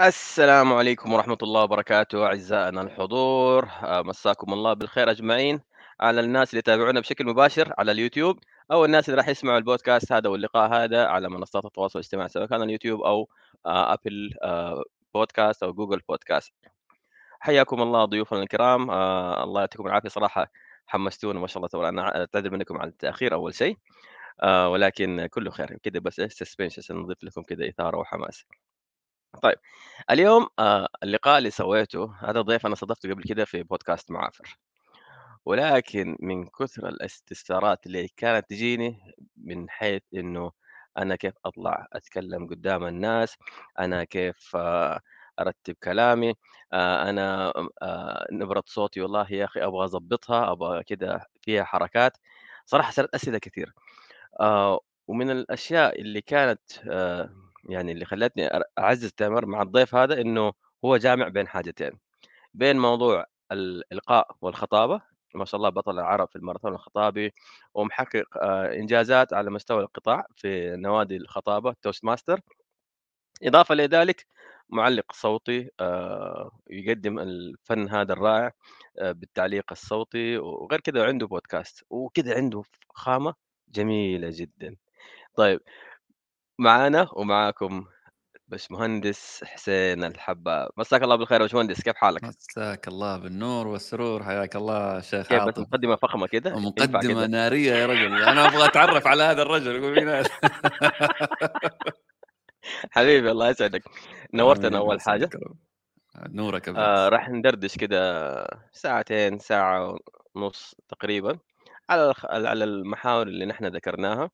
السلام عليكم ورحمة الله وبركاته أعزائنا الحضور. آه، مساكم الله بالخير أجمعين. على الناس اللي يتابعونا بشكل مباشر على اليوتيوب أو الناس اللي راح يسمعوا البودكاست هذا واللقاء هذا على منصات التواصل الاجتماعي سواء كان اليوتيوب أو آه، أبل آه، بودكاست أو جوجل بودكاست. حياكم الله ضيوفنا الكرام. الله يعطيكم العافية. صراحة حمستونا ما شاء الله تبارك. أنا أعتذر منكم على التأخير أول شيء. ولكن كله خير. كده بس suspense عشان نضيف لكم كده إثارة وحماس. طيب اليوم آه، اللقاء اللي سويته هذا ضيف أنا استضفته قبل كده في بودكاست معافر. ولكن من كثر الاستفسارات اللي كانت تجيني من حيث إنه أنا كيف أطلع أتكلم قدام الناس أنا كيف آه، أرتب كلامي آه، أنا آه، نبرة صوتي والله يا أخي أبغى أضبطها أبغى كده فيها حركات. صراحة صارت أسئلة كثير ومن الأشياء اللي كانت يعني اللي خلّتني أعزّز تمر مع الضيف هذا إنه هو جامع بين حاجتين، بين موضوع الإلقاء والخطابة، ما شاء الله بطل العرب في الماراثون الخطابي، ومحقق آآ إنجازات على مستوى القطاع في نوادي الخطابة toast master إضافة لذلك مُعلِّق صوتي آآ يقدّم الفن هذا الرائع آآ بالتعليق الصوتي، وغير كذا عنده بودكاست، وكده عنده خامة جميلة جدًا. طيب معانا ومعاكم باشمهندس حسين الحبّاب، مساك الله بالخير يا باشمهندس كيف حالك؟ مساك الله بالنور والسرور حياك الله شيخ كيف عاطف. مقدمة فخمة كده؟ كده؟ نارية يا رجل أنا أبغى أتعرف على هذا الرجل قول مين هذا حبيبي الله يسعدك، نورتنا يا رب نورك برنس. راح ندردش كده ساعتين، ساعة ونُص تقريبًا على على المحاور اللي نحن ذكرناها،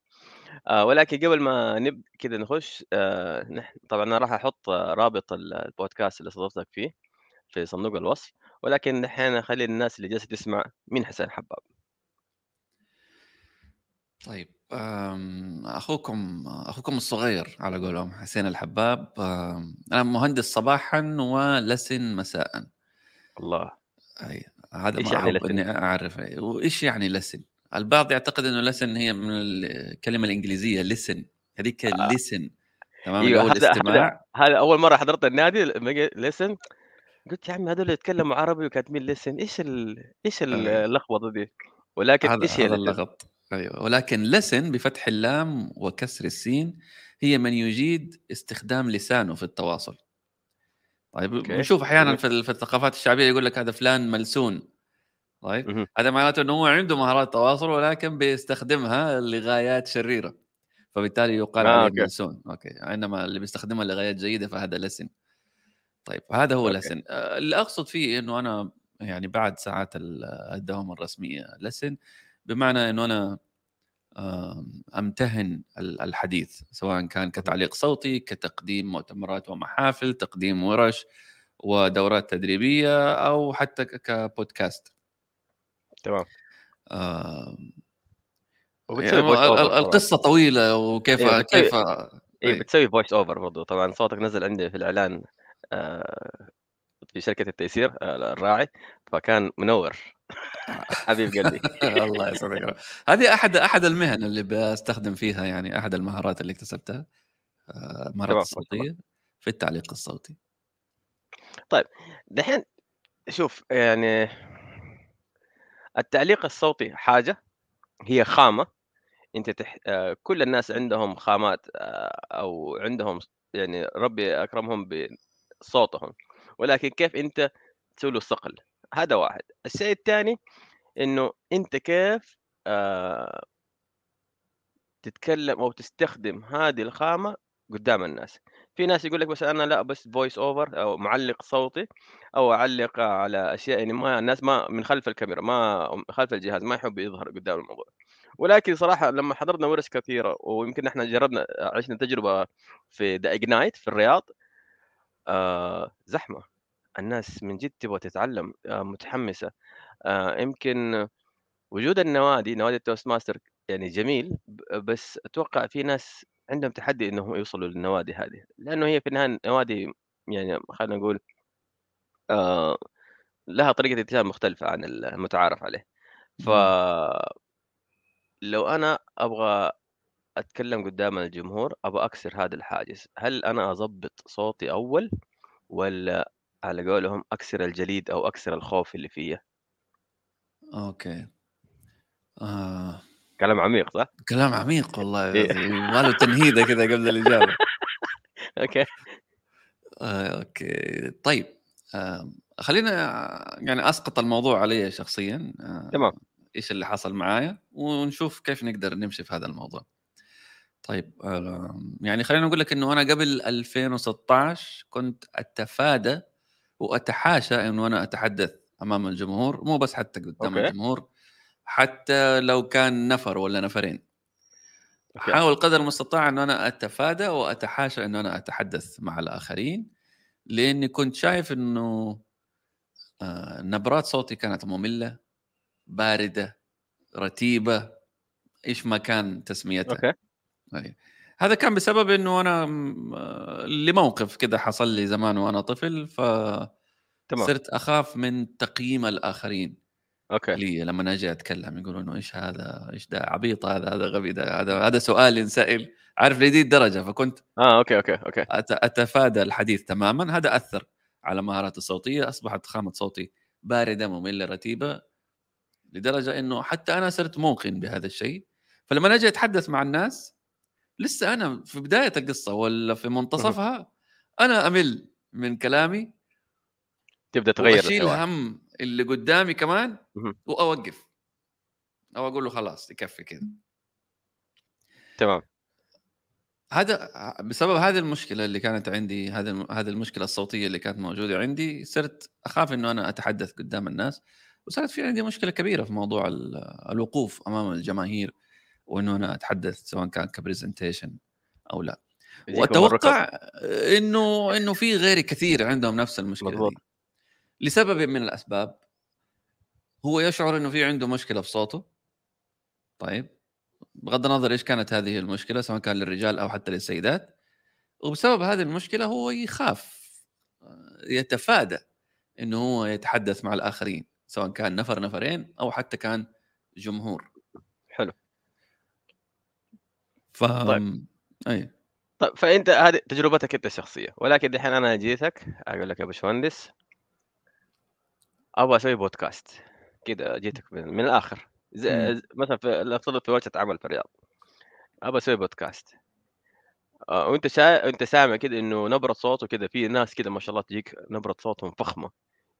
آآ ولكن قبل ما نب كده نخش آآ نح طبعًا أنا راح أحط رابط ال البودكاست اللي استضفتك فيه في صندوق الوصف، ولكن دحين خلّي الناس اللي جالسة تسمع مين حسين حبّاب؟ طيب آمم، أخوكم أخوكم الصغير على قولهم حسين الحباب أنا مهندس صباحًا ولسن مساءً الله! أي هذا ما يعني؟ إني أعرف أي وإيش يعني لسن؟ البعض يعتقد إنه لسن هي من الكلمة الإنجليزية listen. هذيك آه، listen. تمام؟ هو هذا الاستماع. هذا أول مرّة حضرت النادي listen قُلت يا عمي هذول يتكلموا عربي وكاتبين listen. إيش ال إيش ال أي. اللخبطة دي؟ ولكن هذا إيش هي هذا؟ اللغط أيوه، ولكن listen بفتح اللام وكسر السين هي من يجيد استخدام لسانه في التواصل. طيب أحيانًا جميل، في ال في الثقافات الشعبية يقول لك هذا فلان ملسون، طيب. هذا معناته إنه هو عنده مهارات تواصل ولكن بيستخدمها لغايات شريرة، فبالتالي يُقال آه، عليه أوكي، ملسون، أوكي، إنما اللي بيستخدمها لغايات جيدة فهذا لسن. طيب هذا هو أوكي، لسن آآ اللي أقصد فيه إنه أنا يعني بعد ساعات ال الدوام الرسمية لسن بمعنى آمم، أمتهن ال الحديث، سواء كان كتعليق صوتي، كتقديم مؤتمرات ومحافل، تقديم ورش ودورات تدريبية أو حتى كبودكاست. تمام، آمم، يعني وبتسوي ال voice over ال طبعًا، القصة طويلة وكيف أيوه بتسوي كيف أيوه أي بتسوي voice over برضه طبعًا صوتك نزل عندي في الإعلان آآ في شركة التيسير آآ الراعي، فكان منوّر. حبيب قلبي، الله يسعدك. هذه أحد أحد المهن اللي بأستخدم فيها يعني أحد المهارات اللي اكتسبتها، آآ، المهارات. الصوتية في التعليق الصوتي. طيب دحين شوف يعني التعليق الصوتي حاجة هي خامة أنت تح آآ كل الناس عندهم خامات آآ أو عندهم يعني ربي أكرمهم بصوتهم، ولكن كيف أنت تسوي له صقل، هذا واحد. الشيء الثاني إنه أنت كيف آآ تتكلم أو تستخدم هذه الخامة قدّام الناس. في ناس يقول لك بس أنا لأ بس voice over أو معلّق صوتي أو أعلّق على أشياء يعني ما الناس ما من خلف الكاميرا ما خلف الجهاز ما يحب يظهر قدّام الموضوع. ولكن صراحة لمّا حضرنا ورش كثيرة ويمكن إحنا جرّبنا عِشنا تجربة في The Ignite في الرياض، آآ زحمة، الناس من جد تبغى تتعلم، آآ متحمسة، آآ يمكن وجود النوادي، نوادي الToast Master يعني جميل، بس أتوقع في ناس عندهم تحدي إنهم يوصلوا للنوادي هذه، لأنه هي في النهاية نوادي يعني خلينا نقول آآ لها طريقة اتجاه مختلفة عن المتعارف عليه، إمم. فلو أنا أبغى أتكلم قدام الجمهور، أبغى أكسر هذا الحاجز، هل أنا أضبّط صوتي أول والّا على قولهم أكسر الجليد أو أكسر الخوف اللي فيّا؟ okay. آه. كلام عميق صح؟ كلام عميق والله إيه. يبغى له تمهيدة كذا قبل الإجابة. okay. آه، okay. طيب خلّينا يعني أسقط الموضوع عليّ شخصيًا تمام. إيش اللي حصل معايا ونشوف كيف نقدر نمشي في هذا الموضوع. طيب يعني خلّيني أقول لك إنه أنا قبل 2016 كنت أتفادى وأتحاشى إنه أنا أتحدث أمام الجمهور، مو بس حتى قدام okay. الجمهور، حتى لو كان نفر والّا نفرين. okay. أحاول قدر المستطاع إنه أنا أتفادى وأتحاشى إنه أنا أتحدث مع الآخرين، لإني كنت شايف إنه آآ نبرات صوتي كانت مملة، باردة، رتيبة، إيش ما كان تسميتها. okay. أي. هذا كان بسبب إنه أنا م لموقف كده حصل لي زمان وأنا طفل، تمام. فصرت أخاف من تقييم الآخرين okay. لي لمّا آجي أتكلم، يقولوا إنه إيش هذا، إيش ده عبيط هذا، هذا غبي ده، هذا هذا سؤال ينسأل، عارف لذي الدرجة، فكنت okay، okay، okay. أت أتفادى الحديث تمامًا، هذا أثّر على مهاراتي الصوتية، أصبحت خامة صوتي باردة، مملة، رتيبة، لدرجة إنه حتى أنا صرت موقن بهذا الشيء، فلمّا آجي أتحدث مع الناس لسه أنا في بداية القصة والّا في. منتصفها، أنا أمِل من كلامي تبدأ تغيّر الحوار. هَم اللي قدامي كمان اهم. وأوقّف. أو أقول له خلاص يكفي كده. تمام. هذا بسبب هذه المشكلة اللي كانت عندي، هذا الم هذه المشكلة الصوتية اللي كانت موجودة عندي، صرت أخاف إنه أنا أتحدث قدام الناس، وصارت في عندي مشكلة كبيرة في موضوع ال الوقوف أمام الجماهير، وإنه أنا أتحدث سواء كان كpresentation أو لا. وأتوقع إنه إنه في غيري كثير عندهم نفس المشكلة مضبوط. دي. لسبب من الأسباب. هو يشعر إنه في عنده مشكلة في صوته. طيب، بغض النظر إيش كانت هذه المشكلة سواء كان للرجال أو حتى للسيدات، وبسبب هذه المشكلة هو يخاف يتفادى إنه هو يتحدث مع الآخرين، سواء كان نفر، نفرين أو حتى كان جمهور. حلو. ف طيب. أي. طيب فأنت هذه تجربتك أنت الشخصية، ولكن دحين أنا جيتك أقول لك يا باشمهندس أبغى أسوي بودكاست، كده جيتك من من الآخر، ز إمم. مثلًا في نفترض في ورشة عمل في الرياض، أبغى أسوي بودكاست. آه، وأنت شا أنت سامع كده إنه نبرة صوته كده في ناس كده ما شاء الله تجيك نبرة صوتهم فخمة،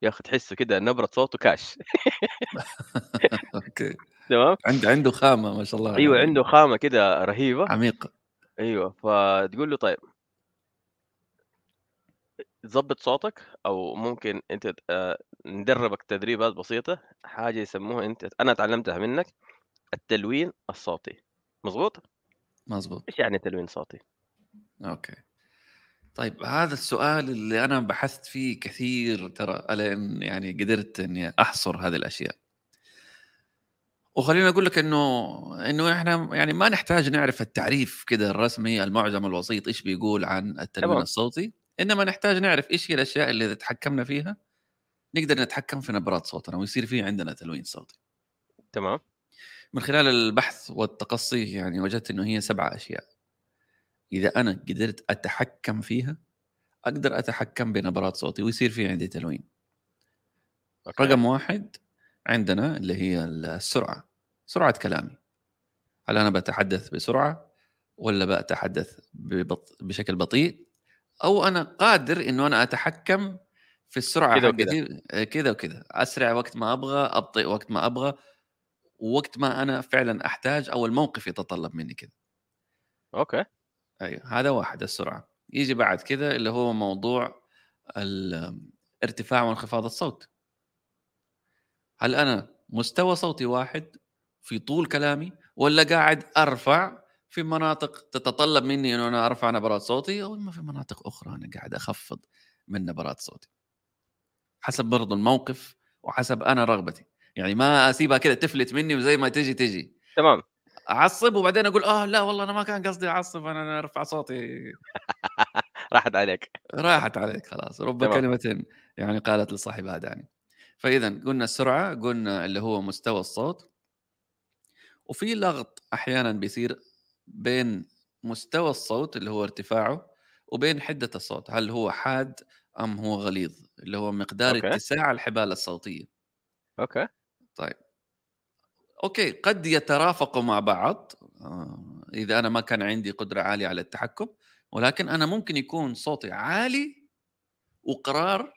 يا أخي تحسه كده نبرة صوته كاش أوكي. تمام؟ عند عنده خامة ما شاء الله يعني عنده خامة كده رهيبة. عميقة. أيوه، فتقول له طيب ضبّط صوتك أو ممكن أنت ت آآ ندرّبك تدريبات بسيطة، حاجة يسموها أنت أنا اتعلمتها منك، التلوين الصوتي، مضبوط؟ مضبوط. إيش يعني تلوين صوتي؟ أوكي. طيب هذا السؤال اللي أنا بحثت فيه كثير ترى ألين يعني قدرت إني أحصر هذه الأشياء. وخلّيني أقول لك إنه إنه إحنا يعني ما نحتاج نعرف التعريف كده الرسمي المعجم الوسيط إيش بيقول عن التلوين. الصوتي، إنما نحتاج نعرف إيش هي الأشياء اللي تحكمنا فيها، نقدر نتحكم في نبرات صوتنا ويصير في عندنا تلوين صوتي. تمام. من خلال البحث والتقصي يعني وجدت إنه هي 7 أشياء. إذا أنا قدرت أتحكم فيها، أقدر أتحكم بنبرات صوتي ويصير في عندي تلوين. أوكي. رقم 1 عندنا اللي هي ال السرعة، سرعة كلامي. هل أنا باتحدث بسرعة والّا باتحدث ببط بشكل بطيء، أو أنا قادر إنه أنا أتحكم في كده وكده. حقتي آآ كذا وكذا، أسرع وقت ما أبغى، أبطئ وقت ما أبغى، ووقت ما أنا فعلًا أحتاج أو الموقف يتطلب مني كده. أوكي. أيوه، هذا واحد السرعة. ييجي بعد كده اللي هو موضوع ال ارتفاع وانخفاض الصوت. هل أنا مستوى صوتي واحد في طول كلامي، والّا قاعد أرفع في مناطق تتطلب مني إنه أنا أرفع نبرات صوتي، أو إما في مناطق أخرى أنا قاعد أخفض من نبرات صوتي. حسب برضه الموقف وحسب أنا رغبتي، يعني ما أسيبها كده تفلت مني وزي ما تيجي، تيجي. تمام. أعصّب وبعدين أقول آه لا والله أنا ما كان قصدي أعصّب أنا أنا أرفع صوتي. راحت عليك. راحت عليك خلاص، رب تمام. كلمة يعني قالت لصاحبها دعني. فإذًا قلنا السرعة، قلنا اللي هو مستوى الصوت. وفي لغط أحيانًا بيصير بين مستوى الصوت اللي هو ارتفاعه، وبين حدة الصوت، هل هو حاد أم هو غليظ اللي هو مقدار okay. اتساع الحبال الصوتية. okay. طيب. okay قد يترافقوا مع بعض آه، إذا أنا ما كان عندي قدرة عالية على التحكم ولكن أنا ممكن يكون صوتي عالي وقرار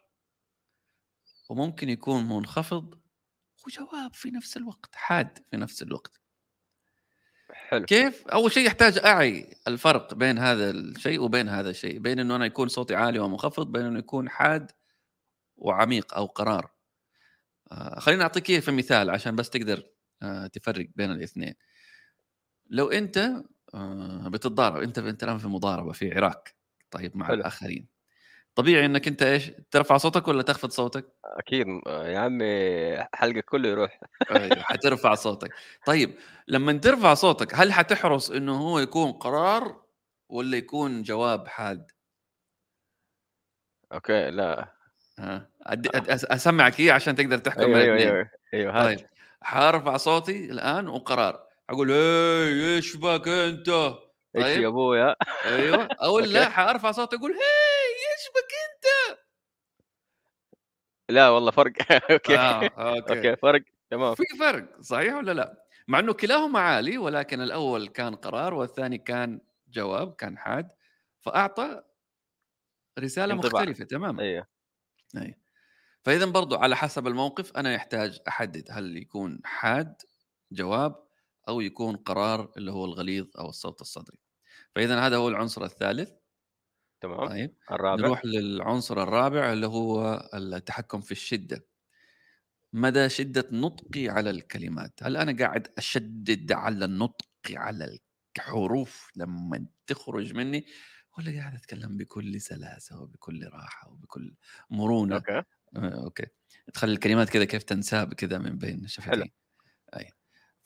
وممكن يكون منخفض وجواب في نفس الوقت حاد في نفس الوقت. حلو. كيف؟ أول شيء يحتاج أعي الفرق بين هذا الشيء وبين هذا الشيء بين إنه أنا يكون صوتي عالي ومنخفض بين إنه يكون حاد وعميق أو قرار. آه، خليني أعطيك اياه في مثال عشان بس تقدر آه، تفرق بين الاثنين. لو أنت آه، بتتضارب أنت أنت الآن في مضاربة في عراك طيب مع حلو. الآخرين. طبيعي إنك أنت إيش ترفع صوتك ولا تخفض صوتك؟ أكيد يا عمي حلقك كله يروح. أيوه حترفع صوتك. طيب لما ترفع صوتك هل حتحرص إنه هو يكون قرار ولا يكون جواب حاد؟ أوكي لا. ها أدي أسمعك اياه عشان تقدر تحكم أيوه أيوه أيوه أيوه هات. طيب حارفع صوتي الآن وقرار. أقول هي إيش بك أنت؟ إيش طيب. يا أبويا؟ أيوه أو. لا حارفع صوتي أقول هي إيش بك لا والله فرق. okay. آه، okay. okay فرق. تمام. في فرق صحيح ولا لا؟ مع إنه كلاهما عالي ولكن الأول كان قرار والثاني كان جواب كان حاد. فأعطى رسالة انطباع. مختلفة تماما. أيوه. أي. فإذا برضو على حسب الموقف أنا يحتاج أحدد هل يكون حاد جواب أو يكون قرار اللي هو الغليظ أو الصوت الصدري. فإذا هذا هو العنصر الثالث. تمام؟ طيب الرابع نروح للعنصر الرابع اللي هو التحكم في الشدة. مدى شدة نطقي على الكلمات؟ هل أنا قاعد أشدد على النطق على الحروف لما تخرج مني ولا قاعد أتكلم بكل سلاسة وبكل راحة وبكل مرونة؟ أوكي. آه، okay. تخلي الكلمات كذا كيف تنساب كذا من بين شفتي أي.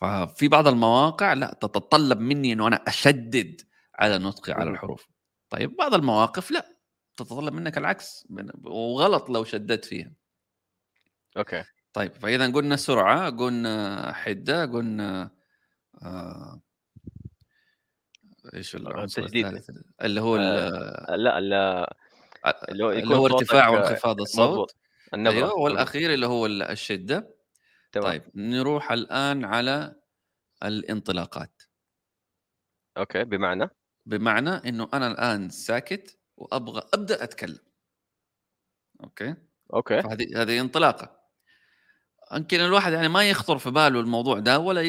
ففي بعض المواقع لا تتطلب مني إنه أنا أشدد على نطقي على. الحروف. طيب بعض المواقف لا تتطلب منك العكس وغلط لو شددت فيها. okay. طيب فإذا قلنا سرعة قلنا حدة قلنا آه إيش العنصر. الثالث اللي هو ال- لا لا اللي هو اللي هو ارتفاع وانخفاض الصوت. النبرة أيوه والأخير اللي هو ال- الشدة. تمام. طيب نروح الآن على الانطلاقات. okay بمعنى؟ بمعنى إنه أنا الآن ساكت وأبغى أبدأ أتكلم. okay؟ okay. فهذه هذه انطلاقة. يمكن الواحد يعني ما يخطر في باله الموضوع ده ولا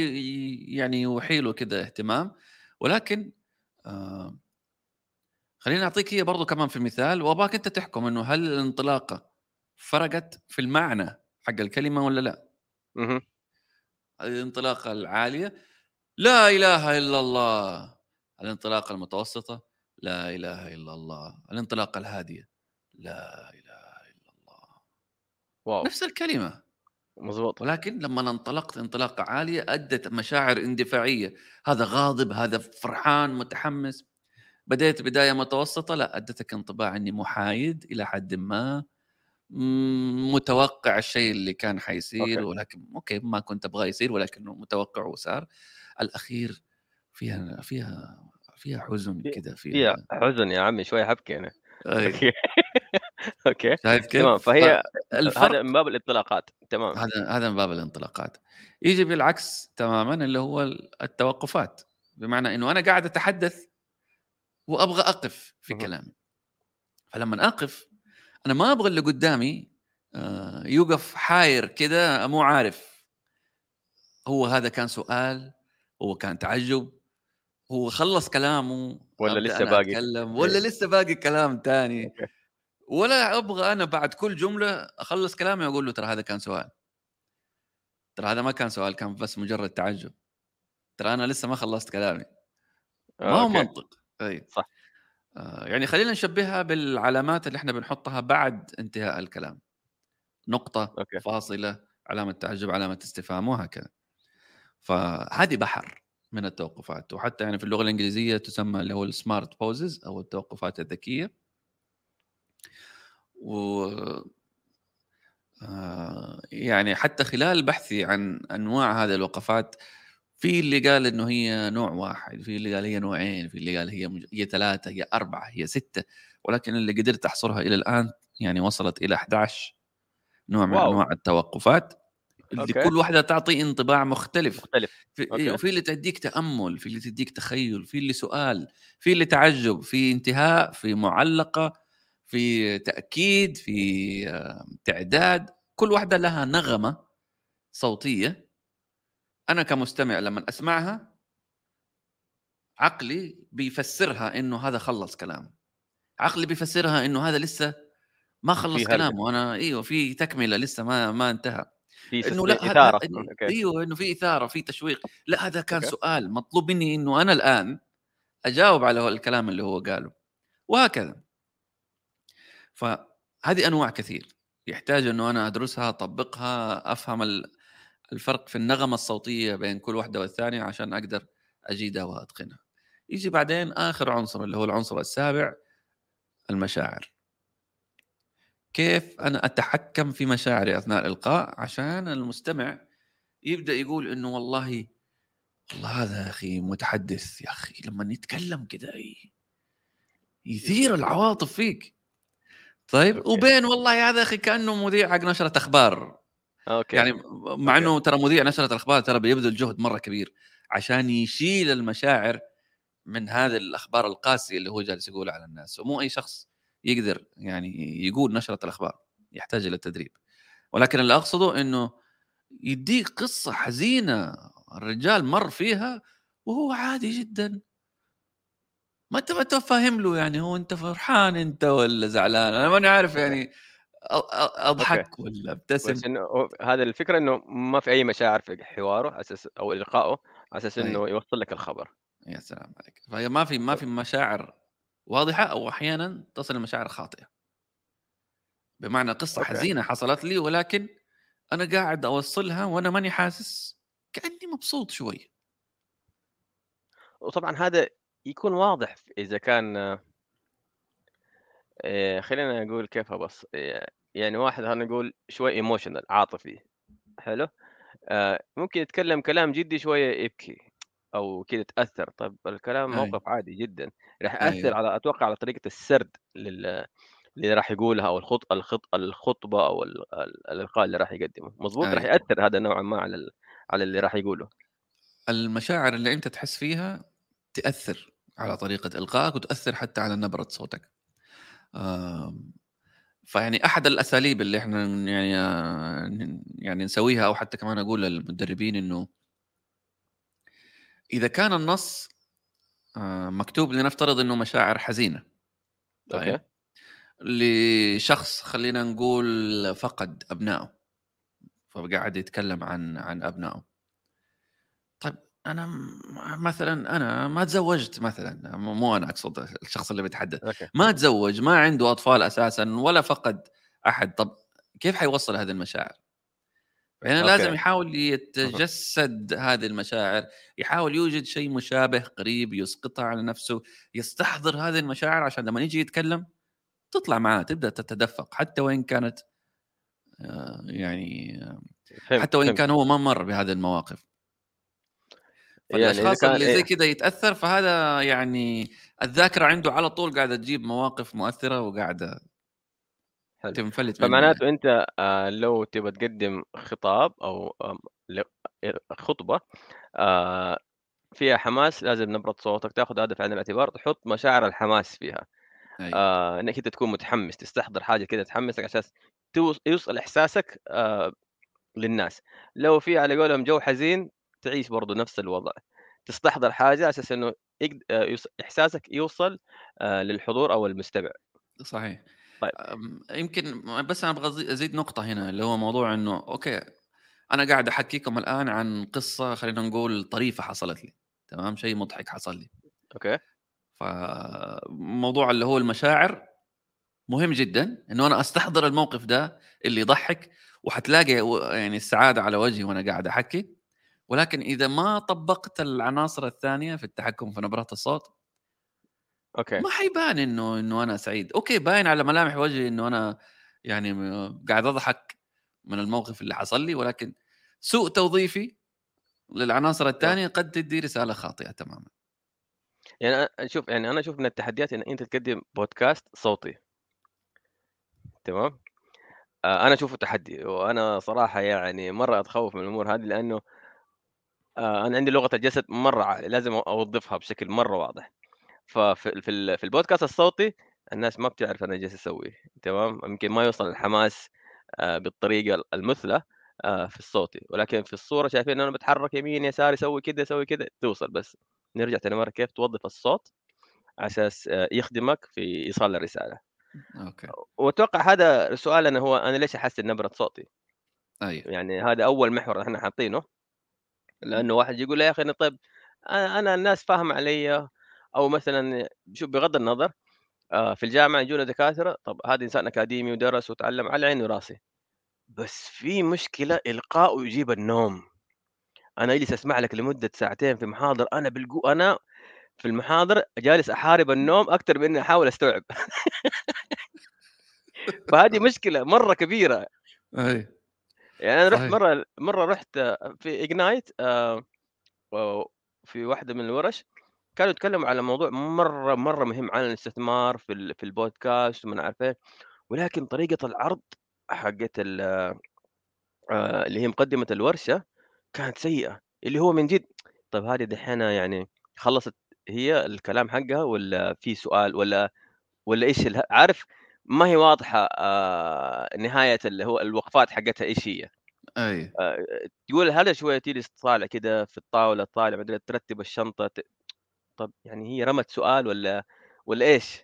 يعني يوحي له كده اهتمام. ولكن آه خليني أعطيك هي برضو كمان في مثال واباك أنت تحكم إنه هل الانطلاقة فرقت في المعنى حق الكلمة ولا لا. مهم. الانطلاقة العالية. لا إله إلا الله. الانطلاقة المتوسطة لا إله إلا الله. الانطلاقة الهادية لا إله إلا الله. واو. نفس الكلمة. مضبوط. ولكن لما أنا انطلقت انطلاقة عالية أدت مشاعر اندفاعية. هذا غاضب هذا فرحان متحمس. بديت بداية متوسطة لا أدتك انطباع أني محايد إلى حد ما. متوقع الشيء اللي كان حيصير okay. ولكن okay ما كنت ابغاه يصير ولكنه متوقع وصار. الأخير فيها فيها فيها حزن كذا فيها فيها حزن يا عمي شوي حبكي أنا. okay. okay. شايف كيف؟ تمام فهي الفرق هذا من باب الانطلاقات. تمام. هذا هذا من باب الانطلاقات. يجي بالعكس تماما اللي هو التوقفات. بمعنى إنه أنا قاعد أتحدث وأبغى أقف في. كلامي. فلما أقف أنا ما أبغى اللي قدامي آه، يوقف حاير كذا مو عارف. هو هذا كان سؤال هو كان تعجب هو خلص كلامه ولا لسه باقي؟ أتكلم ولا إيه. لسه باقي كلام تاني. ولا أبغى أنا بعد كل جملة أخلص كلامي وأقول له ترى هذا كان سؤال ترى هذا ما كان سؤال كان بس مجرد تعجب ترى أنا لسه ما خلصت كلامي ما آه، هو okay. منطق أي صح. آه يعني خلينا نشبهها بالعلامات اللي إحنا بنحطها بعد انتهاء الكلام نقطة okay. فاصلة علامة تعجب علامة استفهام وهكذا فهذه بحر من التوقفات. وحتى يعني في اللغة الإنجليزية تسمى اللي هو ال smart pauses أو التوقفات الذكية. و آه، يعني حتى خلال بحثي عن أنواع هذه الوقفات في اللي قال إنه هي نوع واحد في اللي قال هي نوعين في اللي قال هي مج... هي ثلاثة هي أربعة هي ستة. ولكن اللي قدرت أحصرها إلى الآن يعني وصلت إلى 11 نوع من wow. أنواع التوقفات. اللي okay. كل واحدة تعطي انطباع مختلف مختلف في okay. أيوه في اللي تديك تأمل في اللي تديك تخيل في اللي سؤال في اللي تعجب في انتهاء في معلقة في تأكيد في تعداد كل واحدة لها نغمة صوتية أنا كمستمع لما أسمعها عقلي بيفسرها إنه هذا خلص كلام عقلي بيفسرها إنه هذا لسه ما خلص. كلامه أنا أيوه في تكملة لسه ما ما انتهى إنه لا إثارة. إيوه إنه في إثارة في تشويق لا هذا كان أوكي. سؤال مطلوب مني إنه أنا الآن أجاوب على الكلام اللي هو قاله. وهكذا. فهذه أنواع كثير. يحتاج إنه أنا أدرسها أطبقها أفهم ال- الفرق في النغمة الصوتية بين كل واحدة والثانية عشان أقدر أجيدها وأتقنها. يجي بعدين آخر عنصر اللي هو العنصر السابع المشاعر. كيف أنا أتحكم في مشاعري أثناء الإلقاء عشان المستمع يبدأ يقول إنه والله والله هذا يا أخي متحدث يا أخي لما يتكلم كذا يثير العواطف فيك. طيب okay. وبين والله هذا أخي كأنه مذيع حق نشرة أخبار. okay. يعني مع إنه ترى مذيع نشرة الاخبار ترى بيبذل جهد مرة كبير عشان يشيل المشاعر من هذه الأخبار القاسية اللي هو جالس يقول على الناس. ومو أي شخص يقدر يعني يقول نشرة الأخبار يحتاج إلى التدريب. ولكن اللي أقصده إنه يديك قصة حزينة الرجال مر فيها وهو عادي جدا. ما أنت ما انت فاهم له يعني هو أنت فرحان أنت ولا زعلان؟ أنا ماني عارف يعني أضحك ولا أبتسم. إنه هذا الفكرة إنه ما في أي مشاعر في حواره أساس أو إلقائه على أساس إنه أيوة. يوصل لك الخبر. يا سلام عليك. فهي ما في ما في مشاعر واضحة أو أحيانا تصل المشاعر خاطئة. بمعنى قصة okay. حزينة حصلت لي ولكن أنا قاعد أوصلها وأنا ماني حاسس كأني مبسوط شوي. وطبعا هذا يكون واضح إذا كان آه، خلينا نقول كيف ابص آه، يعني واحد خلينا نقول شوي emotional عاطفي. حلو؟ آه، ممكن يتكلم كلام جدي شوية يبكي أو كذا تأثر طب الكلام أيوة. موقف عادي جدا راح يأثر أيوة. على أتوقع على طريقة السرد لل اللي راح يقولها أو الخط الخط الخطبة أو ال- ال- الإلقاء اللي راح يقدمه مضبوط راح أيوة. يأثر هذا نوعا ما على على اللي راح يقوله المشاعر اللي أنت تحس فيها تأثر على طريقة إلقائك وتأثر حتى على نبرة صوتك فيعني أحد الأساليب اللي إحنا يعني آه، يعني نسويها أو حتى كمان أقول للمدربين إنه إذا كان النص آه، مكتوب لنفترض إنه مشاعر حزينة. طيب. أوكي. لشخص خلينا نقول فقد أبنائه فقاعد يتكلم عن عن أبنائه. طيب أنا مثلا أنا ما تزوجت مثلا مو أنا أقصد الشخص اللي بيتحدث. ما تزوج ما عنده أطفال أساسا ولا فقد أحد. طب كيف حيوصل هذه المشاعر؟ فهنا أوكي. لازم يحاول يتجسد هذه المشاعر يحاول يوجد شيء مشابه قريب يسقطها على نفسه يستحضر هذه المشاعر عشان لما يجي يتكلم تطلع معاه تبدأ تتدفق حتى وإن كانت آه، يعني حتى وإن. كان هو ما مر بهذه المواقف يعني فالأشخاص كان اللي إيه. زي كذا يتأثر فهذا يعني الذاكرة عنده على طول قاعدة تجيب مواقف مؤثرة وقاعدة حلو. تنفلت منه فمعناته أنت آه، لو تبغى تقدم خطاب أو خطبة آه، فيها حماس لازم نبره صوتك تاخذ هذا في عين الاعتبار تحط مشاعر الحماس فيها. أيوة. آه، إنك أنت تكون متحمس تستحضر حاجة كده تحمسك عشان يوصل إحساسك آه، للناس. لو في على قولهم جو حزين تعيش برضو نفس الوضع. تستحضر حاجة على أساس إنه آه، إحساسك يوصل آه، للحضور أو المستمع. صحيح. طيب. يمكن بس أنا أبغى أزيد نقطة هنا اللي هو موضوع إنه okay أنا قاعد أحكيكم الآن عن قصة خلينا نقول طريفة حصلت لي تمام؟ شيء مضحك حصل لي. okay. فموضوع اللي هو المشاعر مهم جدا إنه أنا أستحضر الموقف ده اللي يضحك وحتلاقي يعني السعادة على وجهي وأنا قاعد أحكي. ولكن إذا ما طبقت العناصر الثانية في التحكم في نبرات الصوت okay. ما حيبان إنه إنه أنا سعيد. okay باين على ملامح وجهي إنه أنا يعني قاعد أضحك من الموقف اللي حصل لي ولكن سوء توظيفي للعناصر الثانية قد تدي رسالة خاطئة تماما. يعني شوف يعني أنا أشوف من التحديات إن أنت تقدم بودكاست صوتي. تمام؟ آه، أنا أشوفه تحدي وأنا صراحة يعني مرة أتخوف من الأمور هذه لأنه آه، أنا عندي لغة الجسد مرة ع- لازم أوظفها بشكل مرة واضح. ففي في في البودكاست الصوتي الناس ما بتعرف أنا جالس أسوي تمام؟ يمكن ما يوصل الحماس آه، بالطريقة المثلى آه، في الصوتي. ولكن في الصورة شايفين أنا بتحرك يمين يسار يسوي كده يسوي كده توصل بس. نرجع تاني مرة كيف توظف الصوت على أساس آه، يخدمك في إيصال الرسالة. أوكي. وأتوقع هذا سؤالنا هو أنا ليش أحسن نبرة صوتي؟ أيوه. يعني هذا أول محور إحنا حاطينه. لأنه واحد يقول يا أخي طيب أنا الناس فاهمة علي أو مثلا شوف بغض النظر آه، في الجامعة يجونا دكاترة طب هذا إنسان أكاديمي ودرس وتعلم على عيني وراسي. بس في مشكلة إلقاء يجيب النوم. أنا اجلس أسمع لك لمدة ساعتين في محاضر أنا بالقو أنا في المحاضر جالس أحارب النوم أكثر من إني أحاول أستوعب. فهذه مشكلة مرة كبيرة. أي. يعني أنا رحت. مرة مرة رحت آه، في اجنايت في واحدة من الورش. كانوا يتكلموا على موضوع مرة مرة مهم عن الاستثمار في ال- في البودكاست وما عارف إيه ولكن طريقة العرض حقت ال- آه، اللي هي مقدمة الورشة كانت سيئة اللي هو من جد طيب هذه دحين يعني خلصت هي الكلام حقها ولا في سؤال ولا ولا إيش اله- عارف ما هي واضحة آه، نهاية اللي هو الوقفات حقتها إيش هي؟ أي. آه، تقول هذا شوية تجلس طالع كده في الطاولة طالع بعدين ترتب الشنطة ت... طب يعني هي رمت سؤال ولا ولا إيش؟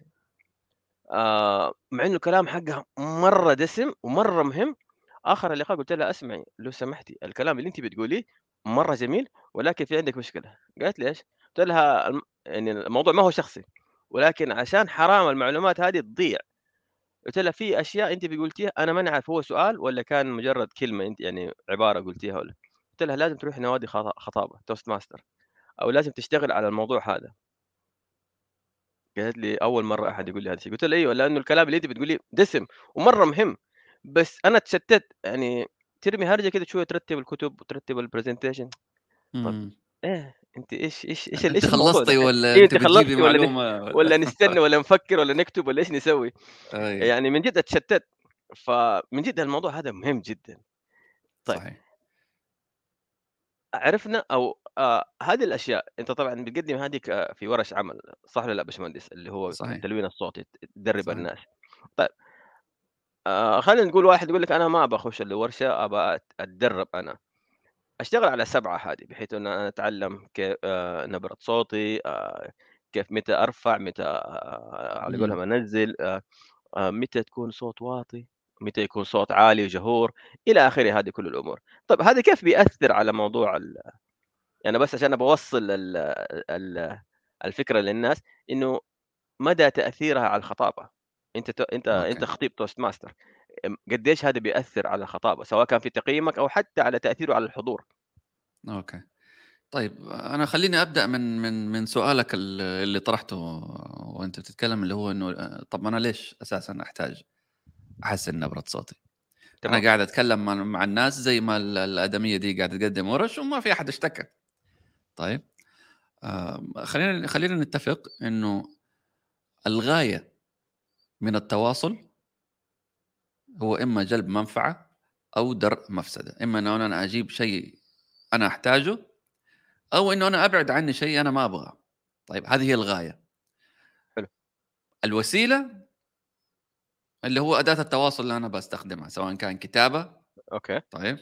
آه مع إنه الكلام حقها مرة دسم ومرة مهم آخر اللقاء قلت لها أسمعي لو سمحتي الكلام اللي انت بتقوليه مرة جميل ولكن في عندك مشكلة قالت لي إيش؟ قلت لها يعني الموضوع ما هو شخصي ولكن عشان حرام المعلومات هذه تضيع قلت لها في أشياء انت قلتيها أنا ما نعرف هو سؤال ولا كان مجرد كلمة انت يعني عبارة قلتيها ولا قلت لها لازم تروحي نوادي خطا- خطابة Toastmasters أو لازم تشتغل على الموضوع هذا. قالت لي أول مرة أحد يقول لي هذا الشيء. قلت لها أيوه لأنه الكلام اللي أنت بتقوليه دسم ومرة مهم. بس أنا تشتت يعني ترمي هرجة كده شوية ترتب الكتب وترتب ال presentation مم. إيه أنت إيش إيش إيش إيش خلصتي؟ ولا إيه أنت خلصتي ولا ن- ولا نستنى ولا نفكر ولا نكتب ولا إيش نسوي؟ اي يعني من جد أتشتت. فمن جد الموضوع هذا مهم جدا. طيب. صحيح. عرفنا أو آه هذه الأشياء أنت طبعا بتقدم هذه ك- في ورش عمل صح ولا لا باشمهندس اللي هو صحيح. التلوين الصوتي تدرب صحيح. الناس طيب آه خلينا نقول واحد يقول لك أنا ما أبغى اخش الورشة أبغى أت- أتدرب أنا أشتغل على سبعة هذه بحيث إن أنا أتعلم كيف آه نبرة صوتي آه كيف متى أرفع متى آه على. قولهم أنزل آه آه متى تكون صوت واطي متى يكون صوت عالي وجهور إلى آخره. هذه كل الأمور. طيب هذا كيف بيأثر على موضوع ال... يعني بس عشان بوصل ال... ال... الفكرة للناس إنه مدى تأثيرها على الخطابة. أنت ت... أنت okay. انت خطيب Toastmasters. قديش هذا بيأثر على الخطابة سواء كان في تقييمك أو حتى على تأثيره على الحضور. أوكي. طيب أنا خليني أبدأ من من من سؤالك ال- اللي طرحته وأنت بتتكلم اللي هو إنه طب أنا ليش أساسا أحتاج؟ احسن نبره صوتي؟ تمام. أنا قاعد أتكلم مع, الناس زي ما ال- الأدمية دي قاعدة تقدم ورش وما في أحد اشتكى. طيب. خلينا خلينا نتفق إنه الغاية من التواصل هو إما جلب منفعة أو درء مفسدة. إما إنه أنا أجيب شيء أنا أحتاجه أو إنه أنا أبعد عني شيء أنا ما أبغاه. طيب هذه هي الغاية. حلو. الوسيلة اللي هو أداة التواصل اللي أنا بستخدمها سواء كان كتابة أوكي. طيب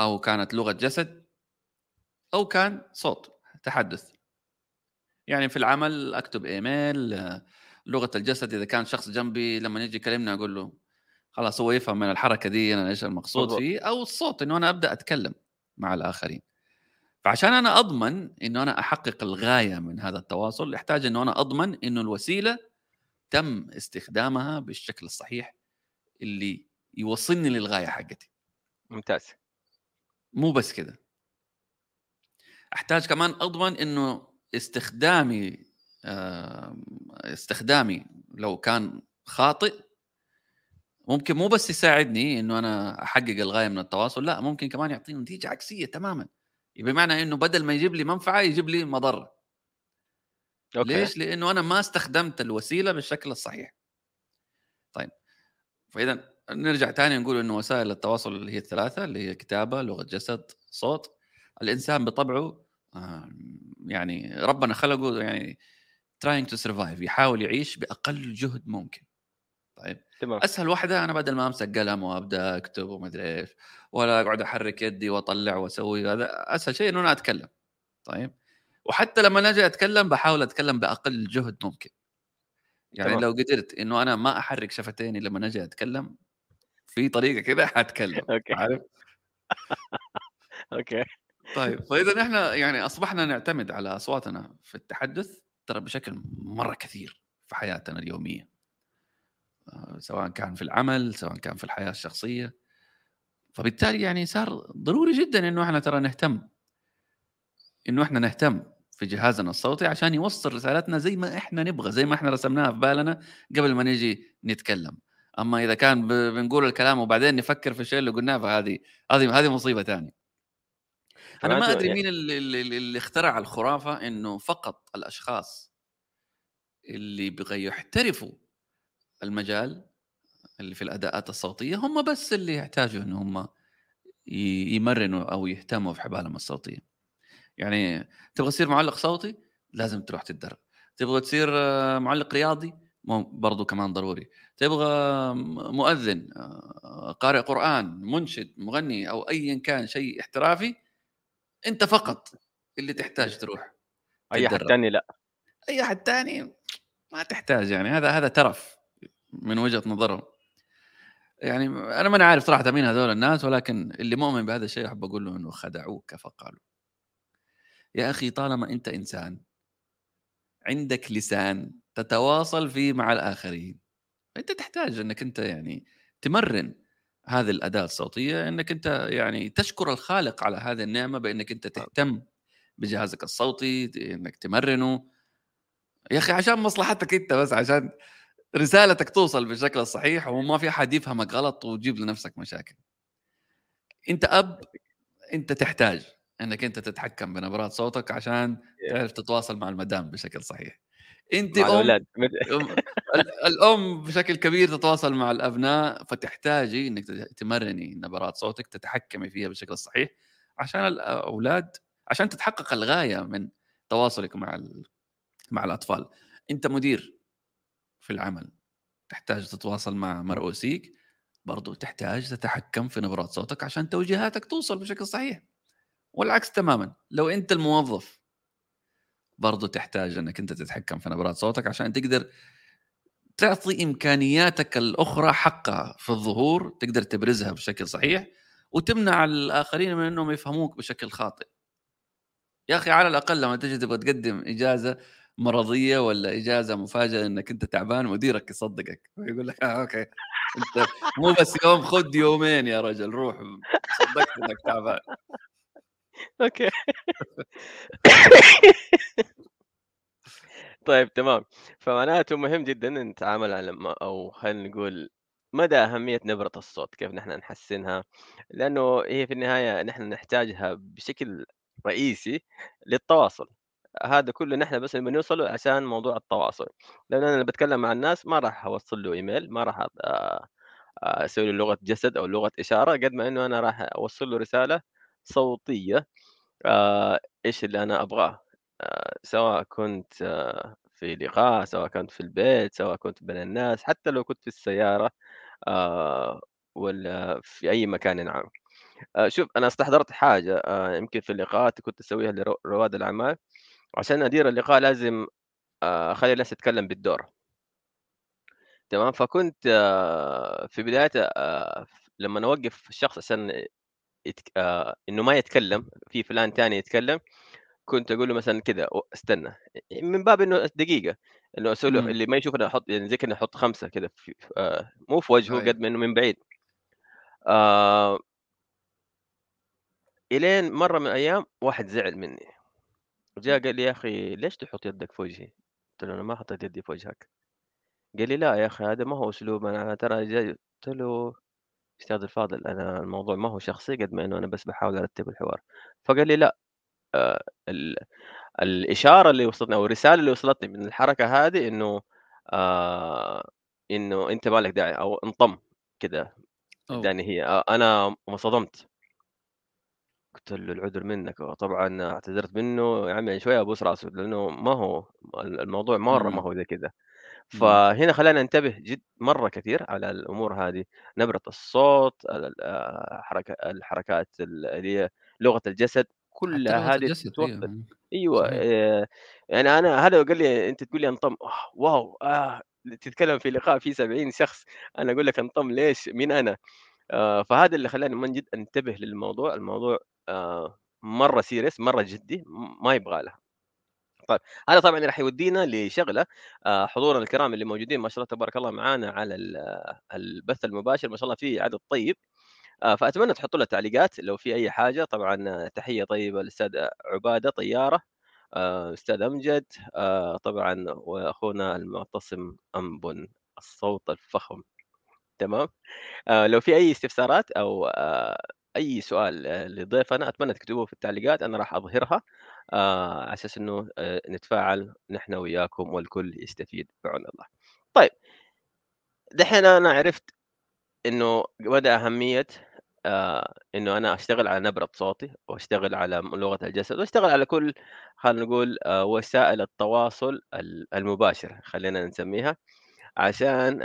أو كانت لغة جسد أو كان صوت تحدث. يعني في العمل أكتب إيميل لغة الجسد إذا كان شخص جنبي لما يجي يكلمني أقول له خلاص هو يفهم من الحركة دي أنا إيش المقصود مضبوط. فيه أو الصوت إنه أنا أبدأ أتكلم مع الآخرين. فعشان أنا أضمن إنه أنا أحقق الغاية من هذا التواصل يحتاج إنه أنا أضمن إنه الوسيلة تم استخدامها بالشكل الصحيح اللي يوصلني للغاية حقتي. ممتاز. مو بس كده. أحتاج كمان أضمن إنه استخدامي استخدامي لو كان خاطئ ممكن مو بس يساعدني إنه أنا أحقق الغاية من التواصل لا ممكن كمان يعطيني نتيجة عكسية تماما. بمعنى إنه بدل ما يجيب لي منفعة يجيب لي مضرة. أوكي. ليش؟ لإنه أنا ما استخدمت الوسيلة بالشكل الصحيح. طيب، فإذا نرجع تاني نقول إنه وسائل التواصل اللي هي الثلاثة اللي هي كتابة، لغة جسد، صوت، الإنسان بطبعه يعني ربنا خلقه يعني trying to survive يحاول يعيش بأقل جهد ممكن. طيب، تمام. أسهل واحدة أنا بدل ما أمسك قلم وأبدأ أكتب وما أدري إيش، ولا أقعد أحرك يدي وأطلع وأسوي هذا أسهل شيء إنه أنا أتكلم. طيب، وحتى لمّا أجي أتكلم باحاول أتكلم بأقل جهد ممكن. يعني تمام. لو قدرت إنه أنا ما أحرك شفتيني لمّا أجي أتكلم، في طريقة كده حاتكلم، okay. عارف؟ okay. طيب، فإذا إحنا يعني أصبحنا نعتمد على أصواتنا في التحدث ترى بشكل مرة كثير في حياتنا اليومية. آآ، سواء كان في العمل، سواء كان في الحياة الشخصية. فبالتالي يعني صار ضروري جدًا إنه إحنا ترى نهتم. إنه إحنا نهتم في جهازنا الصوتي عشان يوصّل رسالتنا زي ما إحنا نبغى، زي ما إحنا رسمناها في بالنا قبل ما نيجي نتكلم. أمّا إذا كان بنقول الكلام وبعدين نفكر في الشيء اللي قلناه فهذه هذه هذه مصيبة تانية. أنا ما فمعناته أدري ي مين ال ال ال اللي اخترع الخرافة إنه فقط الأشخاص اللي يبغى يحترفوا المجال اللي في الأداءات الصوتية هم بس اللي يحتاجوا إن هم يمرنوا أو يهتموا في حبالهم الصوتية. يعني تبغى تصير معلق صوتي لازم تروح تتدرب، تبغى تصير معلق رياضي مو برضه كمان ضروري، تبغى مؤذن، آآ، قارئ قرآن، منشد، مغني أو أيًا كان شيء احترافي، أنت فقط اللي تحتاج تروح أي أحد. تاني لأ. أي أحد تاني ما تحتاج يعني هذا هذا ترف من وجهة نظرهم. يعني أنا ماني عارف صراحةً مين هذول الناس ولكن اللي مؤمن بهذا الشيء أحب أقول له إنه خدعوك فقالوا. يا أخي طالما أنت إنسان عندك لسان تتواصل فيه مع الآخرين، أنت تحتاج إنك أنت يعني تمرّن هذه الأداة الصوتية إنك أنت يعني تشكر الخالق على هذه النعمة بإنك أنت آه. تهتم بجهازك الصوتي، ت إنك تمرّنه. يا أخي عشان مصلحتك أنت بس عشان رسالتك توصل بالشكل الصحيح وما في أحد يفهمك غلط وتجيب لنفسك مشاكل. أنت أب، أنت تحتاج إنك أنت تتحكم بنبرات صوتك عشان تعرف تتواصل مع المدام بشكل صحيح. أنتِ مع أم الأولاد مت أم ال الأم بشكل كبير تتواصل مع الأبناء، فتحتاجي إنِّك ت تمرّني نبرات صوتك، تتحكمي فيها بالشكل الصحيح عشان الأولاد عشان تتحقق الغاية من تواصلِك مع ال مع الأطفال. أنت مدير في العمل، تحتاج تتواصل مع مرؤوسيك، برضه تحتاج تتحكم في نبرات صوتك عشان توجيهاتك توصل بشكل صحيح. والعكس تمامًا، لو أنت الموظف برضه تحتاج إنك أنت تتحكم في نبرات صوتك عشان تقدر تعطي إمكانياتك الأخرى حقها في الظهور، تقدر تبرزها بشكل صحيح، وتمنع الآخرين من إنهم يفهموك بشكل خاطئ. يا أخي على الأقل لمّا تيجي تبغى تقدم إجازة مرضية والّا إجازة مفاجأة إنك أنت تعبان مديرك يصدقك، ويقول لك آه okay أنت مو بس يوم خُد يومين يا رجل روح صدقت إنك تعبان. okay. طيب تمام، فمعناته مهم جدًا نتعامل على م أو خلينا نقول مدى أهمية نبرة الصوت، كيف نحن نحسّنها، لأنه هي في النهاية نحن نحتاجها بشكل رئيسي للتواصل. هذا كله نحن بس نبي نوصله عشان موضوع التواصل، لأن أنا باتكلم مع الناس ما راح أوصّل له إيميل، ما راح أسوي له لغة جسد أو لغة إشارة، قد ما إنه أنا راح أوصّل له رسالة صوتية آآ إيش اللي أنا أبغاه، آآ سواء كنت آه، في لقاء، سواء كنت في البيت، سواء كنت بين الناس، حتى لو كنت في السيارة آآ والّا في أي مكانٍ عام. شوف أنا استحضرت حاجة آآ يمكن في اللقاءات كنت أسويها لرو رواد الأعمال، عشان أدير اللقاء لازم آآ أخلّي الناس تتكلم بالدور. تمام، فكنت آه، في بداية آآ لمّا أوقّف الشخص عشان يتك آآ إنه ما يتكلم، في فلان تاني يتكلم، كنت أقول له مثلًا كذا استنى، من باب إنه دقيقة، إنه أسوي له إمم، اللي ما يشوفني أحط يعني زي كأني أحط 5 كذا آآ مو في وجهه أيوه، قد ما إنه من بعيد. آآ إلين مرّة من الأيام واحد زعل مني، وجا قال لي: "يا أخي ليش تحط يدك في وجهي؟" قُلت له: "أنا ما حطيت يدي في وجهك." قال لي: "لأ يا أخي هذا ما هو أسلوب أنا ترى جاي" قُلت له: "أستاذ الفاضل أنا الموضوع ما هو شخصي قد ما إنه أنا بس باحاول أرتّب الحوار." فقال لي: "لأ." آآ ال الإشارة اللي وصلتني أو الرسالة اللي وصلتني من الحركة هذه إنه آآ إنه أنت ما لك داعي أو انطم أوه! ادّاني هي أ أنا انصدمت. قُلت له: "العذر منّك." وطبعًا اعتذرت منه، يا عمي شوية أبوس راسه، لإنه ما هو ال الموضوع مرّة ما إمم، هو زي كده. فهنا خلّاني أنتبه جد مرّة كتير على الأمور هذه، نبرة الصوت، ال ال آآ حركة الحركات ال اللي هي لغة الجسد، كلّها هذه إمم، أيوه، صحيح، آآ يعني أنا هذا قال لي أنت تقول لي انطم، آه، واو! آه، تتكلم في لقاء فيه 70 شخص، أنا أقول لك انطم ليش؟ مين أنا؟ آآ فهذا اللي خلّاني من جد أنتبه للموضوع، الموضوع آآ مرّة serious مرّة جدّي، ما يبغى لها. طيب هذا طبعًا راح يودينا لشغلة آآ حضورنا الكرام اللي موجودين ما شاء الله تبارك الله معانا على ال البث المباشر ما شاء الله في عدد طيب، آآ فأتمنى تحطوا لنا تعليقات لو في أي حاجة، طبعًا للأستاذ عبادة طيارة، آآ أستاذ أمجد، آآ طبعًا وأخونا المعتصم أنبن الصوت الفخم، تمام؟ لو في أي استفسارات أو أي سؤال آآ لضيفنا أتمنى تكتبوه في التعليقات، أنا راح أظهرها آآ على أساس إنه آآ نتفاعل نحن وياكم والكل يستفيد بعون الله. طيب، دحين أنا عرفت إنه مدى أهمية آآ إنه أنا أشتغل على نبرة صوتي وأشتغل على م لغة الجسد وأشتغل على كل خلينا نقول وسائل التواصل ال المباشر خلّينا نسميها، عشان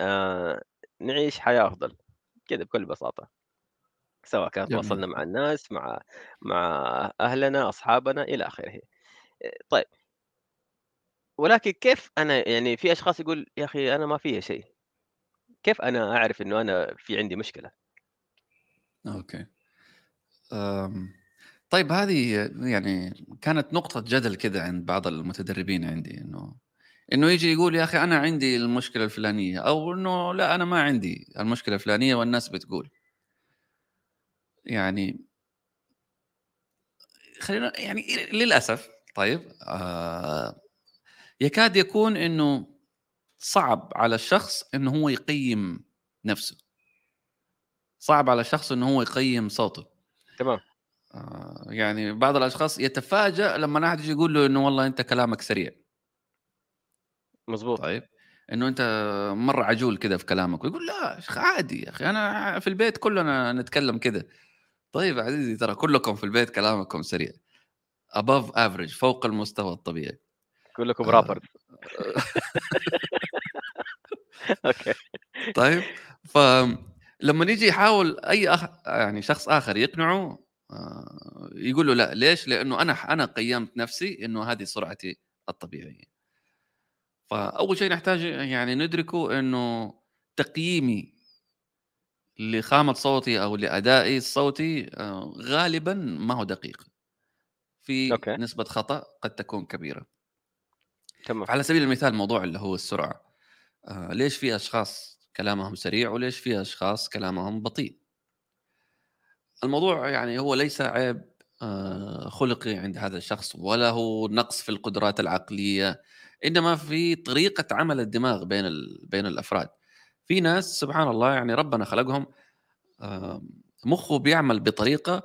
نعيش حياة أفضل، كده بكل بساطة. سواء كان جميل، تواصلنا مع الناس، مع مع أهلنا، أصحابنا إلى آخره. آآ طيب، ولكن كيف أنا يعني في أشخاص يقول يا أخي أنا ما فيّا شيء، كيف أنا أعرف إنه أنا في عندي مشكلة؟ أوكي، آمم، طيب هذه يعني كانت نقطة جدل كده عند بعض المتدربين عندي إنه إنه ييجي يقول يا أخي أنا عندي المشكلة الفلانية أو إنه لأ أنا ما عندي المشكلة الفلانية والناس بتقول. يعني خلّينا يعني للأسف طيب آآ يكاد يكون إنه صعب على الشخص إنه هو يقيّم نَفْسه، صعب على الشخص إنه هو يقيّم صوته. تمام، آآ يعني بعض الأشخاص يتفاجأ لمّا أحد ييجي يقول له إنه والله أنت كلامك سريع، مضبوط، طيب، إنه أنت مرّة عجول كده في كلامك، ويقول أخي عادي يا أخي أنا في البيت كلنا نتكلم كده. طيب عزيزي ترى كلكم في البيت كلامكم سريع above average فوق المستوى الطبيعي. كلكم آآ rappers أوكي، طيب فلمّا ييجي يحاول أي أخ يعني شخص آخر يقنعه آآ يقول له لأ، ليش؟ لإنه أنا ح أنا قيّمت نفسي إنه هذه سرعتي الطبيعية. فأول شيء نحتاج يعني ندركه إنه تقييمي لخامة صوتي أو لأدائي الصوتي آآ غالبًا ما هو دقيق، في أوكي، نسبة خطأ قد تكون كبيرة. تمام، فعلى سبيل المثال موضوع اللي هو السرعة، آآ ليش في أشخاص كلامهم سريع وليش في أشخاص كلامهم بطيء؟ الموضوع يعني هو ليس عيب آآ خُلقي عند هذا الشخص ولا هو نقص في القدرات العقلية، إنما في طريقة عمل الدماغ بين بين الأفراد. في ناس سبحان الله يعني ربنا خلقهم مُخّه بيعمل بطريقة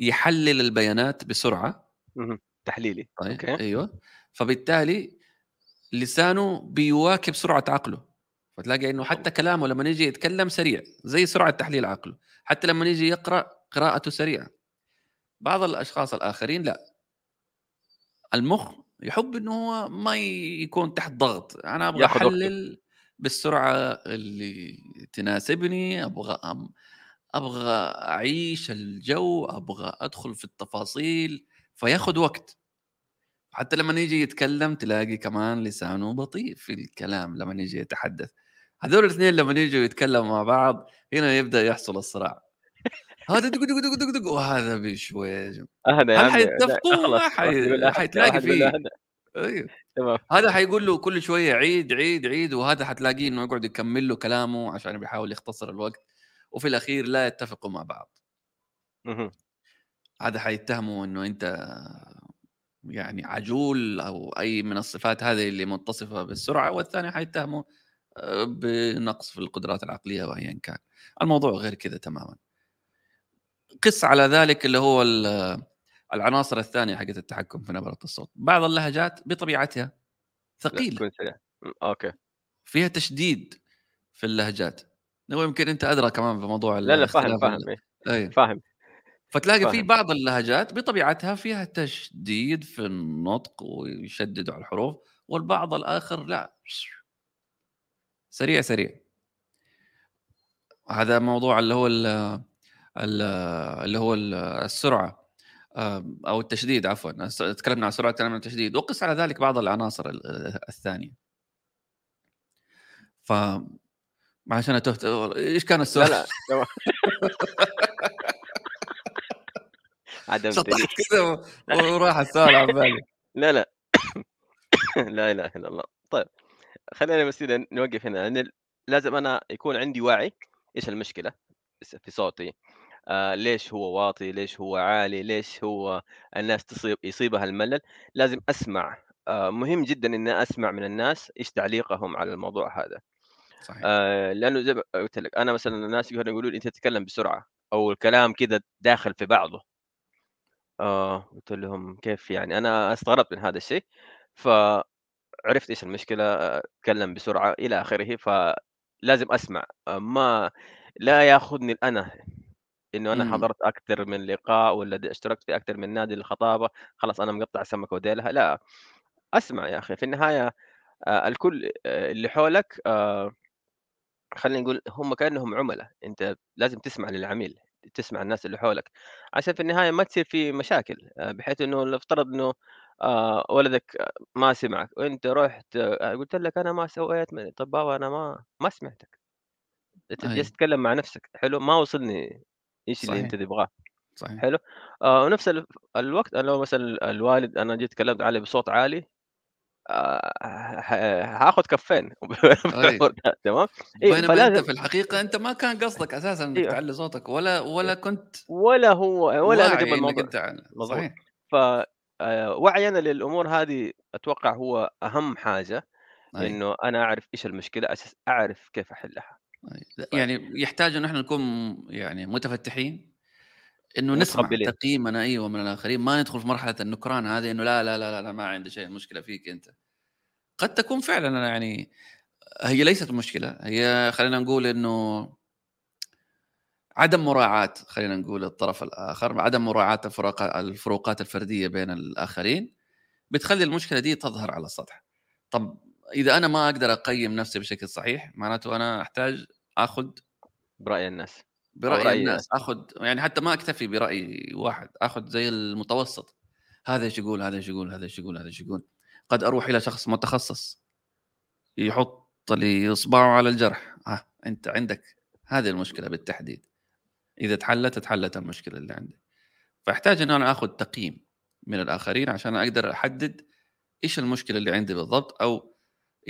يحلل البيانات بسرعة، اهم، تحليلي، طيب أوكي، أيوه، فبالتالي لسانه بيواكب سرعة عقله، فتلاقي شاء حتى كلامه لمّا ييجي يتكلم سريع، زي سرعة تحليل عقله، حتى لمّا ييجي يقرأ قراءته سريعة. بعض الأشخاص الآخرين لأ، المُخ يحب إنه هو ما يكون تحت ضغط، أنا أبغى ياخذ بالسرعة اللي تناسبني، أبغى أم أبغى أعيش الجو، أبغى أدخل في التفاصيل، فياخد وقت. حتى لمّا ييجي يتكلم تلاقي كمان لسانه بطيء في الكلام لمّا ييجي يتحدث. هذول الاثنين لمّا ييجوا يتكلموا مع بعض، هنا يبدأ يحصل الصراع. هذا دق، دق، دق، دق، دق وهذا يا هل حيتفقوا؟ ما واحد يقول حي هذا حيقول له كل شوية عيد، عيد، عيد، وهذا حتلاقيه إنه يقعد يكمل له كلامه عشان بيحاول يختصر الوقت، وفي الأخير لا يتفقوا مع بعض. هذا حيتهمه إنه أنت يعني عجول أو أي من الصفات هذه اللي متصفة بالسرعة، والثاني حيتهمه آآ بنقص في القدرات العقلية أو أيًا كان. الموضوع غير كذا تمامًا. قِس على ذلك اللي هو العناصر الثانية حقت التحكم في نبرة الصوت. بعض اللهجات بطبيعتها ثقيلة. أوكي. فيها تشديد في اللهجات. يمكن أنت أدرى كمان بموضوع لا لا فاهم فاهم إيه، أي. فاهم. فتلاقي في فاهم. بعض اللهجات بطبيعتها فيها تشديد في النطق ويشددوا على الحروف والبعض الآخر لا. سريع سريع. هذا موضوع اللي هو ال ال اللي هو ال- السرعة. أو التشديد عفوا تكلمنا عن السرعه تكلمنا عن التشديد وقس على ذلك بعض العناصر ال- الثانية. ف عشان تهت إيش كان لا السؤال؟ لا. عدمتني شطحت كذا وراح السؤال عن بالي. لا لا. لا إله إلا الله. طيب خلينا بس نوقف هنا لأن لازم أنا يكون عندي وعي. إيش المشكلة؟ في صوتي. آه ليش هو واطي ليش هو عالي ليش هو الناس تصيب يصيبها الملل؟ لازم أسمع. آه مهم جدا إني أسمع من الناس إيش تعليقهم على الموضوع هذا. صحيح. آه لأنه زي ما قلت لك أنا مثلا الناس يقولوا يقولوا لي أنت تتكلم بسرعة أو الكلام كذا داخل في بعضه. آه قلت لهم كيف يعني؟ أنا استغربت من هذا الشيء. فعرفت إيش المشكلة أتكلم بسرعة إلى آخره فلازم أسمع. ما لا ياخذني أنا إنه أنا مم. حضرت أكثر من لقاء ولا اشتركت في أكثر من نادي للخطابة خلاص أنا مقطع سمكة وديلها. لا أسمع يا أخي في النهاية آه، الكل آه، اللي حولك آه، خلينا نقول هم كأنهم عملاء. أنت لازم تسمع للعميل تسمع الناس اللي حولك. عشان في النهاية ما تصير في مشاكل بحيث إنه لو افترض انه ولدك ما سمعك وأنت رحت قلت لك أنا ما سويت من- طب بابا أنا ما ما سمعتك. أنت أي. جالس تتكلم مع نفسك. حلو؟ ما وصلني إيش اللي أنت. تبغاه صحيح حلو آه ونفس ال- الوقت أنا لو مثلا الوالد أنا جيت تكلمت عليه بصوت عالي آه هاخذ كفين. تمام إيه، بينما فلازم- أنت في الحقيقة أنت ما كان قصدك أساسا إنك أيوه. تعلي صوتك ولا ولا كنت ولا هو ولا أنا قبل الموضوع. صحيح ف آه، وعينا للأمور هذه أتوقع هو أهم حاجة أي. إنه أنا أعرف إيش المشكلة أساس أعرف كيف أحلها. يعني يحتاج أن إحنا نكون يعني متفتحين إنه نسمع. تقييمنا أيوه من الآخرين ما ندخل في مرحلة النكران هذه إنه لا لا لا لا, ما عندي شيء مشكله فيك أنت. قد تكون فعلا يعني هي ليست مشكلة هي خلينا نقول إنه عدم مراعاة خلينا نقول الطرف الآخر عدم مراعاة الفروقات الفروقات الفردية بين الآخرين بتخلي المشكلة دي تظهر على السطح. طب إذا أنا ما أقدر أقيم نفسي بشكل صحيح معناته أنا أحتاج آخذ برأي الناس برأي الناس آخذ يعني حتى ما أكتفي برأي واحد آخذ زي المتوسط. هذا إيش يقول هذا إيش يقول هذا إيش يقول هذا إيش يقول. قد أروح إلى شخص متخصص يحط لي إصبعه على الجرح. ها أنت عندك هذه المشكلة بالتحديد. إذا تحلت تحلت المشكلة اللي عندي فأحتاج إن أنا آخذ تقييم من الآخرين عشان أقدر أحدد إيش المشكلة اللي عندي بالضبط أو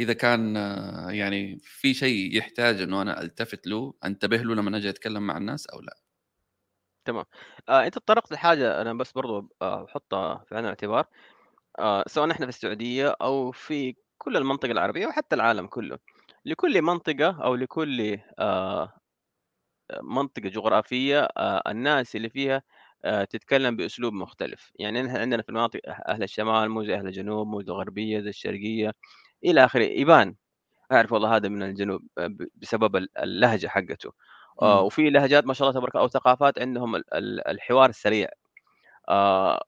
إذا كان آه، يعني في شيء يحتاج إنه أنا ألتفت له أنتبه له لما أجي أتكلم مع الناس أو لا. آه أنت تطرقت لحاجة أنا بس برضو آه، أحطها في عين الاعتبار. آه سواء نحن في السعودية أو في كل المنطقة العربية وحتى العالم كله. لكل منطقة أو لكل آه منطقة جغرافية آه الناس اللي فيها آه تتكلم بأسلوب مختلف. يعني نحن عندنا في المناطق أهل الشمال مو زي أهل الجنوب مو زي الغربيه زي الشرقية إلى آخره. يبان أعرف والله هذا من الجنوب آه، بسبب ال- اللهجة حقته. آه. وفي لهجات ما شاء الله تبارك الله أو ثقافات عندهم ال- ال- الحوار السريع. آه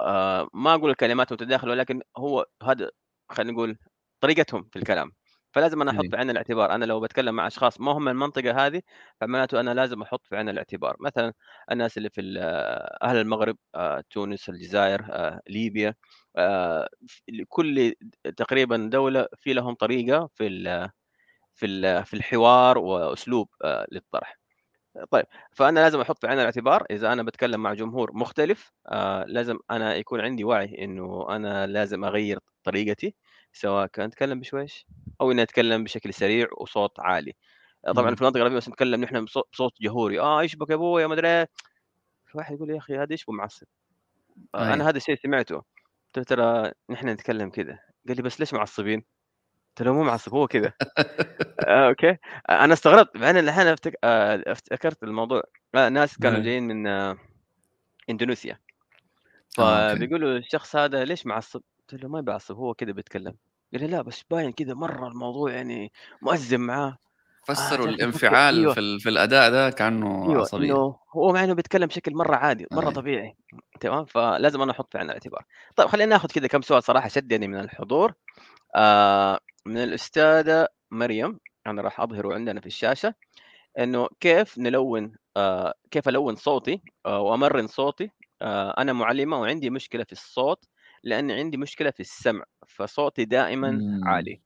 آه ما أقول الكلمات متداخلة ولكن هو هذا خلينا نقول طريقتهم في الكلام. فلازم أنا أحط أي. في عين الاعتبار. أنا لو بتكلم مع أشخاص ما هم من المنطقة هذه فمعناته أنا لازم أحط في عين الاعتبار. مثلا الناس اللي في ال- أهل المغرب آه تونس الجزائر آه ليبيا آه كل تقريبا دولة في لهم طريقة في ال في ال في الحوار وأسلوب آه للطرح. طيب فأنا لازم أحط في عين الاعتبار. إذا أنا بتكلم مع جمهور مختلف آه لازم أنا يكون عندي وعي إنه أنا لازم أغير طريقتي. سواء كان اتكلم بشويش أو إني أتكلم بشكل سريع وصوت عالي آه، طبعا. في المنطقة العربيه بس نتكلم نحن بصوت جهوري آه إيش بك يا ابويا ما أدري إيه. واحد يقول يا أخي هذا إيش معصب آه. أنا هذا الشيء سمعته قلت ترى نحن نتكلم كذا قال لي بس ليش معصبين؟ قلت له مو معصب هو كذا آه، أوكي آه، أنا استغربت إن الحين. آه، افتكرت الموضوع آه، ناس كانوا. جايين من آه، إندونيسيا. فبيقولوا للشخص هذا: "ليش معصّب؟" قُلت له: "ما بيعصّب هو كده بيتكلّم." قال لي: "لأ بس باين كده مرّة الموضوع يعني مأزِّم معاه." آه فسّروا أفكّر الانفعال أيوه، في في الأداء ده كأنه أيوه، عصبية. إنه هو مع إنه بيتكلّم بشكل مرّة عادي، مرّة أيوه. طبيعي، تمام؟ فلازم أنا أحُط في عين الاعتبار. طيب خلّينا ناخُد كده كام سؤال صراحة شدّني من الحضور، آآ من الأستاذة مريم، أنا راح أظهره عندنا في الشاشة. إنه كيف نلوّن آآ كيف ألوّن صوتي آآ وأمرّن صوتي، آآ أنا مُعلِّمة وعندي مشكلة في الصوت، لإني عندي مشكلة في السمع، فصوتي دائمًا إمم. عالي.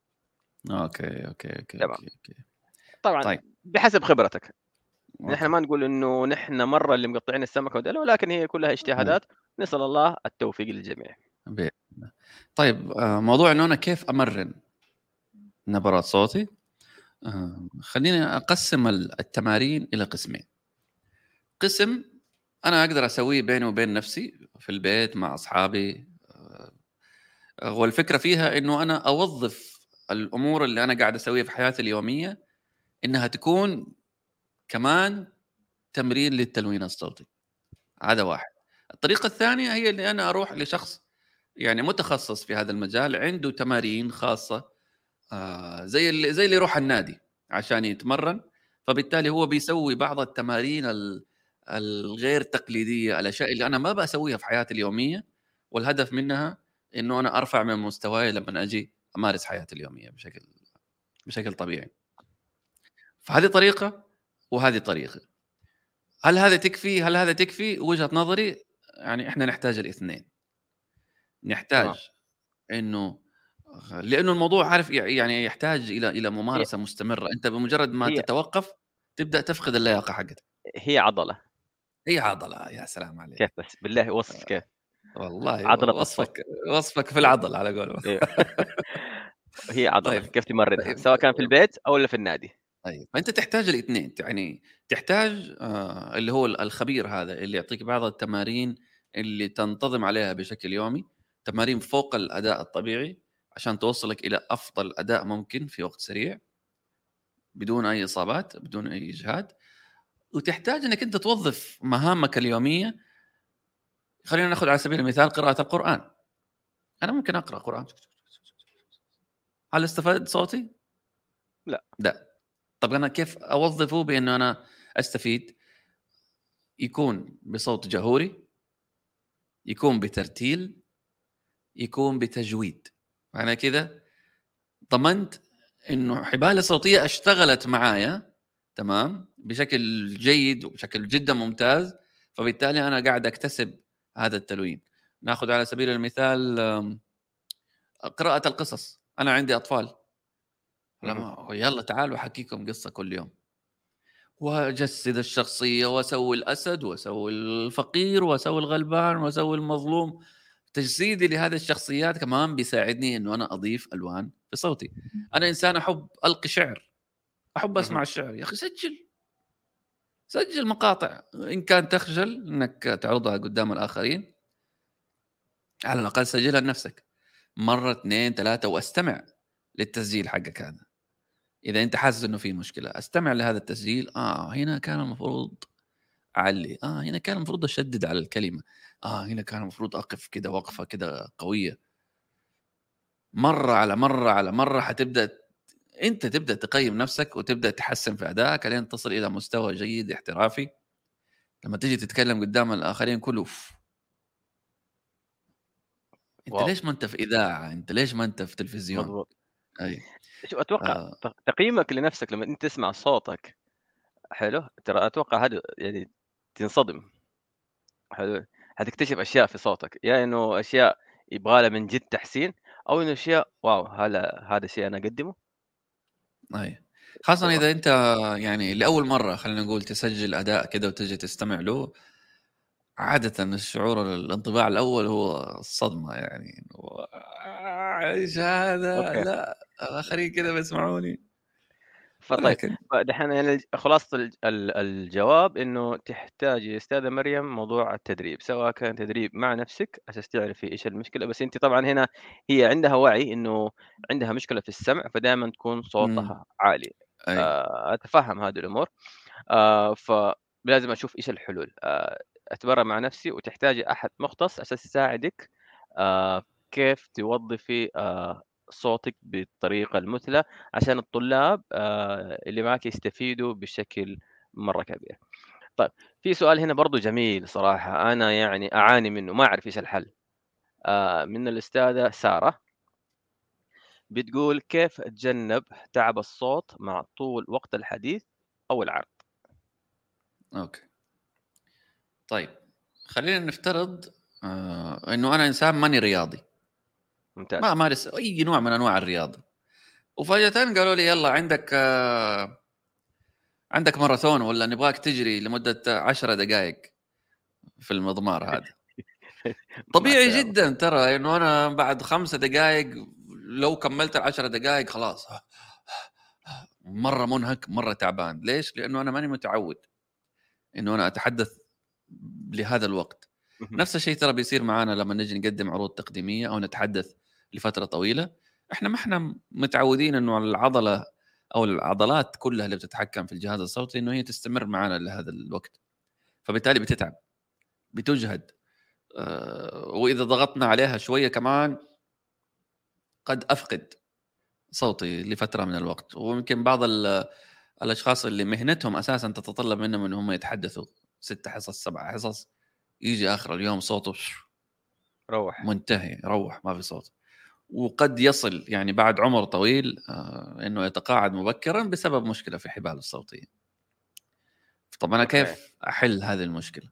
okay, okay, okay، تمام. okay, okay. طبعًا طيب، بحسب خبرتك، نحن أوكي. ما نقول إنه نحن مرّة اللي مقطّعين السمكة وديلها، ولكن هي كلّها أيوه. اجتهادات، نسأل الله التوفيق للجميع. طيب آآ موضوع إنه أنا كيف أمرّن نبرات صوتي، آآ خلّيني أقسّم ال التمارين إلى قسمين. قسم أنا أقدر أسويه بيني وبين نفسي في البيت مع أصحابي آآ والفكرة فيها إنه أنا أوظّف الأمور اللي أنا قاعد أسويها في حياتي اليومية إنها تكون كمان تمرين للتلوين الصوتي، هذا واحد. الطريقة الثانية هي اللي أنا أروح لشخص يعني متخصص في هذا المجال، عنده تمارين خاصة آآ زي اللي زي اللي يروح النادي عشان يتمرّن، فبالتالي هو بيسوي بعض التمارين ال الغير تقليدية، الأشياء اللي أنا ما باسويها في حياتي اليومية، والهدف منها إنه أنا أرفع من مستواي لمّا آجي أمارس حياتي اليومية بشكل بشكل طبيعي. فهذه طريقة وهذه طريقة. هل هذا تكفي؟ هل هذا تكفي؟ وجهة نظري يعني إحنا نحتاج الاثنين. نحتاج إنه لأنه الموضوع عارف يع يعني يحتاج إلى إلى هي ممارسة مستمرة، أنت بمجرد ما هي تتوقف تبدأ تفقد اللياقة حقتك. هي عضلة، هي عضلة، يا سلام كيف عليك! بس بالله وصف كيف؟ والله عضلة. وصفك وصفك في العضل على قولهم. أيوه. هي عضلة، طيب كيف تمرّنها، طيب سواء كان في البيت والّا في النادي. طيب، فأنت تحتاج الاثنين، يعني تحتاج آآ اللي هو ال الخبير هذا اللي يعطيك بعض التمارين اللي تنتظم عليها بشكل يومي، تمارين فوق الأداء الطبيعي عشان توصّلك إلى أفضل أداء ممكن في وقت سريع، بدون أي إصابات، بدون أي إجهاد، وتحتاج إنك أنت توظّف مهامك اليومية خلّينا ناخذ على سبيل المثال قراءة القرآن، أنا ممكن أقرأ قرآن هل استفاد صوتي؟ لأ. لأ. طب أنا كيف أوظّفه بإنه أنا أستفيد؟ يكون بصوت جهوري، يكون بترتيل، يكون بتجويد، معنى كده ضمنت إنه حبالي الصوتية اشتغلت معايا تمام، بشكل جيد وبشكل جدًا ممتاز، فبالتالي أنا قاعد أكتسب هذا التلوين. ناخذ على سبيل المثال قراءة القصص، أنا عندي أطفال،. لما يالّا تعالوا أحكيكم قصة كل يوم. وأجسد الشخصية وأسوي الأسد وأسوي الفقير وأسوي الغلبان وأسوي المظلوم تجسيدي لهذه الشخصيات كمان بيساعدني إنه أنا أضيف ألوان في صوتي أنا إنسان أحب ألقي شعر أحب أسمع. الشعر يا أخي سجل سجل مقاطع. إن كان تخجل إنك تعرضها قدام الآخرين على الأقل سجلها لنفسك. مرة اثنين ثلاثة واستمع للتسجيل حقك هذا. إذا أنت حاسس إنه في مشكلة أستمع لهذا التسجيل. آه هنا كان المفروض أعلي. آه هنا كان المفروض أشدد على الكلمة. آه هنا كان المفروض أقف كده وقفة كده قوية. مرة على مرة على مرة حتبدأ أنت تبدأ تقيم نفسك وتبدأ تحسن في أدائك لين تصل إلى مستوى جيد احترافي. لما تيجي تتكلم قدام الآخرين كله أوف. أنت واو! ليش ما أنت في إذاعة؟ أنت ليش ما أنت في تلفزيون؟ مضبوط. أي. شوف أتوقع آه. تقييمك لنفسك لمّا أنت تسمع صوتك حلو، ترى أتوقع هذا يعني تنصدم، حلو، حتكتشف أشياء في صوتك، يا إنه أشياء يبغى لها من جد تحسين، أو إنه أشياء wow هذا هذا شيء أنا أقدّمه، اي خاصة تمام، إذا أنت يعني لأول مرة خلينا نقول تسجل أداء كده وتجي تستمع له عادةً الشعور الانطباع الأول هو الصدمة يعني آه، إيش هذا؟ okay. لأ، الآخرين كده بيسمعوني، فطيب فدحين يعني ال الجواب إنه تحتاجي يا أستاذة مريم موضوع التدريب، سواء كان تدريب مع نفسِك عشان تعرفي إيش المشكلة، بس أنتِ طبعًا هنا هي عندها وعي إنه عندها مشكلة في السمع، فدايمًا تكون صوتها عالي، أي، آآ أتفهم هذه الأمور، آآ فلازم أشوف إيش الحلول، آآ اتمرن مع نفسي وتحتاجي أحد مختص عشان يساعدك آه كيف توظفي آه صوتك بالطريقة المثلى عشان الطلاب آه اللي معك يستفيدوا بشكل مرة كبير. طيب في سؤال هنا برضو جميل صراحة أنا يعني أعاني منه ما أعرف إيش الحل. آه من الأستاذة سارة بتقول كيف اتجنب تعب الصوت مع طول وقت الحديث أو العرض؟ أوكي طيب خلينا نفترض آه إنه أنا إنسان ماني رياضي ممتاز. ما امارس أي نوع من أنواع الرياضه وفجاه قالوا لي يلا عندك آه عندك ماراثون ولا نبغاك تجري لمدة عشرة دقائق في المضمار هذا. طبيعي. جدا ترى إنه أنا بعد خمسة دقائق لو كملت العشرة دقائق خلاص. مرة منهك مرة تعبان. ليش؟ لأنه أنا ماني متعود إنه أنا أتحدث لهذا الوقت. نفس الشيء ترى بيصير معنا لما نجي نقدم عروض تقديمية أو نتحدث لفترة طويلة إحنا ما إحنا متعودين إنه العضلة أو العضلات كلها اللي بتتحكم في الجهاز الصوتي إنه هي تستمر معنا لهذا الوقت. فبالتالي بتتعب بتجهد آه، وإذا ضغطنا عليها شوية كمان قد أفقد صوتي لفترة من الوقت. ويمكن بعض ال- الأشخاص اللي مهنتهم أساسا تتطلب منهم إن هم يتحدثوا ست حصص سبع حصص يجي آخر اليوم صوته روح. منتهي روح ما في صوت. وقد يصل يعني بعد عمر طويل آه، إنه يتقاعد مبكرا بسبب مشكلة في حباله الصوتية. طب أنا. كيف أحل هذه المشكلة؟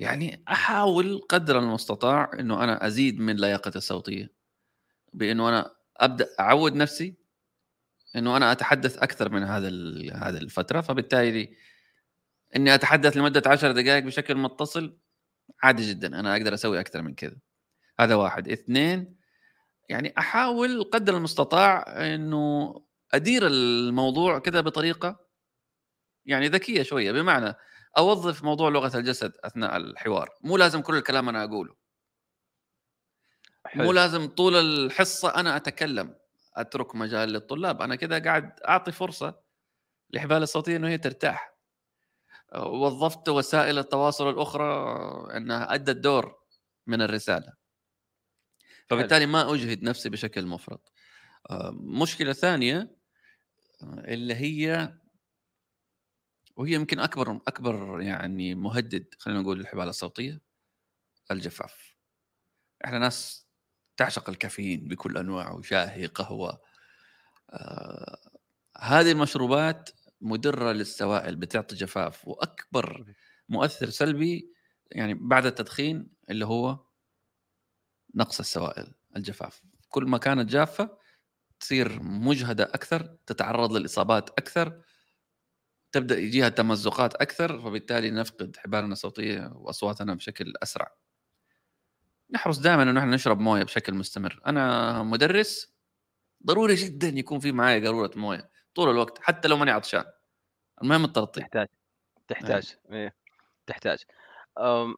يعني أحاول قدر المستطاع إنه أنا أزيد من لياقتي الصوتية بإنه أنا أبدأ أعود نفسي إنه أنا أتحدث أكثر من هذا هذه الفترة فبالتالي إني أتحدث لمدة عشر دقائق بشكل متصل عادي جدا أنا أقدر أسوي أكثر من كذا هذا واحد اثنين يعني أحاول قدر المستطاع إنه أدير الموضوع كذا بطريقة يعني ذكية شوية. بمعنى أوظف موضوع لغة الجسد أثناء الحوار. مو لازم كل الكلام أنا أقوله. حلو. مو لازم طول الحصة أنا أتكلم أترك مجال للطلاب. أنا كذا قاعد أعطي فرصة لحبال الصوتية إنه هي ترتاح. وظفت وسائل التواصل الأخرى إنها أدت دور من الرسالة. فبالتالي ما أجهد نفسي بشكل مفرط. آه، مشكلة ثانية آه، اللي هي وهي يمكن أكبر أكبر يعني مهدد خلينا نقول للحبال الصوتية الجفاف. إحنا ناس تعشق الكافيين بكل أنواعه شاهي قهوة. آه هذه المشروبات مدرة للسوائل بتعطي جفاف وأكبر مؤثر سلبي يعني بعد التدخين اللي هو نقص السوائل الجفاف. كل ما كانت جافة تصير مجهدة أكثر تتعرض للإصابات أكثر تبدأ يجيها تمزقات أكثر فبالتالي نفقد حبالنا الصوتية وأصواتنا بشكل أسرع. نحرص دائما إنه إحنا نشرب موية بشكل مستمر. أنا مدرس ضروري جدا يكون في معي قارورة موية طول الوقت حتى لو ماني عطشان. المهم الترطيب تحتاج تحتاج إيه. تحتاج. أم،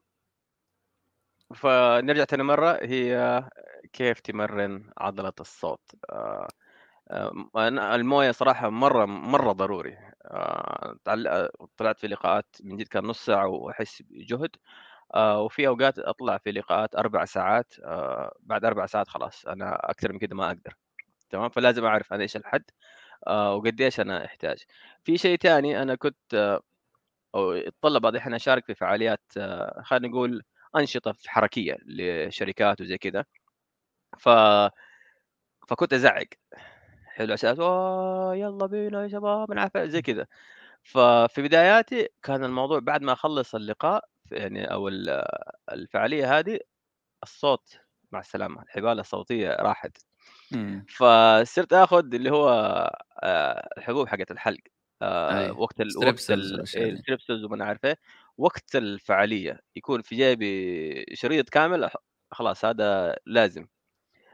فنرجع تاني مرة هي كيف تمرن عضلة الصوت؟ آه، آه، أنا الموية صراحة مرة مرة ضروري. آه، طلعت في لقاءات من جد كان نص ساعة وأحس بجهد. وفي أوقات أطلع في لقاءات أربع ساعات. بعد أربع ساعات خلاص أنا أكثر من كده ما أقدر. تمام؟ فلازم أعرف أنا إيش الحد وقديش أنا أحتاج. في شيء تاني أنا كنت أو يتطلب بعض الأحيان أشارك في فعاليات خلينا نقول أنشطة في حركية لشركات وزي كذا ف فكنت أزعق حلو "أوه، يلا بينا يا شباب عارف زي كذا ففي بداياتي كان الموضوع بعد ما أخلص اللقاء يعني أو ال- الفعالية هذه الصوت مع السلامة الحبال الصوتية راحت مم. فصرت آخذ اللي هو آه، الحبوب حقت الحلق آه، أي. وقت ال وقت ستريبسلز ال والأشياء إيه،. ال Strepsils وما عارف إيه وقت الفعالية يكون في جيبي شريط كامل خلاص هذا لازم.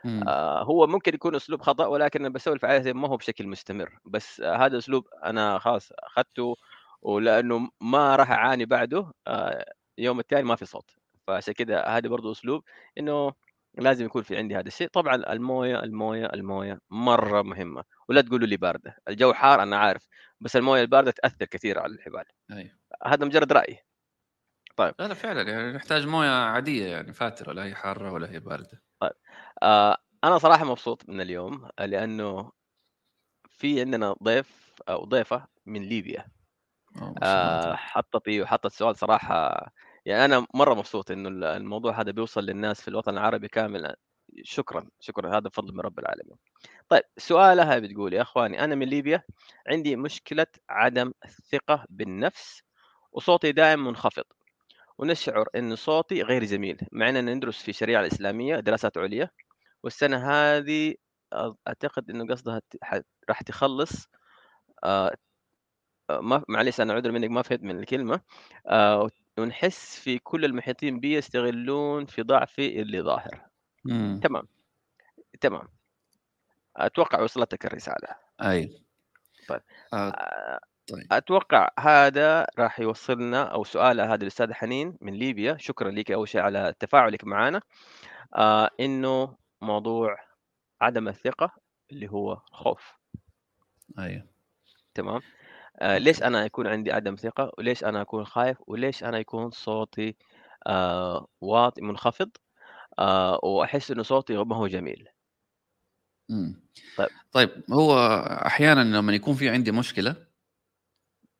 مم. آه، هو ممكن يكون أسلوب خطأ ولكن أنا بسوي الفعالية ما هو بشكل مستمر. بس آه، هذا أسلوب أنا خلاص أخذته ولأنه ما راح أعاني بعده آه، يوم الثاني ما في صوت. فعشان كده هذا برضو أسلوب إنه لازم يكون في عندي هذا الشيء. طبعا الموية الموية الموية مرة مهمة ولا تقولوا لي باردة. الجو حار أنا عارف بس الموية الباردة تأثر كثير على الحبال. أي. هذا مجرد رأي. طيب. لا لا فعلا يعني نحتاج موية عادية يعني فاترة لا هي حارة ولا هي باردة. آه أنا صراحة مبسوط من اليوم لأنه في عندنا ضيف أو ضيفة من ليبيا. آه تبارك. حطت إيه وحطت سؤال صراحة يعني أنا مرة مبسوط إنه ال- الموضوع هذا بيوصل للناس في الوطن العربي كامل شكرا شكرا. هذا فضل من رب العالمين. طيب سؤالها بتقول يا إخواني أنا من ليبيا عندي مشكلة عدم الثقة بالنفس وصوتي دائما منخفض. ونشعر إن صوتي غير جميل مع إننا ندرس في الشريعه الإسلامية دراسات عليا والسنة هذه أ- أعتقد إنه قصدها راح تخلص آه، آه، ما معلش أنا عذر منك ما فهمت من الكلمة آه، ونحس في كل المحيطين بي يستغلون في ضعفي اللي ظاهر. مم. تمام. تمام. أتوقع وصلتك الرسالة. أي. طيب. آه. آه، طيب. أتوقع هذا راح يوصلنا أو سؤالها هذا الأستاذ حنين من ليبيا. شكرا لك أول شيء على تفاعلك معنا. آه إنه موضوع عدم الثقة اللي هو خوف. اي تمام؟ آه ليش أنا يكون عندي عدم ثقة؟ وليش أنا أكون خايف؟ وليش أنا يكون صوتي آه واطي منخفض؟ آه وأحس إنه صوتي ما هو جميل. مم. طيب. طيب هو أحيانا لما يكون في عندي مشكلة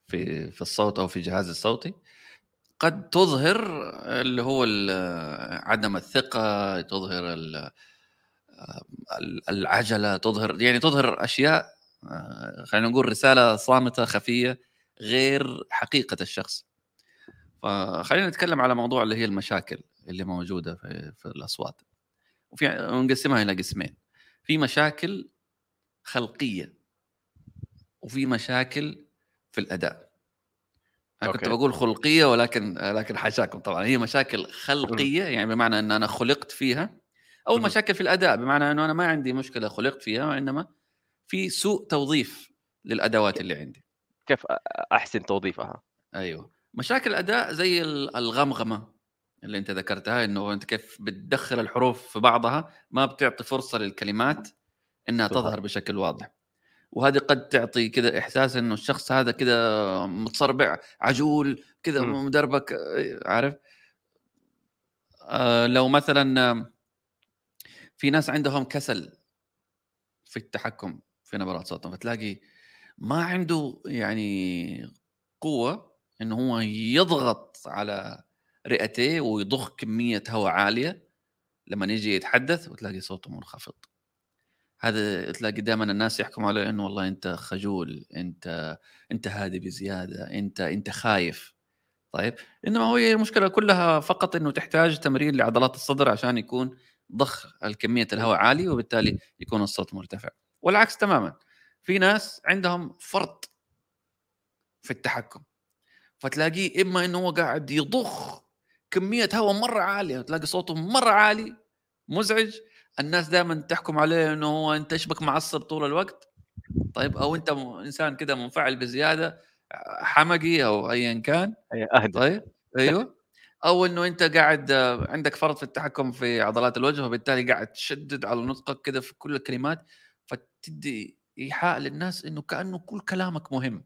في في الصوت أو في جهاز الصوتي قد تظهر اللي هو عدم الثقة تظهر ال- ال- العجلة تظهر يعني تظهر أشياء آه، خلينا نقول رسالة صامتة خفية غير حقيقة الشخص. فخلينا نتكلم على موضوع اللي هي المشاكل اللي موجودة في, في الأصوات. وفي نقسمها إلى قسمين. في مشاكل خلقية وفي مشاكل في الأداء. أنا كنت. بقول خلقية ولكن لكن حاشاكم طبعا. هي مشاكل خلقية يعني بمعنى إن أنا خلقت فيها أو. مشاكل في الأداء بمعنى إنه أنا ما عندي مشكلة خلقت فيها وإنما في سوء توظيف للأدوات اللي عندي. كيف أحسن توظيفها؟ أيوه. مشاكل الأداء زي ال- الغمغمة اللي أنت ذكرتها إنه أنت كيف بتدخل الحروف في بعضها ما بتعطي فرصة للكلمات إنها. تظهر بشكل واضح. وهذه قد تعطي كذا إحساس إنه الشخص هذا كذا متصربع عجول كذا مم. مدربك عارف آه لو مثلا في ناس عندهم كسل في التحكم في نبرات صوتهم فتلاقي ما عنده يعني قوة انه هو يضغط على رئتيه ويضخ كمية هواء عالية لما يجي يتحدث وتلاقي صوته منخفض هذا تلاقي دائما الناس يحكموا عليه إنه والله أنت خجول أنت أنت هادي بزيادة أنت أنت خايف. طيب؟ إنما هو المشكلة كلها فقط إنه تحتاج تمرين لعضلات الصدر عشان يكون ضخ الكمية الهواء عالي وبالتالي يكون الصوت مرتفع. والعكس تماما. في ناس عندهم فرط في التحكم. فتلاقيه إما إنه هو قاعد يضخ كمية هواء مرة عالية وتلاقي صوته مرة عالي مزعج الناس دائما تحكم عليه إنه هو أنت إيش بك معصب طول الوقت؟ طيب أو أنت إنسان كده منفعل بزيادة حمقي أو ايا كان. أي أهدى. طيب أيوه. أو إنه أنت قاعد عندك فرط في التحكم في عضلات الوجه وبالتالي قاعد تشدد على نطقك كده في كل الكلمات فتدي إيحاء للناس إنه كأنه كل كلامك مهم.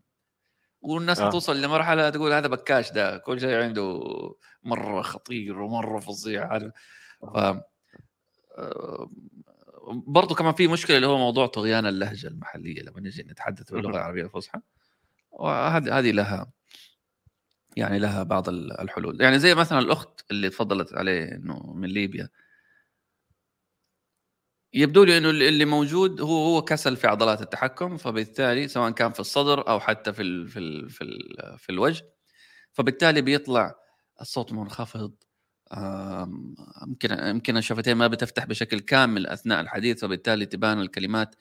والناس آه. حتوصل لمرحلة تقول هذا بكاش ده كل شيء عنده مرة خطير ومرة فظيع. عارف برضو كمان في مشكلة اللي هو موضوع طغيان اللهجة المحلية لما نجي نتحدث باللغة. العربية الفصحى. وهذه هذه لها يعني لها بعض ال- الحلول. يعني زي مثلا الأخت اللي تفضلت عليه إنه من ليبيا. يبدو لي إنه اللي موجود هو هو كسل في عضلات التحكم فبالتالي سواء كان في الصدر أو حتى في ال في ال في, ال في الوجه فبالتالي بيطلع الصوت منخفض. آم، يمكن الشفتين ما بتفتح بشكل كامل أثناء الحديث وبالتالي تبان الكلمات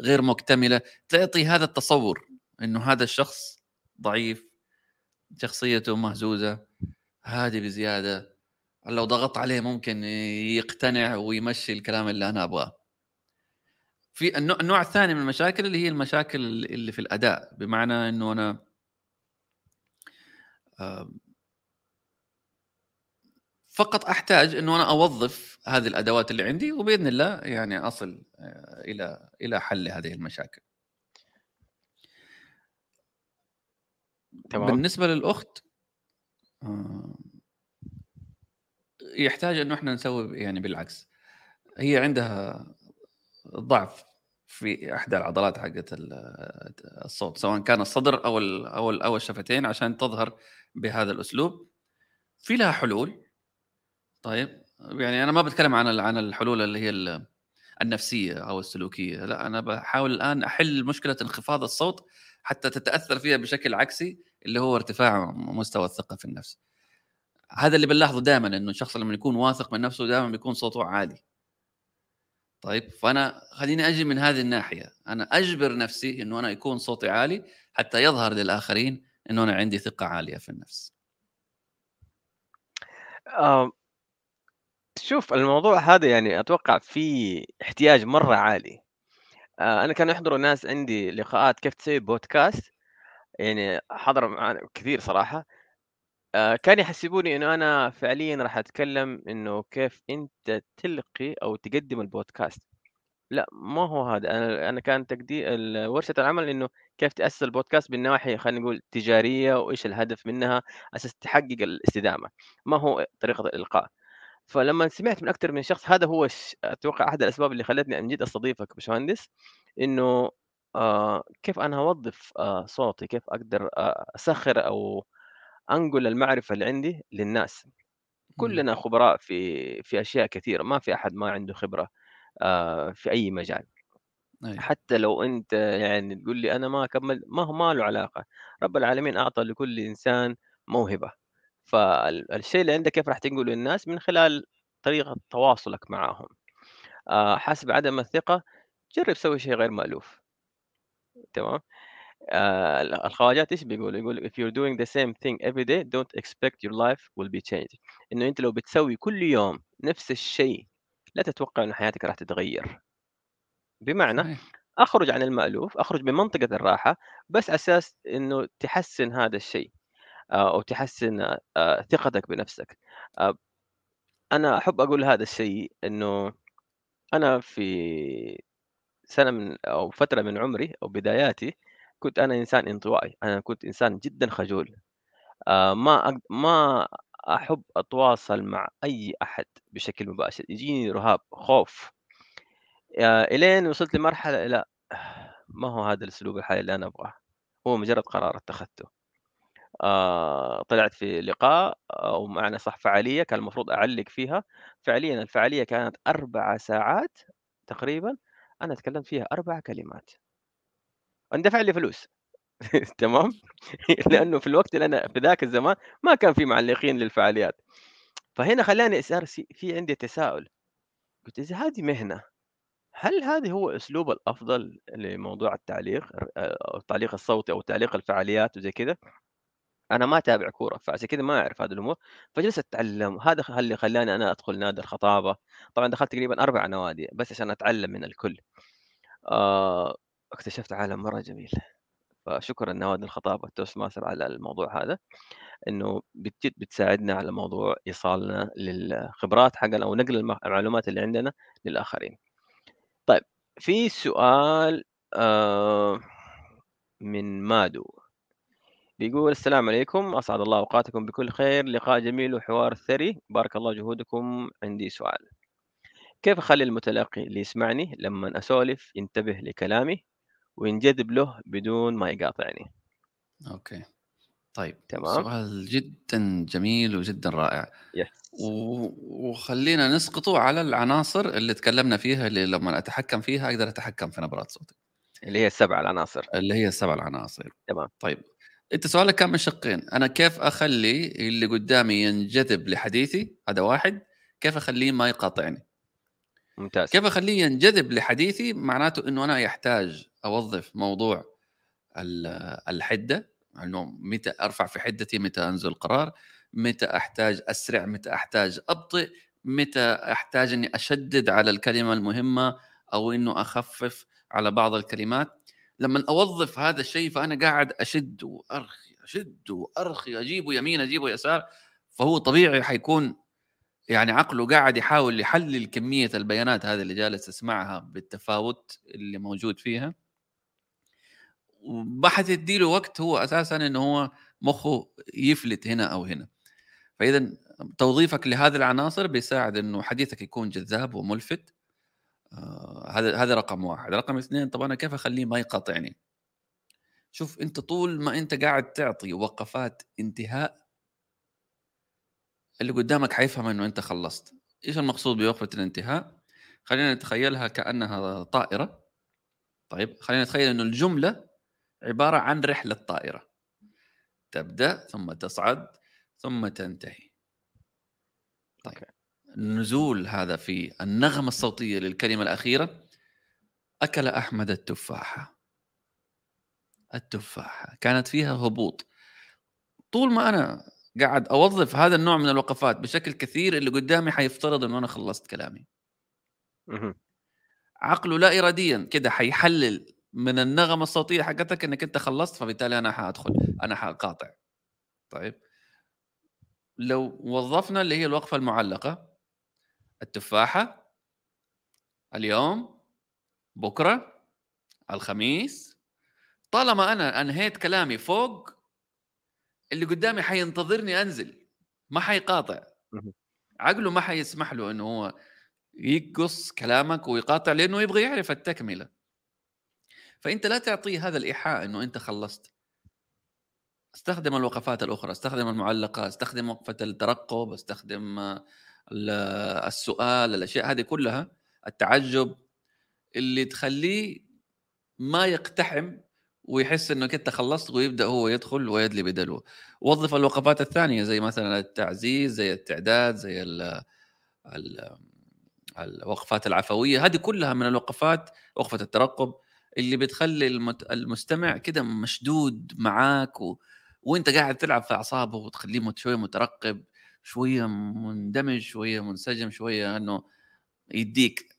غير مكتملة. تعطي هذا التصور إنه هذا الشخص ضعيف شخصيته مهزوزة هادي بزيادة. لو ضغط عليه ممكن يقتنع ويمشي الكلام اللي أنا أبغاه. في النوع, الثاني من المشاكل اللي هي المشاكل اللي في الأداء. بمعنى إنه أنا فقط أحتاج إنه أنا أوظف هذه الأدوات اللي عندي وبإذن الله يعني أصل آه، إلى إلى حل هذه المشاكل. تمام. بالنسبة للأخت آه، يحتاج إنه إحنا نسوي يعني بالعكس هي عندها ضعف في إحدى العضلات حقت الصوت سواء كان الصدر أو أو أو الشفتين عشان تظهر بهذا الأسلوب. في لها حلول. طيب يعني أنا ما بتكلم عن عن الحلول اللي هي النفسية أو السلوكية لا أنا بحاول الآن أحل مشكلة انخفاض الصوت حتى تتأثر فيها بشكل عكسي اللي هو ارتفاع مستوى الثقة في النفس. هذا اللي بنلاحظه دائما إنه الشخص لما يكون واثق من نفسه دائما بيكون صوته عالي. طيب فأنا خليني أجي من هذه الناحية. أنا أجبر نفسي إنه أنا يكون صوتي عالي حتى يظهر للآخرين إنه أنا عندي ثقة عالية في النفس. آه شوف الموضوع هذا يعني أتوقع فيه احتياج مرة عالي. آه أنا كان يحضروا ناس عندي لقاءات كيف تسوي بودكاست يعني حضر معنا كثير صراحة. آه كان يحسبوني إنه أنا فعليا راح أتكلم إنه كيف أنت تلقي أو تقدم البودكاست. لا ما هو هذا. أنا أنا كان تقدير ورشة العمل إنه كيف تأسس البودكاست بالناحيه خلينا نقول تجارية وإيش الهدف منها أساس تحقق الاستدامة. ما هو طريقة الإلقاء. فلما سمعت من أكثر من شخص هذا هو أتوقع أحد الأسباب اللي خلتني من جد أستضيفك باشمهندس إنه آه كيف أنا أوظف آه صوتي كيف أقدر آه أسخر أو أنقل المعرفة اللي عندي للناس. كلنا خبراء في في أشياء كثيرة ما في أحد ما عنده خبرة آه في أي مجال. أيه. حتى لو أنت يعني تقول لي أنا ما اكمل ما هو ما له علاقة. رب العالمين أعطى لكل إنسان موهبة. فالشيء اللي عندك كيف راح تنقله للناس من خلال طريقة تواصلك معهم آه حسب عدم الثقة جرب سوي شيء غير مألوف. تمام؟ آه الخواجات إيش بيقول يقول if you're doing the same thing every day don't expect your life will be changed إنه أنت لو بتسوي كل يوم نفس الشيء لا تتوقع ان حياتك راح تتغير. بمعنى أخرج عن المألوف أخرج من منطقه الراحة بس أساس إنه تحسن هذا الشيء. آه، أو تحسن آه، ثقتك بنفسك. آه، أنا أحب أقول هذا الشيء إنه أنا في سنة من أو فترة من عمري أو بداياتي كنت أنا إنسان انطوائي. أنا كنت إنسان جدا خجول. ما ما أحب أتواصل مع أي أحد بشكل مباشر. يجيني رهاب خوف. إلين وصلت لمرحلة لا ما هو هذا الأسلوب الحالي اللي أنا أبغاه؟ هو مجرد قرار اتخذته. آه طلعت في لقاء أو معنى صح فعاليه كان المفروض أعلق فيها. فعليا الفعالية كانت أربع ساعات تقريبا أنا تكلمت فيها أربع كلمات. اندفع لي فلوس. تمام؟ لأنه في الوقت اللي أنا في ذاك الزمان ما كان في معلقين للفعاليات. فهنا خلاني صار في عندي تساؤل. قلت إذا هذه مهنة هل هذا هو أسلوب الأفضل لموضوع التعليق التعليق الصوتي أو تعليق الفعاليات وزي كذا أنا ما أتابع كورة فعشان كذا ما أعرف هذه الأمور فجلست أتعلم هذا اللي خلاني أنا أدخل نادي الخطابة. طبعا دخلت تقريبا أربع نوادي بس عشان أتعلم من الكل. آه اكتشفت عالم مرة جميل. فشكرا نوادي الخطابة Toastmasters على الموضوع هذا إنه بتجد بتساعدنا على موضوع إيصالنا للخبرات حقنا أو نقل المعلومات اللي عندنا للآخرين. طيب في سؤال آه من مادو. بيقول السلام عليكم أسعد الله أوقاتكم بكل خير لقاء جميل وحوار ثري. بارك الله جهودكم. عندي سؤال. كيف أخلي المتلقي اللي يسمعني لما أسولف ينتبه لكلامي وينجذب له بدون ما يقاطعني؟ okay. طيب تمام. سؤال جدا جميل وجدا رائع. yes وخلينا نسقطه على العناصر اللي تكلمنا فيها اللي لما أتحكم فيها أقدر أتحكم في نبرات صوتي. اللي هي السبع العناصر. اللي هي السبع العناصر. تمام. طيب انت سؤالك كان من شقين. أنا كيف أخلي اللي قدامي ينجذب لحديثي؟ هذا واحد. كيف أخليه ما يقاطعني؟ ممتاز. كيف أخليه ينجذب لحديثي؟ معناته إنه أنا يحتاج أوظف موضوع الحدة. إنه متى أرفع في حدتي؟ متى أنزل قرار؟ متى أحتاج أسرع؟ متى أحتاج أبطئ؟ متى أحتاج إني أشدد على الكلمة المهمة أو إنه أخفف على بعض الكلمات؟ لما أوظف هذا الشيء فأنا قاعد أشد وأرخي أشد وأرخي اجيبه يمين اجيبه يسار فهو طبيعي حيكون يعني عقله قاعد يحاول يحلل كمية البيانات هذه اللي جالس يسمعها بالتفاوت اللي موجود فيها. وما حتدي له وقت هو أساسا إنه هو مخه يفلت هنا أو هنا. فاذا توظيفك لهذه العناصر بيساعد إنه حديثك يكون جذاب وملفت. هذا هذا رقم واحد. رقم اثنين طب أنا كيف أخليه ما يقاطعني؟ شوف أنت طول ما أنت قاعد تعطي وقفات انتهاء اللي قدامك حيفهم إنه أنت خلصت. إيش المقصود بوقفة الانتهاء؟ خلينا نتخيلها كأنها طائرة. طيب خلينا نتخيل إنه الجملة عبارة عن رحلة طائرة. تبدأ ثم تصعد ثم تنتهي. طيب. النزول هذا في النغمة الصوتية للكلمة الأخيرة أكل أحمد التفاحة. التفاحة كانت فيها هبوط. طول ما أنا قاعد أوظف هذا النوع من الوقفات بشكل كثير اللي قدامي حيفترض إنه أنا خلصت كلامي. عقله لا اراديا كده حيحلل من النغمة الصوتية حقتك إنك أنت خلصت فبالتالي أنا حأدخل أنا حقاطع طيب. لو وظفنا اللي هي الوقفة المعلقة التفاحة اليوم بكرة الخميس. طالما أنا أنهيت كلامي فوق اللي قدامي حينتظرني أنزل ما حيقاطع. عقله ما حيسمح له إنه هو يقص كلامك ويقاطع لأنه يبغى يعرف التكملة. فأنت لا تعطيه هذا الإيحاء إنه أنت خلصت. استخدم الوقفات الأخرى استخدم المعلقه استخدم وقفة الترقب استخدم السؤال الأشياء هذه كلها التعجب اللي تخليه ما يقتحم ويحس إنك أنت خلصت ويبدأ هو يدخل ويدلي بدلو وظف الوقفات الثانية زي مثلا التعزيز زي التعداد زي ال ال الوقفات العفوية. هذه كلها من الوقفات وقفة الترقب اللي بتخلي المستمع كده مشدود معاك و... وأنت قاعد تلعب في أعصابه وتخليه شوية مترقب. شوية مندمج شوية منسجم شوية إنه يديك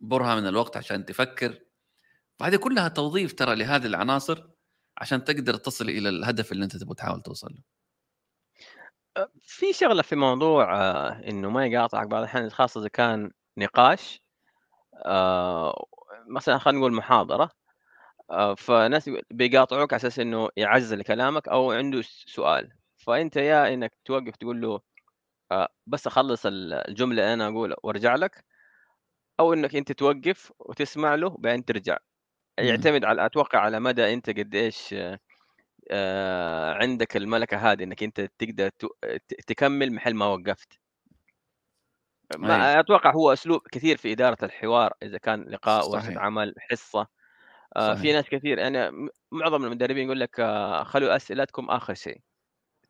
برهة من الوقت عشان تفكر. فهذه كلها توظيف ترى لهذه العناصر عشان تقدر تصل إلى الهدف اللي أنت تبغى تحاول توصل له. في شغلة في موضوع إنه ما يقاطعك بعض الأحيان خاصة إذا كان نقاش مثلا خلينا نقول محاضرة فناس بيقاطعوك على أساس إنه يعزل كلامك أو عنده سؤال. فأنت يا إنك توقف تقول له بس أخلص الجملة اللي أنا أقولها وأرجع لك أو إنك أنت توقف وتسمع له بعدين ترجع. يعتمد على أتوقع على مدى أنت قد إيش آه عندك الملكة هذه إنك أنت تقدر تكمل محل ما وقفت. ما أيه. أتوقع هو أسلوب كثير في إدارة الحوار إذا كان لقاء ورشه عمل حصة. آه في ناس كثير يعني معظم المدربين يقول لك آه خلوا أسئلتكم آخر شيء.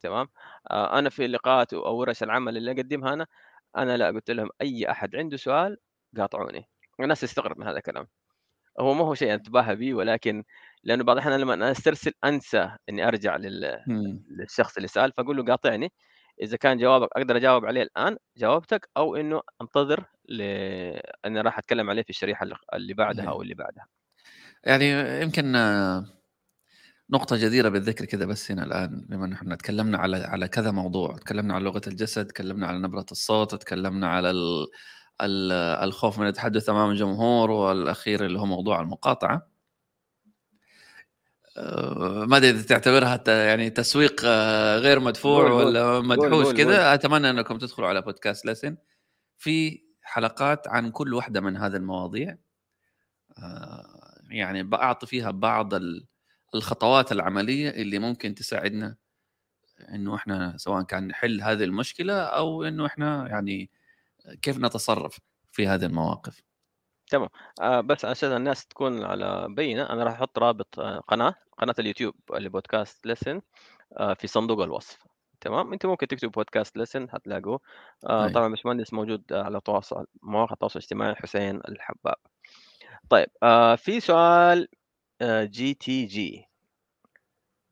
تمام؟ آه أنا في اللقاءات أو ورش العمل اللي أقدمها أنا أنا لا قلت لهم أي أحد عنده سؤال قاطعوني. الناس تستغرب من هذا الكلام. هو ما هو شيء اتباهى به ولكن لأنه بعض الأحيان لما أنا أسترسل أنسى إني أرجع لل... للشخص اللي سأل فأقول له قاطعني. إذا كان جوابك أقدر أجاوب عليه الآن جاوبتك أو إنه أنتظر ل... أني راح أتكلم عليه في الشريحة اللي بعدها أو اللي بعدها. يعني يمكن نقطة جديرة بالذكر كذا بس هنا الآن بما أن إحنا تكلمنا على على كذا موضوع، تكلمنا على لغة الجسد، تكلمنا على نبرة الصوت، تكلمنا على ال... الخوف من التحدث أمام الجمهور والأخير اللي هو موضوع المقاطعة. آه، ما أدري إذا تعتبرها يعني تسويق آه، غير مدفوع ولا مدحوش كذا أتمنى أنكم تدخلوا على بودكاست لسن. في حلقات عن كل واحدة من هذه المواضيع. آه، يعني بعطي فيها بعض الخطوات العملية اللي ممكن تساعدنا إنه إحنا سواء كان نحل هذه المشكلة أو إنه إحنا يعني كيف نتصرف في هذه المواقف. تمام. آه بس عشان الناس تكون على بينة أنا راح أحط رابط آه قناة قناة اليوتيوب اللي بودكاست لسن آه في صندوق الوصف. تمام؟ أنت ممكن تكتب بودكاست لسن حتلاقوه آه طبعا باشمهندس موجود على تواصل مواقع التواصل الاجتماعي حسين الحباب. طيب آه في سؤال GTG.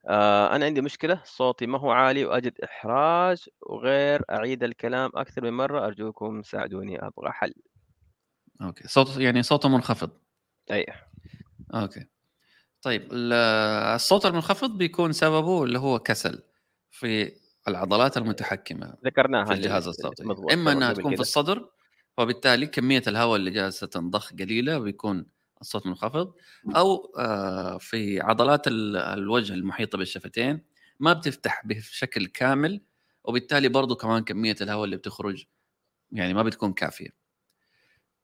آه أنا عندي مشكلة صوتي ما هو عالي وأجد إحراج وغير أعيد الكلام أكثر من مرة أرجوكم ساعدوني أبغى حل. okay صوت يعني صوته منخفض. أي. okay. طيب الصوت المنخفض بيكون سببه اللي هو كسل في العضلات المتحكمة ذكرناها في الجهاز الصوتي. إما إنها تكون في الصدر وبالتالي كمية الهواء اللي جالسة تنضخ قليلة بيكون الصوت منخفض أو آه، في عضلات الوجه المحيطة بالشفتين ما بتفتح بشكل كامل وبالتالي برضو كمان كمية الهواء اللي بتخرج يعني ما بتكون كافية.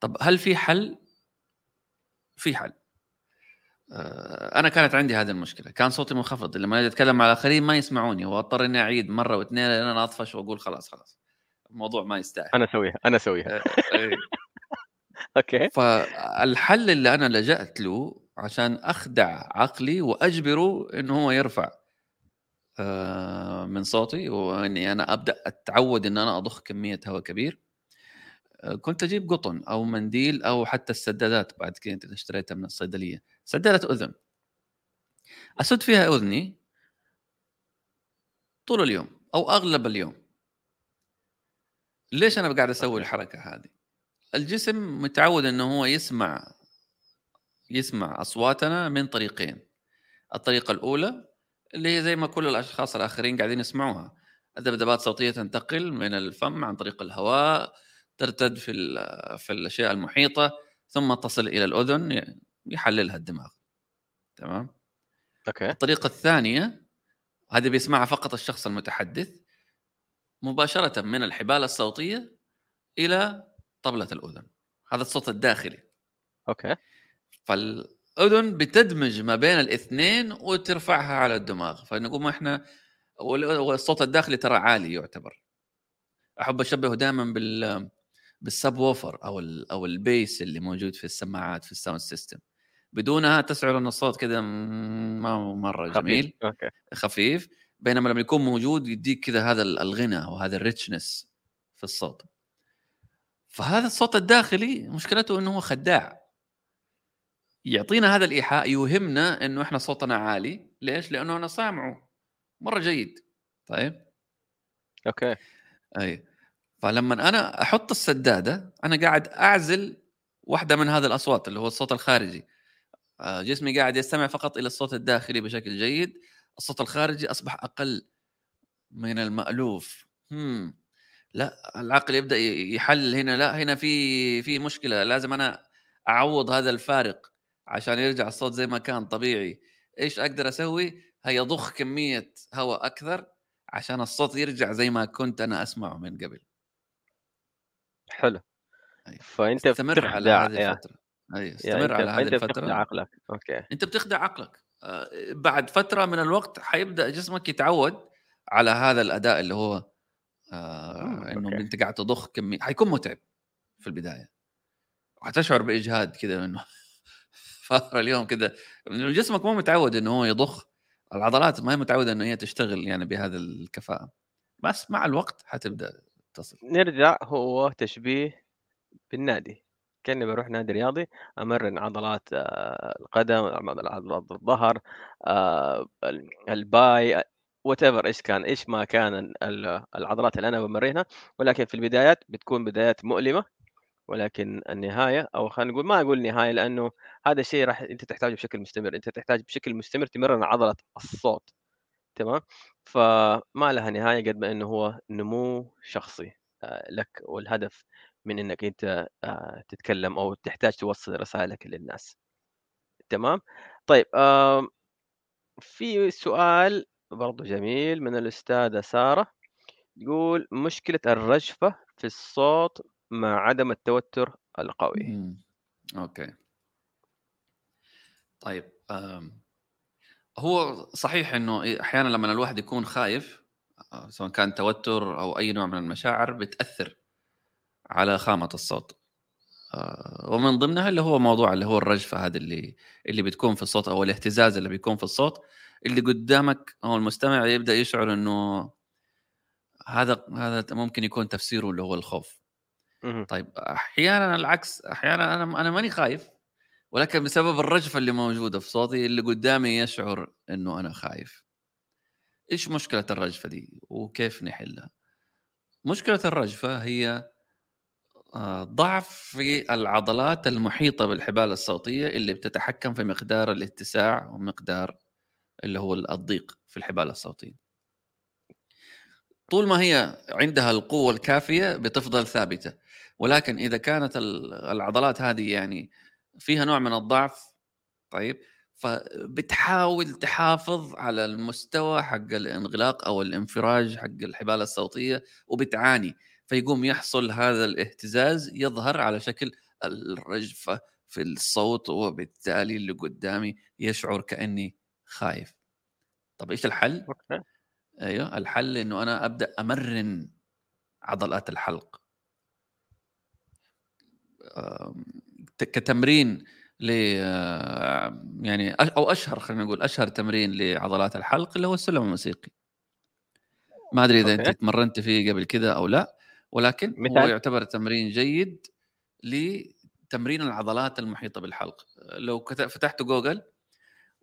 طب هل في حل؟ في حل. آه، أنا كانت عندي هذه المشكلة كان صوتي منخفض لما أتكلم مع الآخرين ما يسمعوني وأضطر إني أعيد مرة واثنين لين أنا أطفش وأقول خلاص خلاص الموضوع ما يستاهل. أنا أسويها أنا أسويها. آه، إيه. أوكي. فالحل اللي أنا لجأت له عشان أخدع عقلي وأجبره إنه هو يرفع آه، من صوتي وإني أنا أبدأ أتعود إن أنا أضخ كمية هواء كبير. آه، كنت أجيب قطن أو منديل أو حتى السدادات بعد كده أنت اشتريتها من الصيدلية. سدادة أذن. أسد فيها أذني طول اليوم أو أغلب اليوم. ليش أنا قاعد أسوي الحركة هذه؟ الجسم متعود إنه هو يسمع يسمع أصواتنا من طريقين. الطريقة الأولى اللي هي زي ما كل الأشخاص الآخرين قاعدين يسمعوها. الذبذبات صوتية تنتقل من الفم عن طريق الهواء ترتد في في الأشياء المحيطة ثم تصل إلى الأذن يحللها الدماغ. تمام؟ okay. الطريقة الثانية هذه بيسمعها فقط الشخص المتحدث مباشرة من الحبال الصوتية إلى طبلة الأذن. هذا الصوت الداخلي. okay. فالأذن بتدمج ما بين الاثنين وترفعها على الدماغ. فنقوم إحنا والصوت الداخلي ترى عالي يعتبر. أحب أشبهه دائما بال بال subwoofer أو ال أو ال bass اللي موجود في السماعات في ال sound system. بدونها تشعر إن الصوت كذا ما مرة جميل. خفيف. okay. خفيف. بينما لما يكون موجود يديك كذا هذا الغنى وهذا ال richness في الصوت. فهذا الصوت الداخلي مشكلته إنه هو خداع. يعطينا هذا الإيحاء يوهمنا إنه إحنا صوتنا عالي. ليش؟ لأنه أنا سامعه. مرة جيد. طيب؟ أوكي. أي. فلما أنا أحط السدادة أنا قاعد أعزل واحدة من هذه الأصوات اللي هو الصوت الخارجي. آه، جسمي قاعد يستمع فقط إلى الصوت الداخلي بشكل جيد. الصوت الخارجي أصبح أقل من المألوف. هم. لأ العقل يبدأ يحلل هنا لأ هنا في في مشكلة لازم أنا أعوض هذا الفارق عشان يرجع الصوت زي ما كان طبيعي. إيش أقدر أسوي؟ هي ضخ كمية هواء أكثر عشان الصوت يرجع زي ما كنت أنا أسمعه من قبل. حلو. فأنت استمر على بتخدع هذه يا الفترة. أي استمر على هذه فأنت بتخدع الفترة. عقلك. أوكي. أنت بتخدع عقلك. آه، بعد فترة من الوقت حيبدأ جسمك يتعود على هذا الأداء اللي هو آه مم، إنه. أنت قاعد تضخ كمية. حيكون متعب في البداية. وحتشعر بإجهاد كذا إنه فاخر اليوم كذا جسمك مو متعود إنه هو يضخ. العضلات ما هي متعودة إنه هي تشتغل يعني بهذا الكفاءة. بس مع الوقت حتبدأ تصل. نرجع هو تشبيه بالنادي. كأني بروح نادي رياضي أمرن عضلات آه، القدم عضلات الظهر آه، ال- ال bi whatever إيش كان إيش ما كان ال- العضلات اللي أنا بمرنها ولكن في البدايات بتكون بدايات مؤلمة. ولكن النهاية أو خلينا نقول ما أقول نهاية لأنه هذا الشيء راح أنت تحتاجه بشكل مستمر. أنت تحتاج بشكل مستمر تمرن عضلة الصوت. تمام؟ فما لها نهاية قد ما إنه هو نمو شخصي. آه، لك والهدف من إنك أنت آه، تتكلم أو تحتاج توصل رسائلك للناس. تمام؟ طيب في سؤال برضو جميل من الأستاذة سارة يقول مشكلة الرجفة في الصوت مع عدم التوتر القوي مم. أوكي طيب أم. هو صحيح إنه أحيانا لما الواحد يكون خايف آه، سواء كان توتر أو أي نوع من المشاعر بتأثر على خامة الصوت آه، ومن ضمنها اللي هو موضوع اللي هو الرجفة هذا اللي اللي بتكون في الصوت أو الاهتزاز اللي بيكون في الصوت اللي قدامك أو المستمع يبدأ يشعر إنه هذا هذا ممكن يكون تفسيره اللي هو الخوف. طيب أحيانا العكس أحيانا أنا أنا ماني خايف ولكن بسبب الرجفة اللي موجودة في صوتي اللي قدامي يشعر إنه أنا خايف. إيش مشكلة الرجفة دي؟ وكيف نحلها؟ مشكلة الرجفة هي آه، ضعف في العضلات المحيطة بالحبال الصوتية اللي بتتحكم في مقدار الاتساع ومقدار اللي هو الضيق في الحبال الصوتية. طول ما هي عندها القوة الكافية بتفضل ثابتة. ولكن إذا كانت ال- العضلات هذه يعني فيها نوع من الضعف طيب فبتحاول تحافظ على المستوى حق الانغلاق أو الانفراج حق الحبال الصوتية وبتعاني. فيقوم يحصل هذا الاهتزاز يظهر على شكل الرجفة في الصوت وبالتالي اللي قدامي يشعر كأني خايف. طب إيش الحل؟ أيوه الحل إنه أنا أبدأ أمرن عضلات الحلق. كتمرين ل يعني أو أشهر خلينا نقول أشهر تمرين لعضلات الحلق اللي هو السلم الموسيقي. ما أدري إذا أنت. تمرنت فيه قبل كده أو لا ولكن هو مثال؟ يعتبر تمرين جيد لتمرين العضلات المحيطة بالحلق. لو فتحتوا جوجل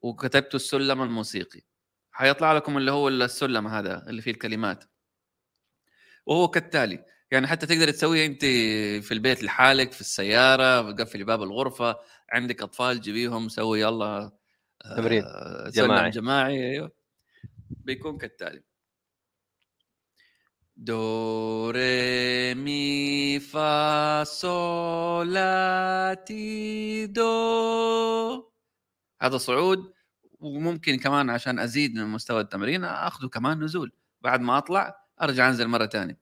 وكتبتوا السلم الموسيقي. حيطلع لكم اللي هو السلم هذا اللي فيه الكلمات. وهو كالتالي يعني حتى تقدر تسويه أنت في البيت لحالك في السيارة تقفلي باب الغرفة عندك أطفال جيبيهم سوي يلا آه، تمرين جماعي. جماعي أيوه. بيكون كالتالي. دو ري مي فا صول لا تي دو هذا صعود وممكن كمان عشان أزيد من مستوى التمرين أخذه كمان نزول. بعد ما أطلع أرجع أنزل مرة ثانية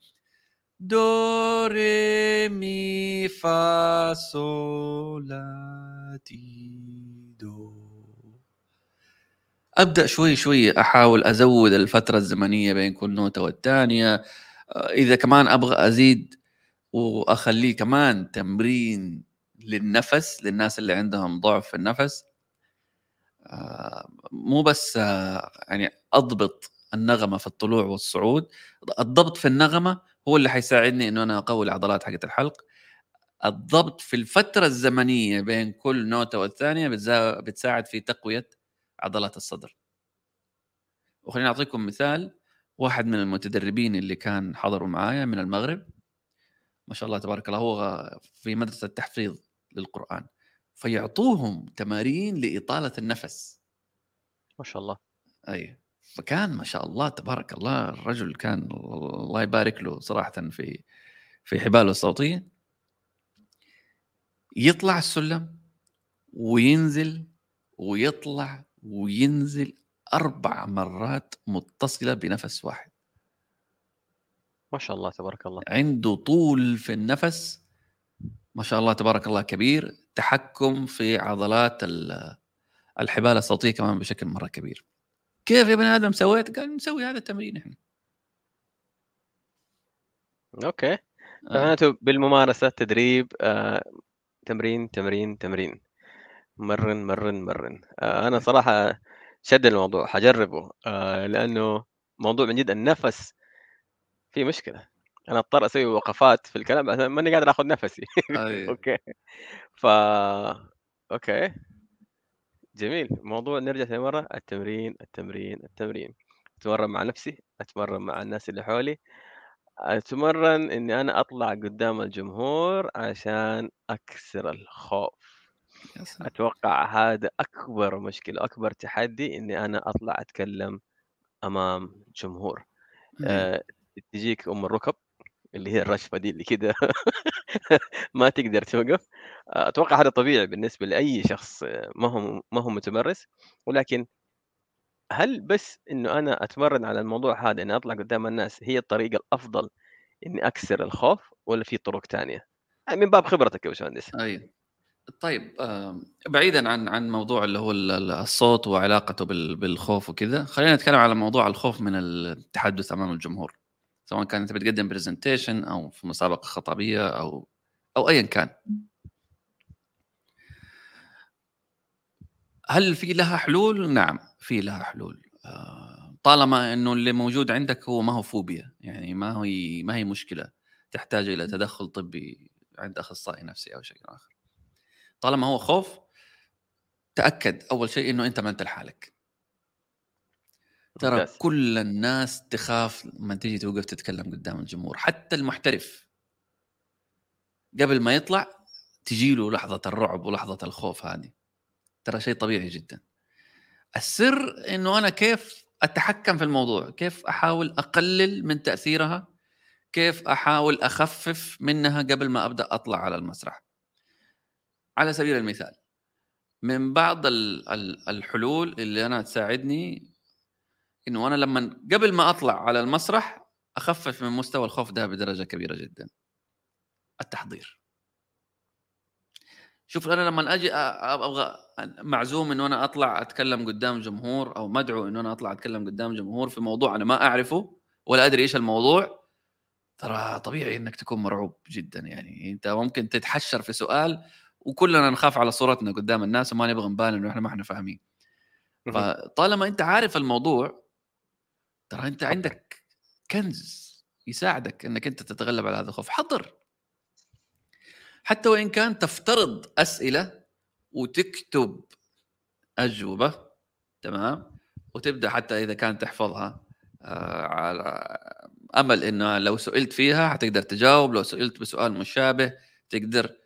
دو ري مي فا صول لا تي دو أبدأ شوي شوي أحاول أزود الفترة الزمنية بين كل نوته والثانيه آه، إذا كمان أبغى أزيد وأخليه كمان تمرين للنفس للناس اللي عندهم ضعف في النفس مو بس آه، يعني أضبط النغمة في الطلوع والصعود الضبط في النغمة هو اللي حيساعدني إنه أنا أقوي العضلات حقت الحلق. الضبط في الفترة الزمنية بين كل نوتة والثانية بتساعد في تقوية عضلات الصدر. وخليني أعطيكم مثال واحد من المتدربين اللي كان حضروا معايا من المغرب. ما شاء الله تبارك الله هو في مدرسة التحفيظ للقرآن. فيعطوهم تمارين لإطالة النفس. ما شاء الله. أي فكان ما شاء الله تبارك الله الرجل كان الله يبارك له صراحة في في حباله الصوتية. يطلع السلم وينزل ويطلع وينزل أربع مرات متصلة بنفس واحد. ما شاء الله تبارك الله. عنده طول في النفس ما شاء الله تبارك الله كبير. تحكم في عضلات ال- الحبال الصوتية كمان بشكل مرة كبير. كيف يا بني آدم سويت؟ قال نسوي هذا التمرين إحنا. okay. آه. فمعناته بالممارسة تدريب آه، تمرين تمرين تمرين. مرن مرن مرن. آه، أنا صراحة شد الموضوع حجربه. آه، لأنه موضوع من جد النفس في مشكلة. أنا أضطر أسوي وقفات في الكلام عشان ماني قادر آخذ نفسي. أي. okay. ف okay. جميل. موضوع نرجع ثاني مرة. التمرين التمرين التمرين. أتمرن مع نفسي أتمرن مع الناس اللي حولي. أتمرن إني أنا أطلع قدام الجمهور عشان أكسر الخوف. أتوقع هذا أكبر مشكلة أكبر تحدي إني أنا أطلع أتكلم أمام جمهور. أي. آه، تجيك أم الركب. اللي هي الرشفة دي اللي كده ما تقدر توقف. أتوقع هذا طبيعي بالنسبة لأي شخص ما هو ما هو متمرس. ولكن هل بس إنه أنا أتمرن على الموضوع هذا إني أطلع قدام الناس هي الطريقة الأفضل إني أكسر الخوف ولا في طرق ثانية؟ من باب خبرتك يا باشمهندس. اي طيب بعيدا عن عن موضوع اللي هو ال- ال- الصوت وعلاقته بال- بالخوف وكذا خلينا نتكلم على موضوع الخوف من التحدث أمام الجمهور. سواء كان انت بتقدم برزنتيشن أو في مسابقة خطابية أو أو ايا كان. هل في لها حلول؟ نعم في لها حلول. آه، طالما إنه اللي موجود عندك هو ما هو فوبيا يعني ما هي ما هي مشكلة. تحتاج إلى تدخل طبي عند أخصائي نفسي أو شيء آخر. طالما هو خوف تأكد أول شيء إنه أنت ما أنت لحالك. ترى. كل الناس تخاف لما تيجي توقف تتكلم قدام الجمهور حتى المحترف. قبل ما يطلع تجيله لحظة الرعب ولحظة الخوف هذه. ترى شيء طبيعي جدا. السر إنه أنا كيف أتحكم في الموضوع؟ كيف أحاول أقلل من تأثيرها؟ كيف أحاول أخفف منها قبل ما أبدأ أطلع على المسرح؟ على سبيل المثال من بعض ال- ال- الحلول اللي أنا تساعدني إنه أنا لما قبل ما أطلع على المسرح أخفف من مستوى الخوف ده بدرجة كبيرة جدا. التحضير. شوف أنا لما أجي أبغى معزوم إنه أنا أطلع أتكلم قدام جمهور أو مدعو إنه أنا أطلع أتكلم قدام جمهور في موضوع أنا ما أعرفه ولا أدري إيش الموضوع ترى طبيعي إنك تكون مرعوب جدا. يعني أنت ممكن تتحشر في سؤال وكلنا نخاف على صورتنا قدام الناس وما نبغى نبان إنه إحنا ما إحنا فاهمين. فطالما أنت عارف الموضوع ترى أنت عندك كنز يساعدك إنك أنت تتغلب على هذا الخوف. حضر. حتى وإن كان تفترض أسئلة وتكتب أجوبة تمام؟ وتبدأ حتى إذا كانت تحفظها آه، على أمل إنه لو سئلت فيها حتقدر تجاوب لو سئلت بسؤال مشابه تقدر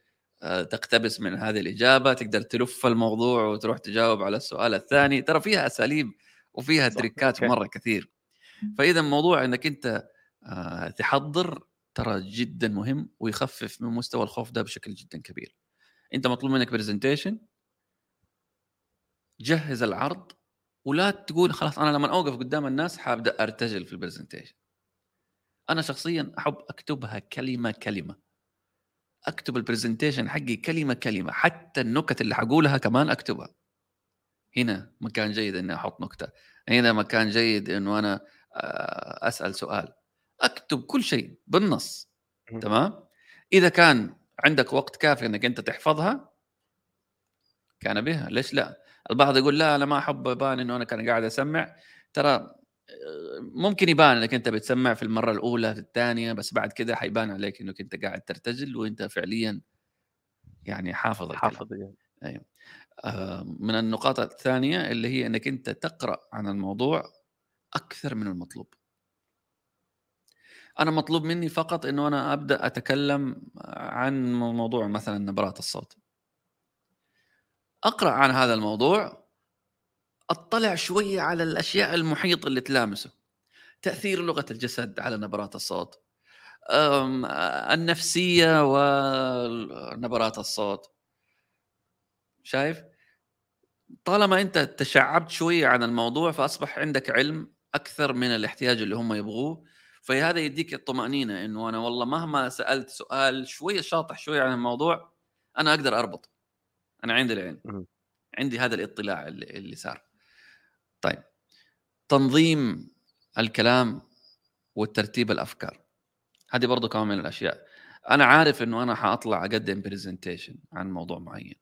آه، تقتبس من هذه الإجابة تقدر تلف الموضوع وتروح تجاوب على السؤال الثاني. ترى فيها أساليب وفيها trick ات. مرة كثير. فإذا موضوع إنك أنت آه، تحضر ترى جدا مهم ويخفف من مستوى الخوف ده بشكل جدا كبير. أنت مطلوب منك presentation جهز العرض ولا تقول خلاص أنا لما أوقف قدام الناس حأبدأ أرتجل في ال presentation أنا شخصيا أحب أكتبها كلمة كلمة. أكتب ال presentation حقي كلمة كلمة حتى النكت اللي حقولها كمان أكتبها. هنا مكان جيد إني أحط نكتة. هنا مكان جيد إنه أنا أسأل سؤال. أكتب كل شيء بالنص. تمام؟ إذا كان عندك وقت كافي إنك أنت تحفظها كان بها ليش لا؟ البعض يقول لا أنا ما أحب يبان إنه أنا كان قاعد أسمع. ترى آه، ممكن يبان إنك أنت بتسمع في المرة الأولى في الثانية بس بعد كده حيبان عليك إنك أنت قاعد ترتجل وأنت فعليا يعني حافظ حافظ يعني. آه، من النقاط الثانية اللي هي إنك أنت تقرأ عن الموضوع أكثر من المطلوب. أنا مطلوب مني فقط إنه أنا أبدأ أتكلم عن موضوع مثلا نبرات الصوت. أقرأ عن هذا الموضوع أطلع شوية على الأشياء المحيطة اللي تلامسه. تأثير لغة الجسد على نبرات الصوت. النفسية ونبرات الصوت. شايف؟ طالما أنت تشعبت شوية عن الموضوع فأصبح عندك علم أكثر من الاحتياج اللي هم يبغوه. فهذا يديك الطمأنينة إنه أنا والله مهما سألت سؤال شوية شاطح شوية عن الموضوع أنا أقدر أربط. أنا عندي العلم. عندي هذا الاطلاع اللي, اللي صار. طيب. تنظيم الكلام والترتيب الأفكار. هذه برضو كمان من الأشياء. أنا عارف إنه أنا حأطلع أقدم presentation عن موضوع معين.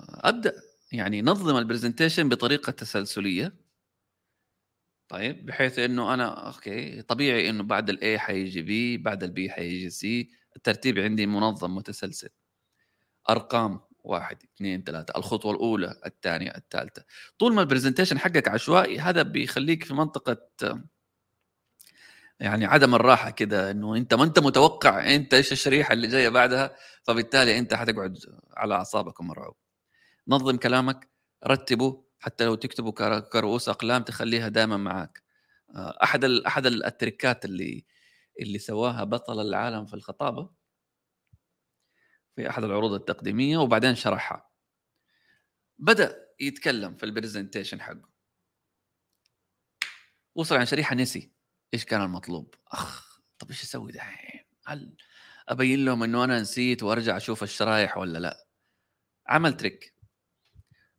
أبدأ. يعني نظم ال presentation بطريقة تسلسلية. طيب بحيث إنه أنا okay طبيعي إنه بعد ال A حيجي B بعد ال B حيجي C الترتيب عندي منظم متسلسل. أرقام واحد اثنين ثلاثة. الخطوة الأولى الثانية الثالثة. طول ما البرزنتيشن حقك عشوائي هذا بيخليك في منطقة يعني عدم الراحة كده إنه أنت ما أنت متوقع أنت إيش الشريحة اللي جاية بعدها فبالتالي أنت حتقعد على أعصابك ومرعوب. نظم كلامك رتبه حتى لو تكتبه كر- كرؤوس أقلام تخليها دائما معك آه، أحد أحد ال- التركات اللي اللي سواها بطل العالم في الخطابة في أحد العروض التقديمية وبعدين شرحها. بدأ يتكلم في ال presentation حقه. وصل عن شريحة نسي. إيش كان المطلوب؟ أخ طب إيش أسوي دحين؟ هل أبين لهم إنه أنا نسيت وأرجع أشوف الشرايح ولا لا؟ عمل trick.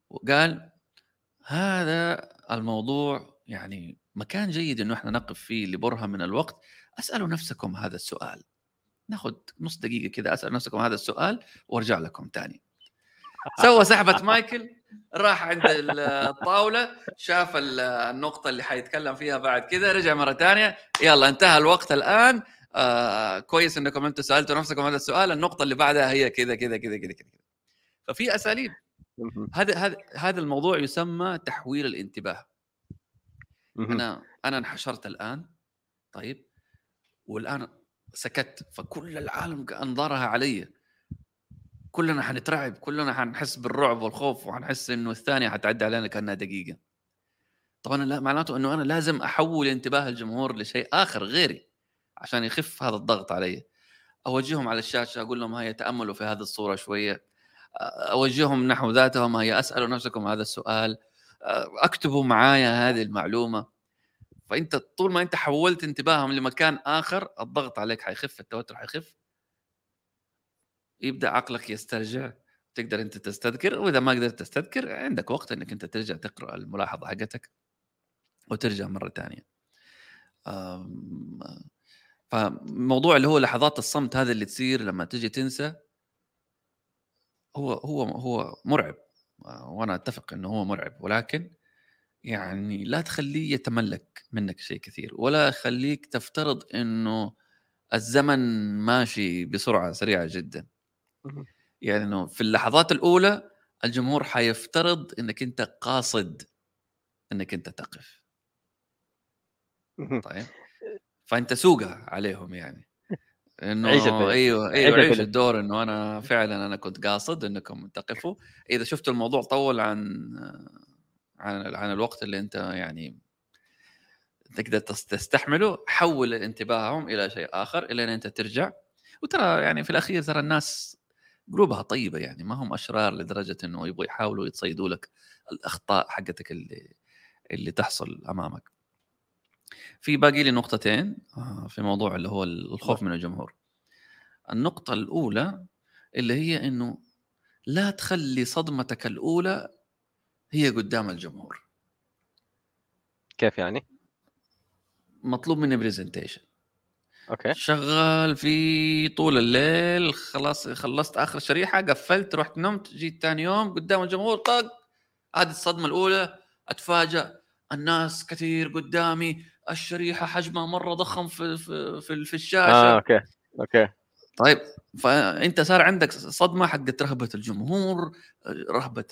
وقال هذا الموضوع يعني مكان جيد إنه إحنا نقف فيه لبرهة من الوقت. أسألوا نفسكم هذا السؤال. ناخذ نص دقيقة كذا أسأل نفسكم هذا السؤال وأرجع لكم تاني. سوى سحبة مايكل راح عند ال- الطاولة شاف ال- النقطة اللي حيتكلم فيها بعد كذا رجع مرة ثانية يلا انتهى الوقت الآن. آه كويس إنكم أنتم سألتوا نفسكم هذا السؤال. النقطة اللي بعدها هي كذا كذا كذا كذا كذا ففي أساليب. هذا هذا هذا الموضوع يسمى تحويل الانتباه. أنا أنا انحشرت الآن طيب والآن سكت فكل العالم انظارها علي. كلنا حنترعب كلنا حنحس بالرعب والخوف وحنحس إنه الثانية حتعدي علينا كأنها دقيقة. طبعا لا معناته إنه أنا لازم أحول انتباه الجمهور لشيء آخر غيري عشان يخف هذا الضغط علي. أوجههم على الشاشة أقول لهم هيا تأملوا في هذه الصورة شوية. أوجههم نحو ذاتهم هي أسألوا نفسكم هذا السؤال أكتبوا معايا هذه المعلومة. فأنت طول ما أنت حولت انتباههم لمكان آخر الضغط عليك حيخف التوتر حيخف. يبدأ عقلك يسترجع. تقدر أنت تستذكر وإذا ما قدرت تستذكر عندك وقت إنك أنت ترجع تقرأ الملاحظة حقتك وترجع مرة ثانية. فموضوع اللي هو لحظات الصمت هذا اللي تصير لما تجي تنسى هو هو هو مرعب وأنا أتفق إنه هو مرعب ولكن يعني لا تخليه يتملك منك شيء كثير ولا خليك تفترض إنه الزمن ماشي بسرعة سريعة جدا. يعني إنه في اللحظات الأولى الجمهور حيفترض إنك أنت قاصد إنك أنت تقف. طيب؟ فأنت سوقها عليهم يعني. إنه أيوه أيوه عيش الدور إنه أنا فعلا أنا كنت قاصد إنكم تقفوا. إذا شفتوا الموضوع طول عن عن عن الوقت اللي أنت يعني تقدر تستحمله حول انتباههم إلى شيء آخر إلى أن أنت ترجع. وترى يعني في الأخير ترى الناس قلوبها طيبة يعني ما هم أشرار لدرجة إنه يبغوا يحاولوا يتصيدوا لك الأخطاء حقتك اللي اللي تحصل أمامك. في باقي لي نقطتين آه، في موضوع اللي هو الخوف من الجمهور. النقطة الأولى اللي هي إنه لا تخلي صدمتك الأولى هي قدام الجمهور. كيف يعني؟ مطلوب مني presentation okay شغال في طول الليل خلاص خلصت آخر شريحه قفلت رحت نمت جيت ثاني يوم قدام الجمهور طق هذه الصدمة الأولى أتفاجأ الناس كثير قدامي الشريحة حجمها مرة ضخم في في في, في الشاشة. آه okay Okay. طيب فأنت صار عندك صدمة حقت رهبة الجمهور رهبة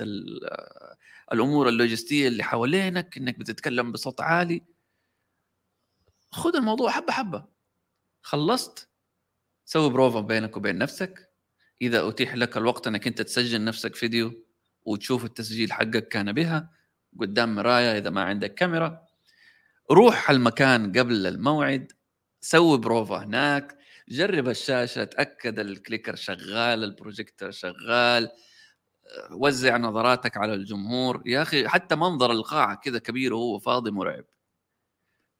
الأمور اللوجستية اللي حوالينك إنك بتتكلم بصوت عالي. خذ الموضوع حبة حبة. خلصت سوي بروفا بينك وبين نفسك. إذا أتيح لك الوقت إنك أنت تسجل نفسك فيديو وتشوف التسجيل حقك كان بيها قدام مرايه إذا ما عندك كاميرا. روح المكان قبل الموعد سوي بروفا هناك جرب الشاشة تأكد ال clicker شغال البروجيكتور شغال وزع نظراتك على الجمهور. يا أخي حتى منظر القاعة كذا كبير وهو فاضي مرعب.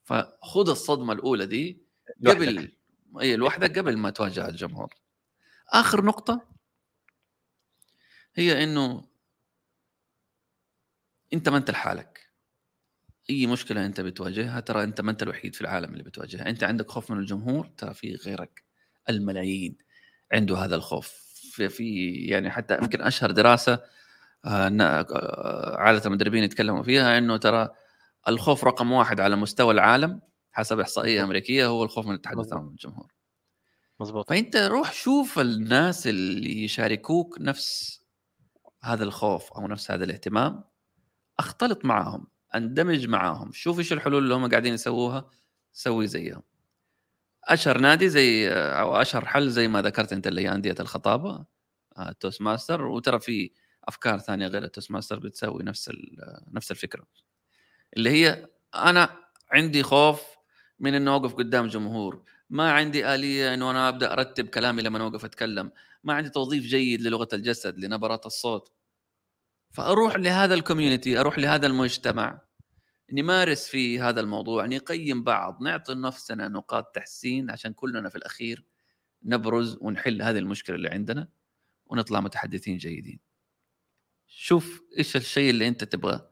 فخذ الصدمة الأولى دي قبل اي لوحدك قبل ما تواجه الجمهور. آخر نقطة هي إنه انت ما انت لحالك. اي مشكلة انت بتواجهها ترى انت ما انت الوحيد في العالم اللي بتواجهها. انت عندك خوف من الجمهور ترى في غيرك الملايين عنده هذا الخوف. في, في يعني حتى يمكن أشهر دراسة آه، آه، عادة المدربين يتكلموا فيها إنه ترى الخوف رقم واحد على مستوى العالم حسب إحصائية أمريكية هو الخوف من التحدث امام الجمهور مظبوط. فأنت روح شوف الناس اللي يشاركوك نفس هذا الخوف أو نفس هذا الاهتمام. أختلط معهم أندمج معاهم شوف إيش الحلول اللي هم قاعدين يسووها سوي زيهم. أشهر نادي زي أو أشهر حل زي ما ذكرت أنت اللي هي أندية الخطابة ال Toastmaster وترى في أفكار ثانية غير ال Toastmaster بتسوي نفس نفس الفكرة. اللي هي أنا عندي خوف من إنه أوقف قدام جمهور. ما عندي آلية إنه أنا أبدأ أرتب كلامي لما أوقف أتكلم. ما عندي توظيف جيد للغة الجسد لنبرات الصوت. فأروح لهذا ال community أروح لهذا المجتمع نمارس في هذا الموضوع نقيم بعض نعطي نفسنا نقاط تحسين عشان كلنا في الأخير نبرز ونحل هذه المشكلة اللي عندنا ونطلع متحدثين جيدين. شوف إيش الشيء اللي أنت تبغى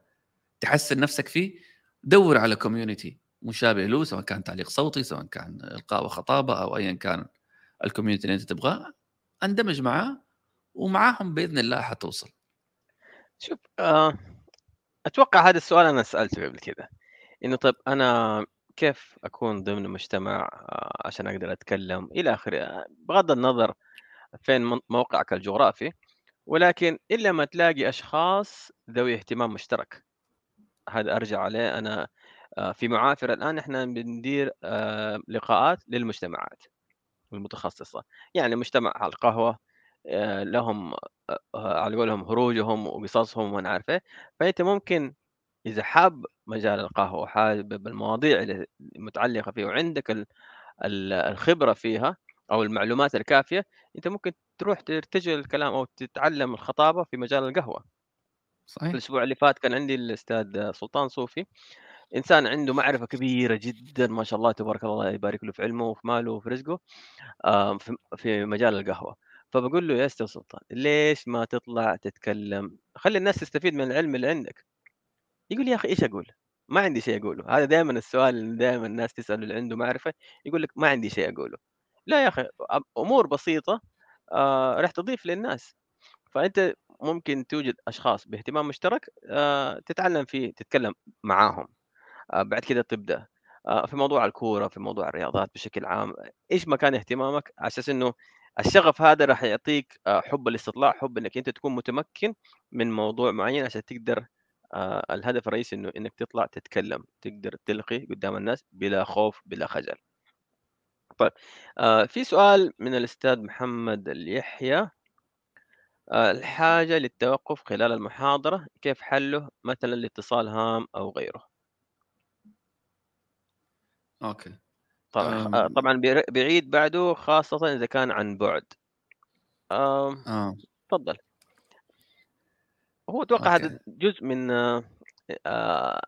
تحسن نفسك فيه دور على community مشابه له سواء كان تعليق صوتي سواء كان إلقاء وخطابة أو ايا كان الكوميونتي اللي أنت تبغاه أندمج معاه ومعاهم بإذن الله حتوصل. شوف آه أتوقع هذا السؤال أنا سألته قبل كذا إنه طيب أنا كيف أكون ضمن مجتمع آه عشان أقدر أتكلم إلى آخره؟ بغض النظر فين موقعك الجغرافي ولكن إلا ما تلاقي أشخاص ذوي اهتمام مشترك. هذا أرجع عليه أنا آه، في معافر الآن إحنا بندير آه، لقاءات للمجتمعات المتخصصة. يعني مجتمع القهوة آه، لهم على قولهم هروجهم وقصصهم وأنا عارف إيه فأنت ممكن إذا حاب مجال القهوة وحابب المواضيع المتعلقه فيه وعندك الخبرة فيها أو المعلومات الكافية أنت ممكن تروح ترتجل الكلام أو تتعلم الخطابة في مجال القهوة. صحيح. الأسبوع اللي فات كان عندي الأستاذ سلطان صوفي، إنسان عنده معرفة كبيرة جدًا ما شاء الله تبارك الله، الله يبارك له في علمه وفي ماله وفي رزقه، آآ في في مجال القهوة، فباقول له: "يا أستاذ سلطان ليش ما تطلع تتكلم خلّي الناس تستفيد من العلم اللي عندك." يقول لي: "يا أخي إيش أقول؟ ما عندي شيء أقوله." هذا دايمًا السؤال اللي دايمًا الناس تسأله اللي عنده معرفة، يقول لك: "ما عندي شيء أقوله." لا يا أخي أ أمور بسيطة آآ راح تضيف للناس، فأنت ممكن توجد أشخاص باهتمام مشترك آآ تتعلم فيه، تتكلم معاهم، آآ بعد كده تبدأ آآ في موضوع الكورة، في موضوع الرياضات بشكل عام، إيش ما كان اهتمامك على أساس إنه الشغف هذا راح يعطيك آآ حُب الاستطلاع، حُب إنك أنت تكون متمكن من موضوع معين عشان تقدر آآ الهدف الرئيسي إنه إنك تطلع تتكلم، تقدر تلقي قدام الناس بلا خوف، بلا خجل. طيب آآ في سؤال من الأستاذ محمد اليحيى الحاجة للتوقف خلال المحاضرة كيف حله مثلًا لاتصال هام أو غيره؟ Okay. طبعًا آه، طبعًا بيعيد بعده خاصةً إذا كان عن بُعد. آمم آه، اتفضل. هو أتوقع أوكي. هذا جزء من آآ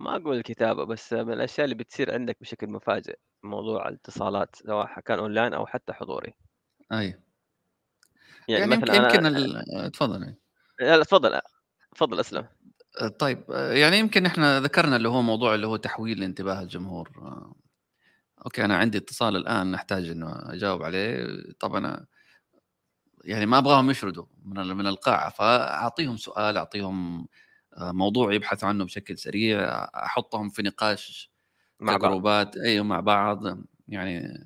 ما أقول الكتابة، بس من الأشياء اللي بتصير عندك بشكل مفاجئ، موضوع الاتصالات سواء كان أونلاين أو حتى حضوري. أيوه. يعني يعني مثلًا أنا يمكن ال اتفضل أي. لا، اتفضل أسلم. آآ طيب يعني يمكن إحنا ذكرنا اللي هو موضوع اللي هو تحويل انتباه الجمهور. آه، أوكي، أنا عندي اتصال الآن أحتاج إنه أجاوب عليه، طب أنا يعني ما أبغاهم يشردوا من من القاعة، فأعطيهم سؤال، أعطيهم آآ موضوع يبحثوا عنه بشكل سريع، أحطهم في نقاش مع بعض. كجروبات أيوه مع بعض، يعني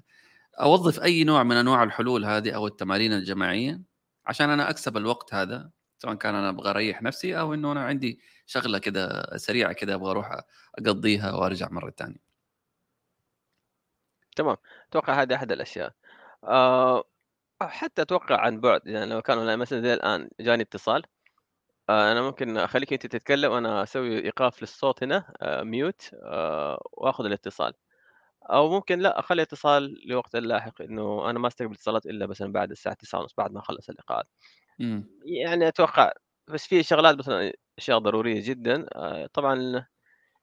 أوظّف أي نوع من أنواع الحلول هذه أو التمارين الجماعية، عشان أنا أكسب الوقت هذا، سواء كان أنا أبغى أريّح نفسي أو إنه أنا عندي شغلة كده سريعة كده أبغى أروح أقضيها وأرجع مرة تانية. تمام، أتوقع هذه أحد الأشياء. آآ حتى أتوقع عن بُعد، يعني لو كان أونلاين مثلًا زي الآن جاني اتصال، آآ أنا ممكن أخلّيك أنت تتكلم، أنا أسوي إيقاف للصوت هنا آآ mute آآ وآخذ الاتصال، أو ممكن لأ أخلّي الاتصال لوقت لاحق، إنه أنا ما أستقبل اتصالات إلا مثلًا بعد الساعة 21:30 بعد ما أخلّص اللقاءات. إمم. يعني أتوقع بس في شغلات مثلًا أشياء ضرورية جدًا آآ طبعًا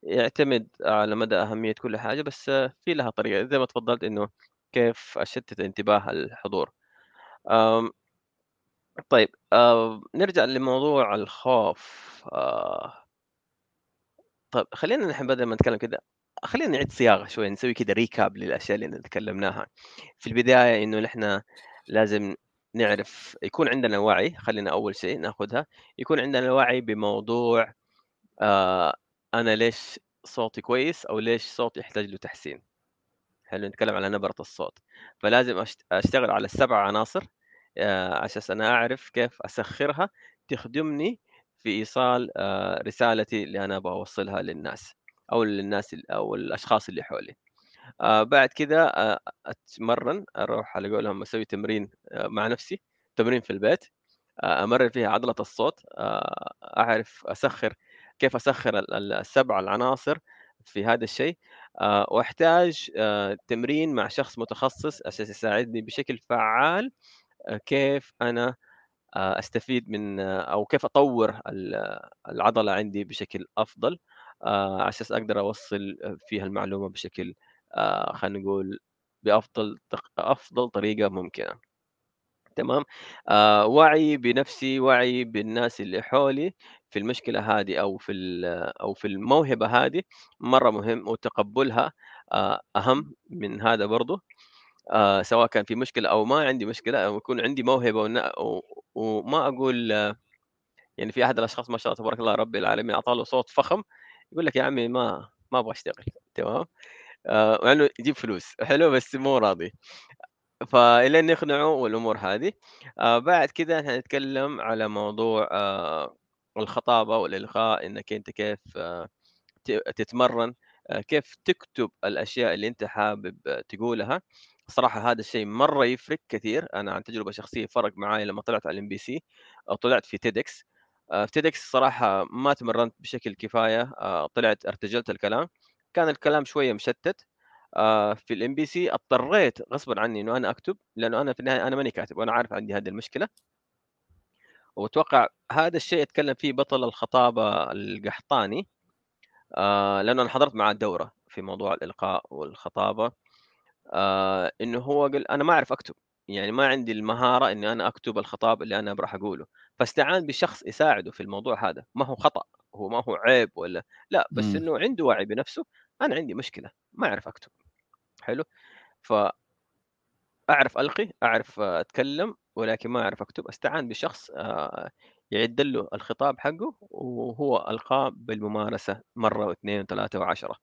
يعتمد على مدى أهمية كل حاجة، بس آه، في لها طريقة زي ما اتفضلت إنه كيف أشتت انتباه الحضور. طيب آآ نرجع لموضوع الخوف آآ طيب خلّينا نحن بدل ما نتكلم كده، خلّينا نعيد صياغة شوية، نسوي كده recap للأشياء اللي تكلمناها. في البداية إنه نحن لازم نعرف يكون عندنا وعي، خلّينا أول شيء ناخدها، يكون عندنا وعي بموضوع آآ أنا ليش صوتي كويس أو ليش صوتي يحتاج له تحسين. حلو نتكلم على نبرة الصوت، فلازم أشت أشتغل على ال7 عناصر آآ على أساس أنا أعرف كيف أسخّرها تخدمني في إيصال آآ رسالتي اللي أنا أبغى أوصّلها للناس أو للناس ال أو الأشخاص اللي حولي. آآ بعد كده أ أتمرّن، أروح على قولهم أسوي تمرين آآ مع نفسي، تمرين في البيت. آآ أمرّن فيها عضلة الصوت، آآ أعرف أسخّر كيف أسخّر ال ال ال7 العناصر في هذا الشيء، آآ تمرين مع شخص متخصص عشان يساعدني بشكل فعّال كيف أنا آآ أستفيد من آه، أو كيف أطوّر ال العضلة عندي بشكل على أساس أقدر أوصّل فيها المعلومة بشكل آآ خلينا نقول بأفضل تق أفضل طريقة ممكنة. تمام، آآ وعي بنفسي، وعي بالناس اللي حولي في المشكلة هذه أو في ال أو في الموهبة هذه مرّة مهم، وتقبُّلها آآ أهم من هذا برضه، آآ سواء كان في مشكلة أو ما عندي مشكلة أو يكون عندي و وما أقول آه، يعني في أحد الأشخاص ما شاء الله تبارك الله رب العالمين أعطاه له صوت فخم، يقول لك: "يا عمي ما ما أبغى أشتغل." تمام، مع إنه يجيب فلوس حلو، بس مو راضي. فإلين نقنعه والأمور هذه. آآ بعد كده هنتكلم على موضوع آآ الخطابة والإلقاء، إنك أنت كيف آه، تتمرّن، كيف تكتب الأشياء اللي أنت حابب آه، تقولها. الصراحة هذا الشيء مرّة يفرق كثير، أنا عن تجربة شخصية فرق معايا لمّا طلعت على ال MBC أو طلعت في. آآ في TEDx الصراحة ما اتمرّنت بشكل كفاية، طلعت ارتجلت الكلام، كان الكلام شوية مشتت. آه، في ال MBC اضطريت غصبا عني إنه أنا أكتب لأنه أنا في النهاية أنا ماني كاتب وأنا عارف عندي هذه المشكلة وأتوقع هذا الشيء يتكلم فيه بطل الخطابة القحطاني آه لأنه أنا حضرت معاه الدوره في موضوع الإلقاء والخطابة آه إنه هو قال أنا ما أعرف أكتب يعني ما عندي المهارة إني أنا أكتب الخطاب اللي أنا راح أقوله فاستعان بشخص يساعده في الموضوع هذا ما هو خطأ هو ما هو عيب ولا لا بس. إنه عنده وعي بنفسه أنا عندي مشكلة ما أعرف أكتب. حلو؟ ف اعرف ألقي أعرف أتكلم ولكن ما أعرف أكتب. أستعان بشخص آه، يعد له الخطاب حقه وهو ألقاه بالممارسة مرة واثنين وثلاثة وعشرة.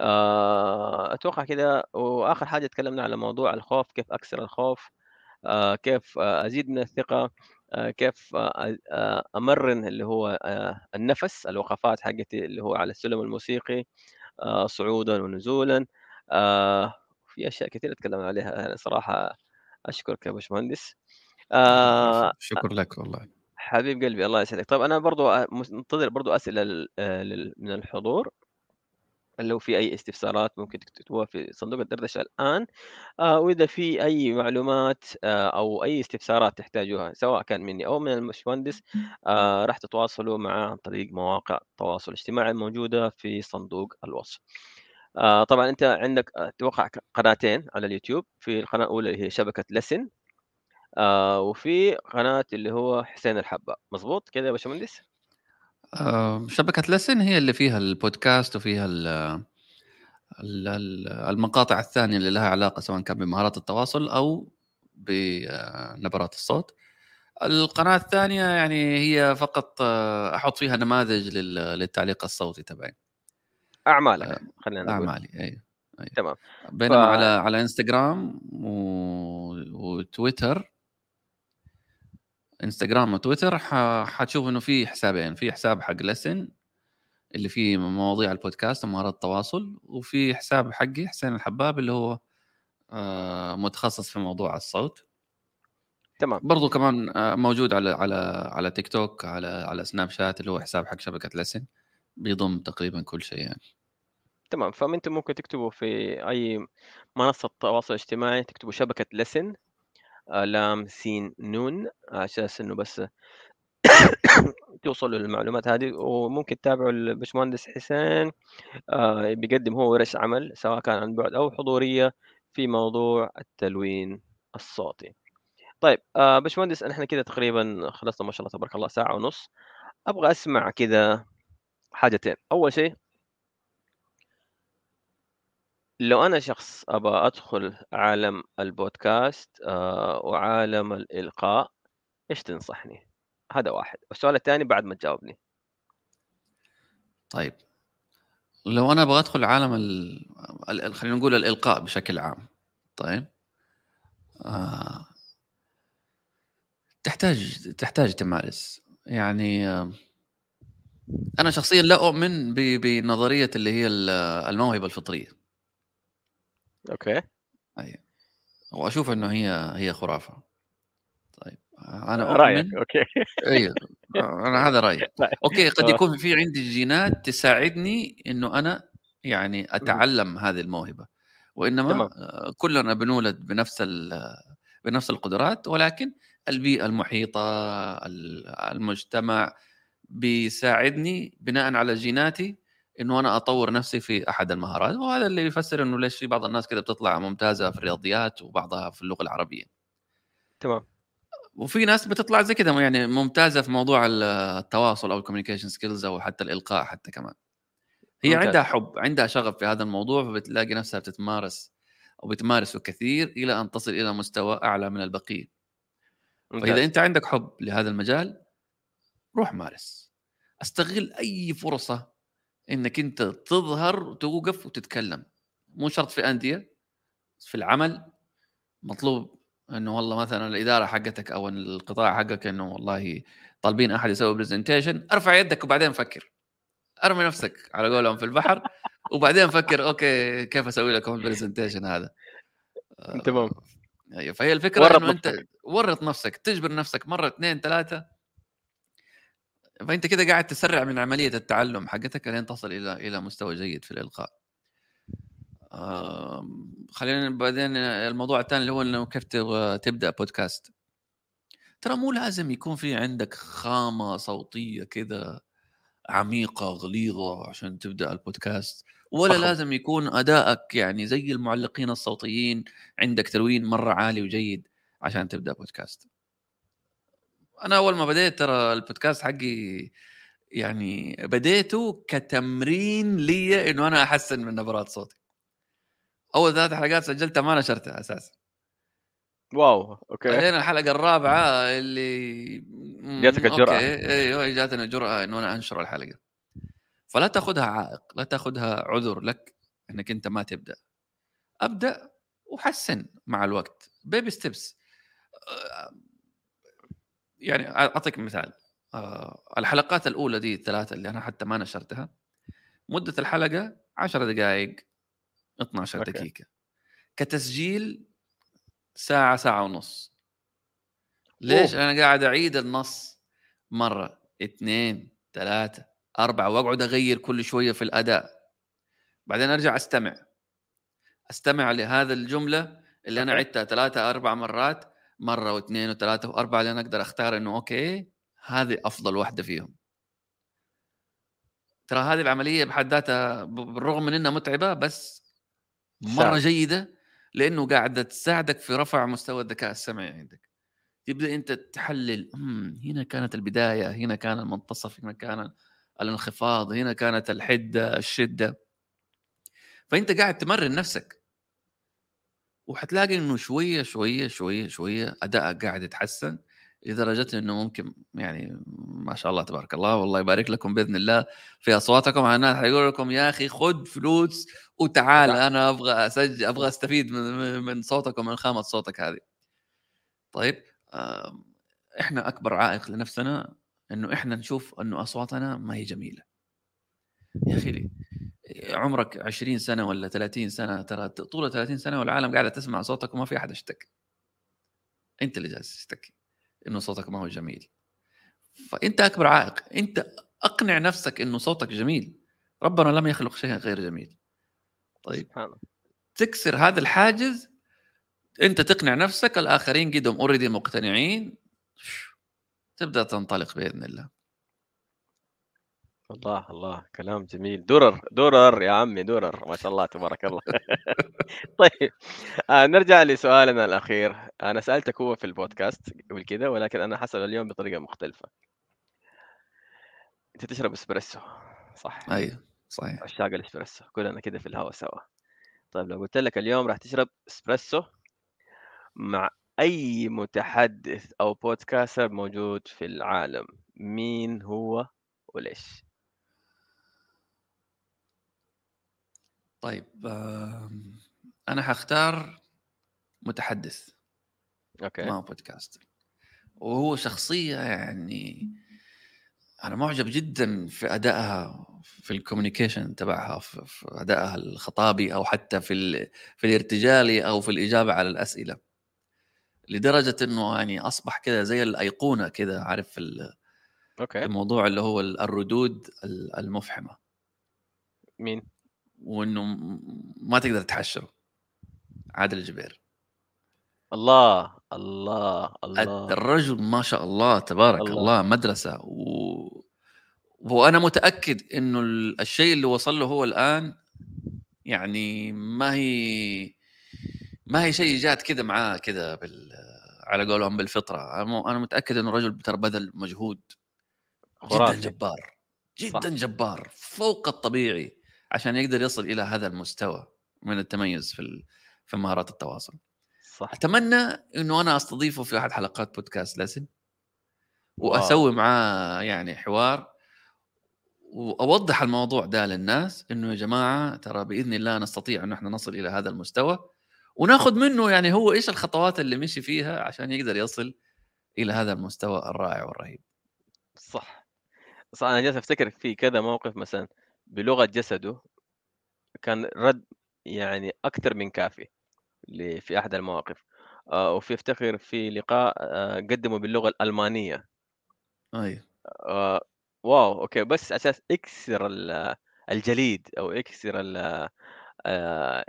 آه، أتوقع كذا وآخر حاجة تكلمنا على موضوع الخوف كيف أكسر الخوف آه، كيف أزيد من الثقة كيف أمرن اللي هو النفس الوقفات حقتي اللي هو على السلم الموسيقي صعودا ونزولا. آه، في أشياء كثيرة تكلمنا عليها. أنا صراحة أشكرك يا باشمهندس. آه شكر لك والله. حبيب قلبي الله يسعدك. طيب أنا برضو منتظر برضو أسئلة آه، من الحضور. لو في أي استفسارات ممكن تكتبوها في صندوق الدردشة الآن. آه وإذا في أي معلومات آه أو أي استفسارات تحتاجوها سواء كان مني أو من الباشمهندس آه راح تتواصلوا معه عن طريق مواقع التواصل الاجتماعي الموجودة في صندوق الوصف. طبعا أنت عندك أتوقع قناتين على اليوتيوب. في القناة الأولى اللي هي شبكة لسن وفي قناة اللي هو حسين الحباء مظبوط كده يا باشمهندس؟ آه، شبكة لسن هي اللي فيها البودكاست وفيها ال ال- ال- المقاطع الثانية اللي لها علاقة سواء كان بمهارات التواصل أو بنبرات الصوت. القناة الثانية يعني هي فقط آه، أحط فيها نماذج لل- للتعليق الصوتي تبعي. أعمالك خلينا نقول. أعمالي أي. تمام. بينما ف- على على إنستغرام و... وتويتر إنستغرام وتويتر. حتشوف إنه في حسابين في حساب حق لسن اللي فيه مواضيع البودكاست ومهارات التواصل وفي حساب حقي حسين الحباب اللي هو آه، متخصص في موضوع الصوت. تمام. برضو كمان آه، موجود على على على تيك توك على على سناب شات اللي هو حساب حق شبكة لسن بيضم تقريبا كل شيء يعني. تمام. فانتم ممكن تكتبوا في أي منصة تواصل اجتماعي تكتبوا شبكة لسن لام سين نون أساس إنه بس توصلوا للمعلومات هذه وممكن تتابعوا البشمهندس حسين آه، بيقدم هو ورش عمل سواء كان عن بعد أو حضورية في موضوع التلوين الصوتي. طيب آه، باشمهندس إحنا كده تقريبا خلصنا ما شاء الله تبارك الله ساعة ونص. أبغى أسمع كده حاجتين. أول شيء لو أنا شخص أبغى أدخل عالم البودكاست آه، وعالم الإلقاء إيش تنصحني؟ هذا واحد. السؤال الثاني بعد ما تجاوبني. طيب. لو أنا أبغى أدخل عالم ال... خلينا نقول الإلقاء بشكل عام طيب آه... تحتاج تحتاج تمارس. يعني آه، أنا شخصيا لا أؤمن ب... بنظرية اللي هي ال- الموهبة الفطرية. Okay. اي وأشوف إنه هي هي خرافة. طيب أنا رأيك اؤمن okay. أيوه أنا هذا رأيي. طيب. Okay قد آه. يكون في عندي جينات تساعدني إنه أنا يعني أتعلم هذه الموهبة. وإنما تمام. آه، كلنا بنولد بنفس ال- بنفس القدرات ولكن البيئة المحيطة ال- المجتمع بيساعدني بناء على جيناتي إنه أنا أطور نفسي في أحد المهارات وهذا اللي يفسر إنه ليش في بعض الناس كده بتطلع ممتازة في الرياضيات وبعضها في اللغة العربية. تمام. وفي ناس بتطلع زي كده يعني ممتازة في موضوع ال- التواصل أو ال communication skills أو حتى الإلقاء حتى كمان. هي ممتاز. عندها حب عندها شغف في هذا الموضوع فبتلاقي نفسها بتتمارس أو بتمارسه كثير إلى أن تصل إلى مستوى أعلى من البقية. فإذا أنت عندك حب لهذا المجال روح مارس. أستغل أي فرصة إنك أنت تظهر وتوقف وتتكلم. مو شرط في أندية في العمل. مطلوب إنه والله مثلا الإدارة حقتك أو القطاع حقك إنه والله طالبين أحد يسوي presentation ارفع يدك وبعدين فكر. ارمي نفسك على قولهم في البحر وبعدين فكر okay كيف أسوي لكم ال presentation هذا؟ تمام. أيوه فهي الفكرة إنه أنت. ورط نفسك تجبر نفسك مرة اثنين ثلاثة. فأنت كده قاعد تسرع من عملية التعلم حقتك لين تصل إلى إلى مستوى جيد في الإلقاء. خلينا بعدين الموضوع الثاني اللي هو إنه كيف تبدأ بودكاست. ترى مو لازم يكون في عندك خامة صوتية كذا عميقة غليظة عشان تبدأ البودكاست ولا فخم. لازم يكون أدائك يعني زي المعلقين الصوتيين عندك تلوين مرة عالي وجيد عشان تبدأ بودكاست. أنا أول ما بديت ترى البودكاست حقي يعني بديته كتمرين لي إنه أنا أحسن من نبرات صوتي. أول ثلاث حلقات سجلتها ما نشرتها أساسا. Wow okay. بعدين الحلقة الرابعة اللي جاتك. Okay أيوه جاتني الجرأة إنه أنا أنشر الحلقة. فلا تاخذها عائق لا تاخذها عذر لك إنك أنت ما تبدأ. أبدأ وحسن مع الوقت. Baby steps يعني أعطيك مثال. آه، الحلقات الأولى دي الثلاثة اللي أنا حتى ما نشرتها مدة الحلقة 10 دقائق 12 okay. دقيقة. كتسجيل ساعة ساعة ونص. ليش أوه. أنا قاعد أعيد النص مرة؟ اثنين ثلاثة أربعة وأقعد أغير كل شوية في الأداء. بعدين أرجع أستمع. أستمع لهذا الجملة اللي أنا. عدتها ثلاثة أربع مرات. مرة واثنين وثلاثة وأربعة لين أقدر أختار إنه أوكي هذه أفضل واحدة فيهم. ترى هذه العملية بحد ذاتها بالرغم من إنها متعبة بس مرة. جيدة لأنه قاعدة تساعدك في رفع مستوى الذكاء السمعي عندك. تبدأ أنت تحلل "مم، هنا كانت البداية هنا كان المنتصف هنا كان الانخفاض هنا كانت الحدة الشدة. فأنت قاعد تمرن نفسك. وحتلاقي إنه شوية شوية شوية شوية ادائك قاعد يتحسن لدرجة إنه ممكن يعني ما شاء الله تبارك الله والله يبارك لكم بإذن الله في أصواتكم على الناس حيقول لكم يا أخي خذ فلوس وتعال. أنا أبغى اسجل أبغى أستفيد من من صوتك ومن خامة صوتك هذه. طيب إحنا أكبر عائق لنفسنا إنه إحنا نشوف إنه أصواتنا ما هي جميلة. يا أخي عمرك 20 سنة ولا 30 سنة ترى طول 30 سنة والعالم قاعدة تسمع صوتك وما في أحد اشتكى. أنت اللي جالس تشتكي إنه صوتك ما هو جميل. فأنت أكبر عائق، أنت أقنع نفسك إنه صوتك جميل. ربنا لم يخلق شيئا غير جميل. طيب سبحان. تكسر هذا الحاجز أنت تقنع نفسك الآخرين قدهم already مقتنعين تبدأ تنطلق بإذن الله الله الله. كلام جميل. درر درر يا عمي درر ما شاء الله تبارك الله. طيب آه نرجع لسؤالنا الأخير. أنا سألتك هو في البودكاست قبل كده ولكن أنا حسأل اليوم بطريقة مختلفة. أنت تشرب إسبريسو صح؟ أيوه صحيح. عشاق الإسبريسو. كلنا كده في الهواء سوا. طيب لو قلت لك اليوم راح تشرب إسبريسو مع أي متحدث أو بودكاستر موجود في العالم مين هو وليش؟ طيب أنا حختار متحدث. أوكي. ما هو بودكاست وهو شخصية يعني أنا معجب جدا في أدائها في ال communication تبعها في أدائها الخطابي أو حتى في في الارتجالي أو في الإجابة على الأسئلة. لدرجة إنه يعني أصبح كذا زي الأيقونة كذا عارف أوكي. الموضوع اللي هو الردود ال- المفحمة. مين؟ وإنه ما تقدر تحشره. عادل الجبير. الله الله الله. الرجل ما شاء الله تبارك الله. الله, مدرسة و... وأنا متأكد إنه ال- الشيء اللي وصل له هو الآن يعني ما هي ما هي شيء جات كذا معاه كذا بال على قولهم بالفطرة. أنا متأكد إنه الرجل ترى بذل مجهود. جدا خرافي. جبار. جدا صح. جبار. فوق الطبيعي. عشان يقدر يصل إلى هذا المستوى من التميز في في مهارات التواصل. صح. أتمنى إنه أنا أستضيفه في أحد حلقات بودكاست لسن. وأسوي معاه يعني حوار وأوضح الموضوع ده للناس إنه يا جماعة ترى بإذن الله نستطيع إن إحنا نصل إلى هذا المستوى وناخذ منه يعني هو إيش الخطوات اللي مشي فيها عشان يقدر يصل إلى هذا المستوى الرائع والرهيب. صح. صح أنا جالس افتكر في كذا موقف مثلا. بلغة جسده كان رد يعني أكثر من كافي في أحد المواقف. آه، وفي افتكر في لقاء آه، قدمه باللغة الألمانية. أيوه. آه، wow أوكي. بس أساس أكسر ال- الجليد أو أكسر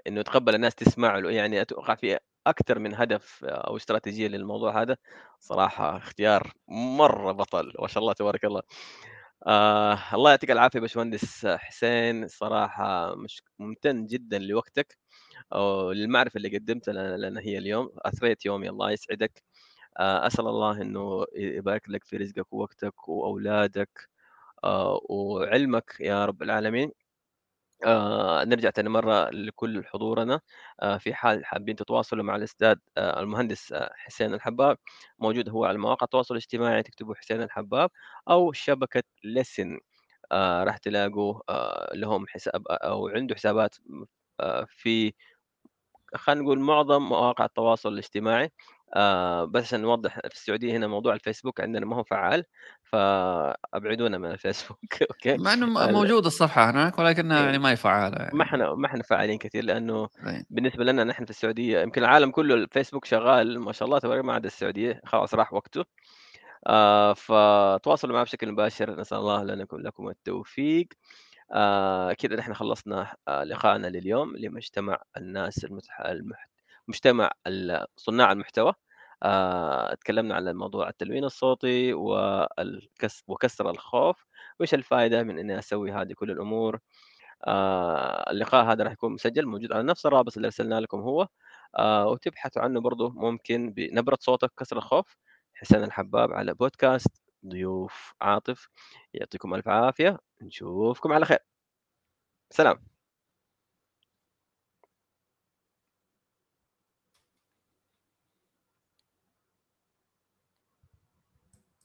إنه يتقبّل الناس تسمع له، يعني أتوقع في أكتر من هدف أو استراتيجية للموضوع هذا، صراحة اختيار مرّة بطل ما شاء الله تبارك الله. آآ الله يعطيك العافية باشمهندس حسين، صراحة مش ممتن جدًا لوقتك وللمعرفة اللي قدّمتها لنا هي اليوم، أثريت يومي الله يسعدك. آآ أسأل الله إنه ي يبارك لك في رزقك ووقتك وأولادك آآ وعلمك يا رب العالمين. آآ نرجع تاني مرّة لكل حضورنا، آآ في حال حابين تتواصلوا مع الأستاذ آآ المهندس آآ حسين الحبّاب، موجود هو على مواقع التواصل الاجتماعي تكتبوا حسين الحبّاب أو شبكة listen آآ راح تلاقوا آآ لهم حساب أو عنده حسابات آآ في خلينا نقول معظم مواقع التواصل الاجتماعي. آآ بس عشان نوضح في السعودية هنا موضوع الفيسبوك عندنا ما هو فعّال، فأبعدونا من الفيسبوك أوكي، مع إنه م ال موجودة الصفحة هناك ولكنها إيه يعني ما هي فعّالة ما يعني. إحنا ما إحنا فاعلين كثير لأنه إيه. بالنسبة لنا نحن في السعودية يمكن العالم كله الفيسبوك شغال ما شاء الله تبارك ما عدا السعودية خلاص راح وقته آآ فتواصلوا معنا بشكل مباشر نسأل الله لنا لكم التوفيق. آآ كده نحن خلصنا آآ لقاءنا لليوم لمجتمع الناس المتح المح مجتمع صناع المحتوى. آآ اتكلمنا عن الموضوع التلوين الصوتي وكسر الخوف، وإيش الفايدة من إني أسوي هذه كل الأمور. آآ اللقاء هذا راح يكون مسجل موجود على نفس الرابط اللي أرسلنا لكم هو، آآ وتبحثوا عنه برضه ممكن بنبرة صوتك كسر الخوف، حسين الحباب على بودكاست ضيوف عاطف، يعطيكم ألف عافية، نشوفكم على خير. سلام.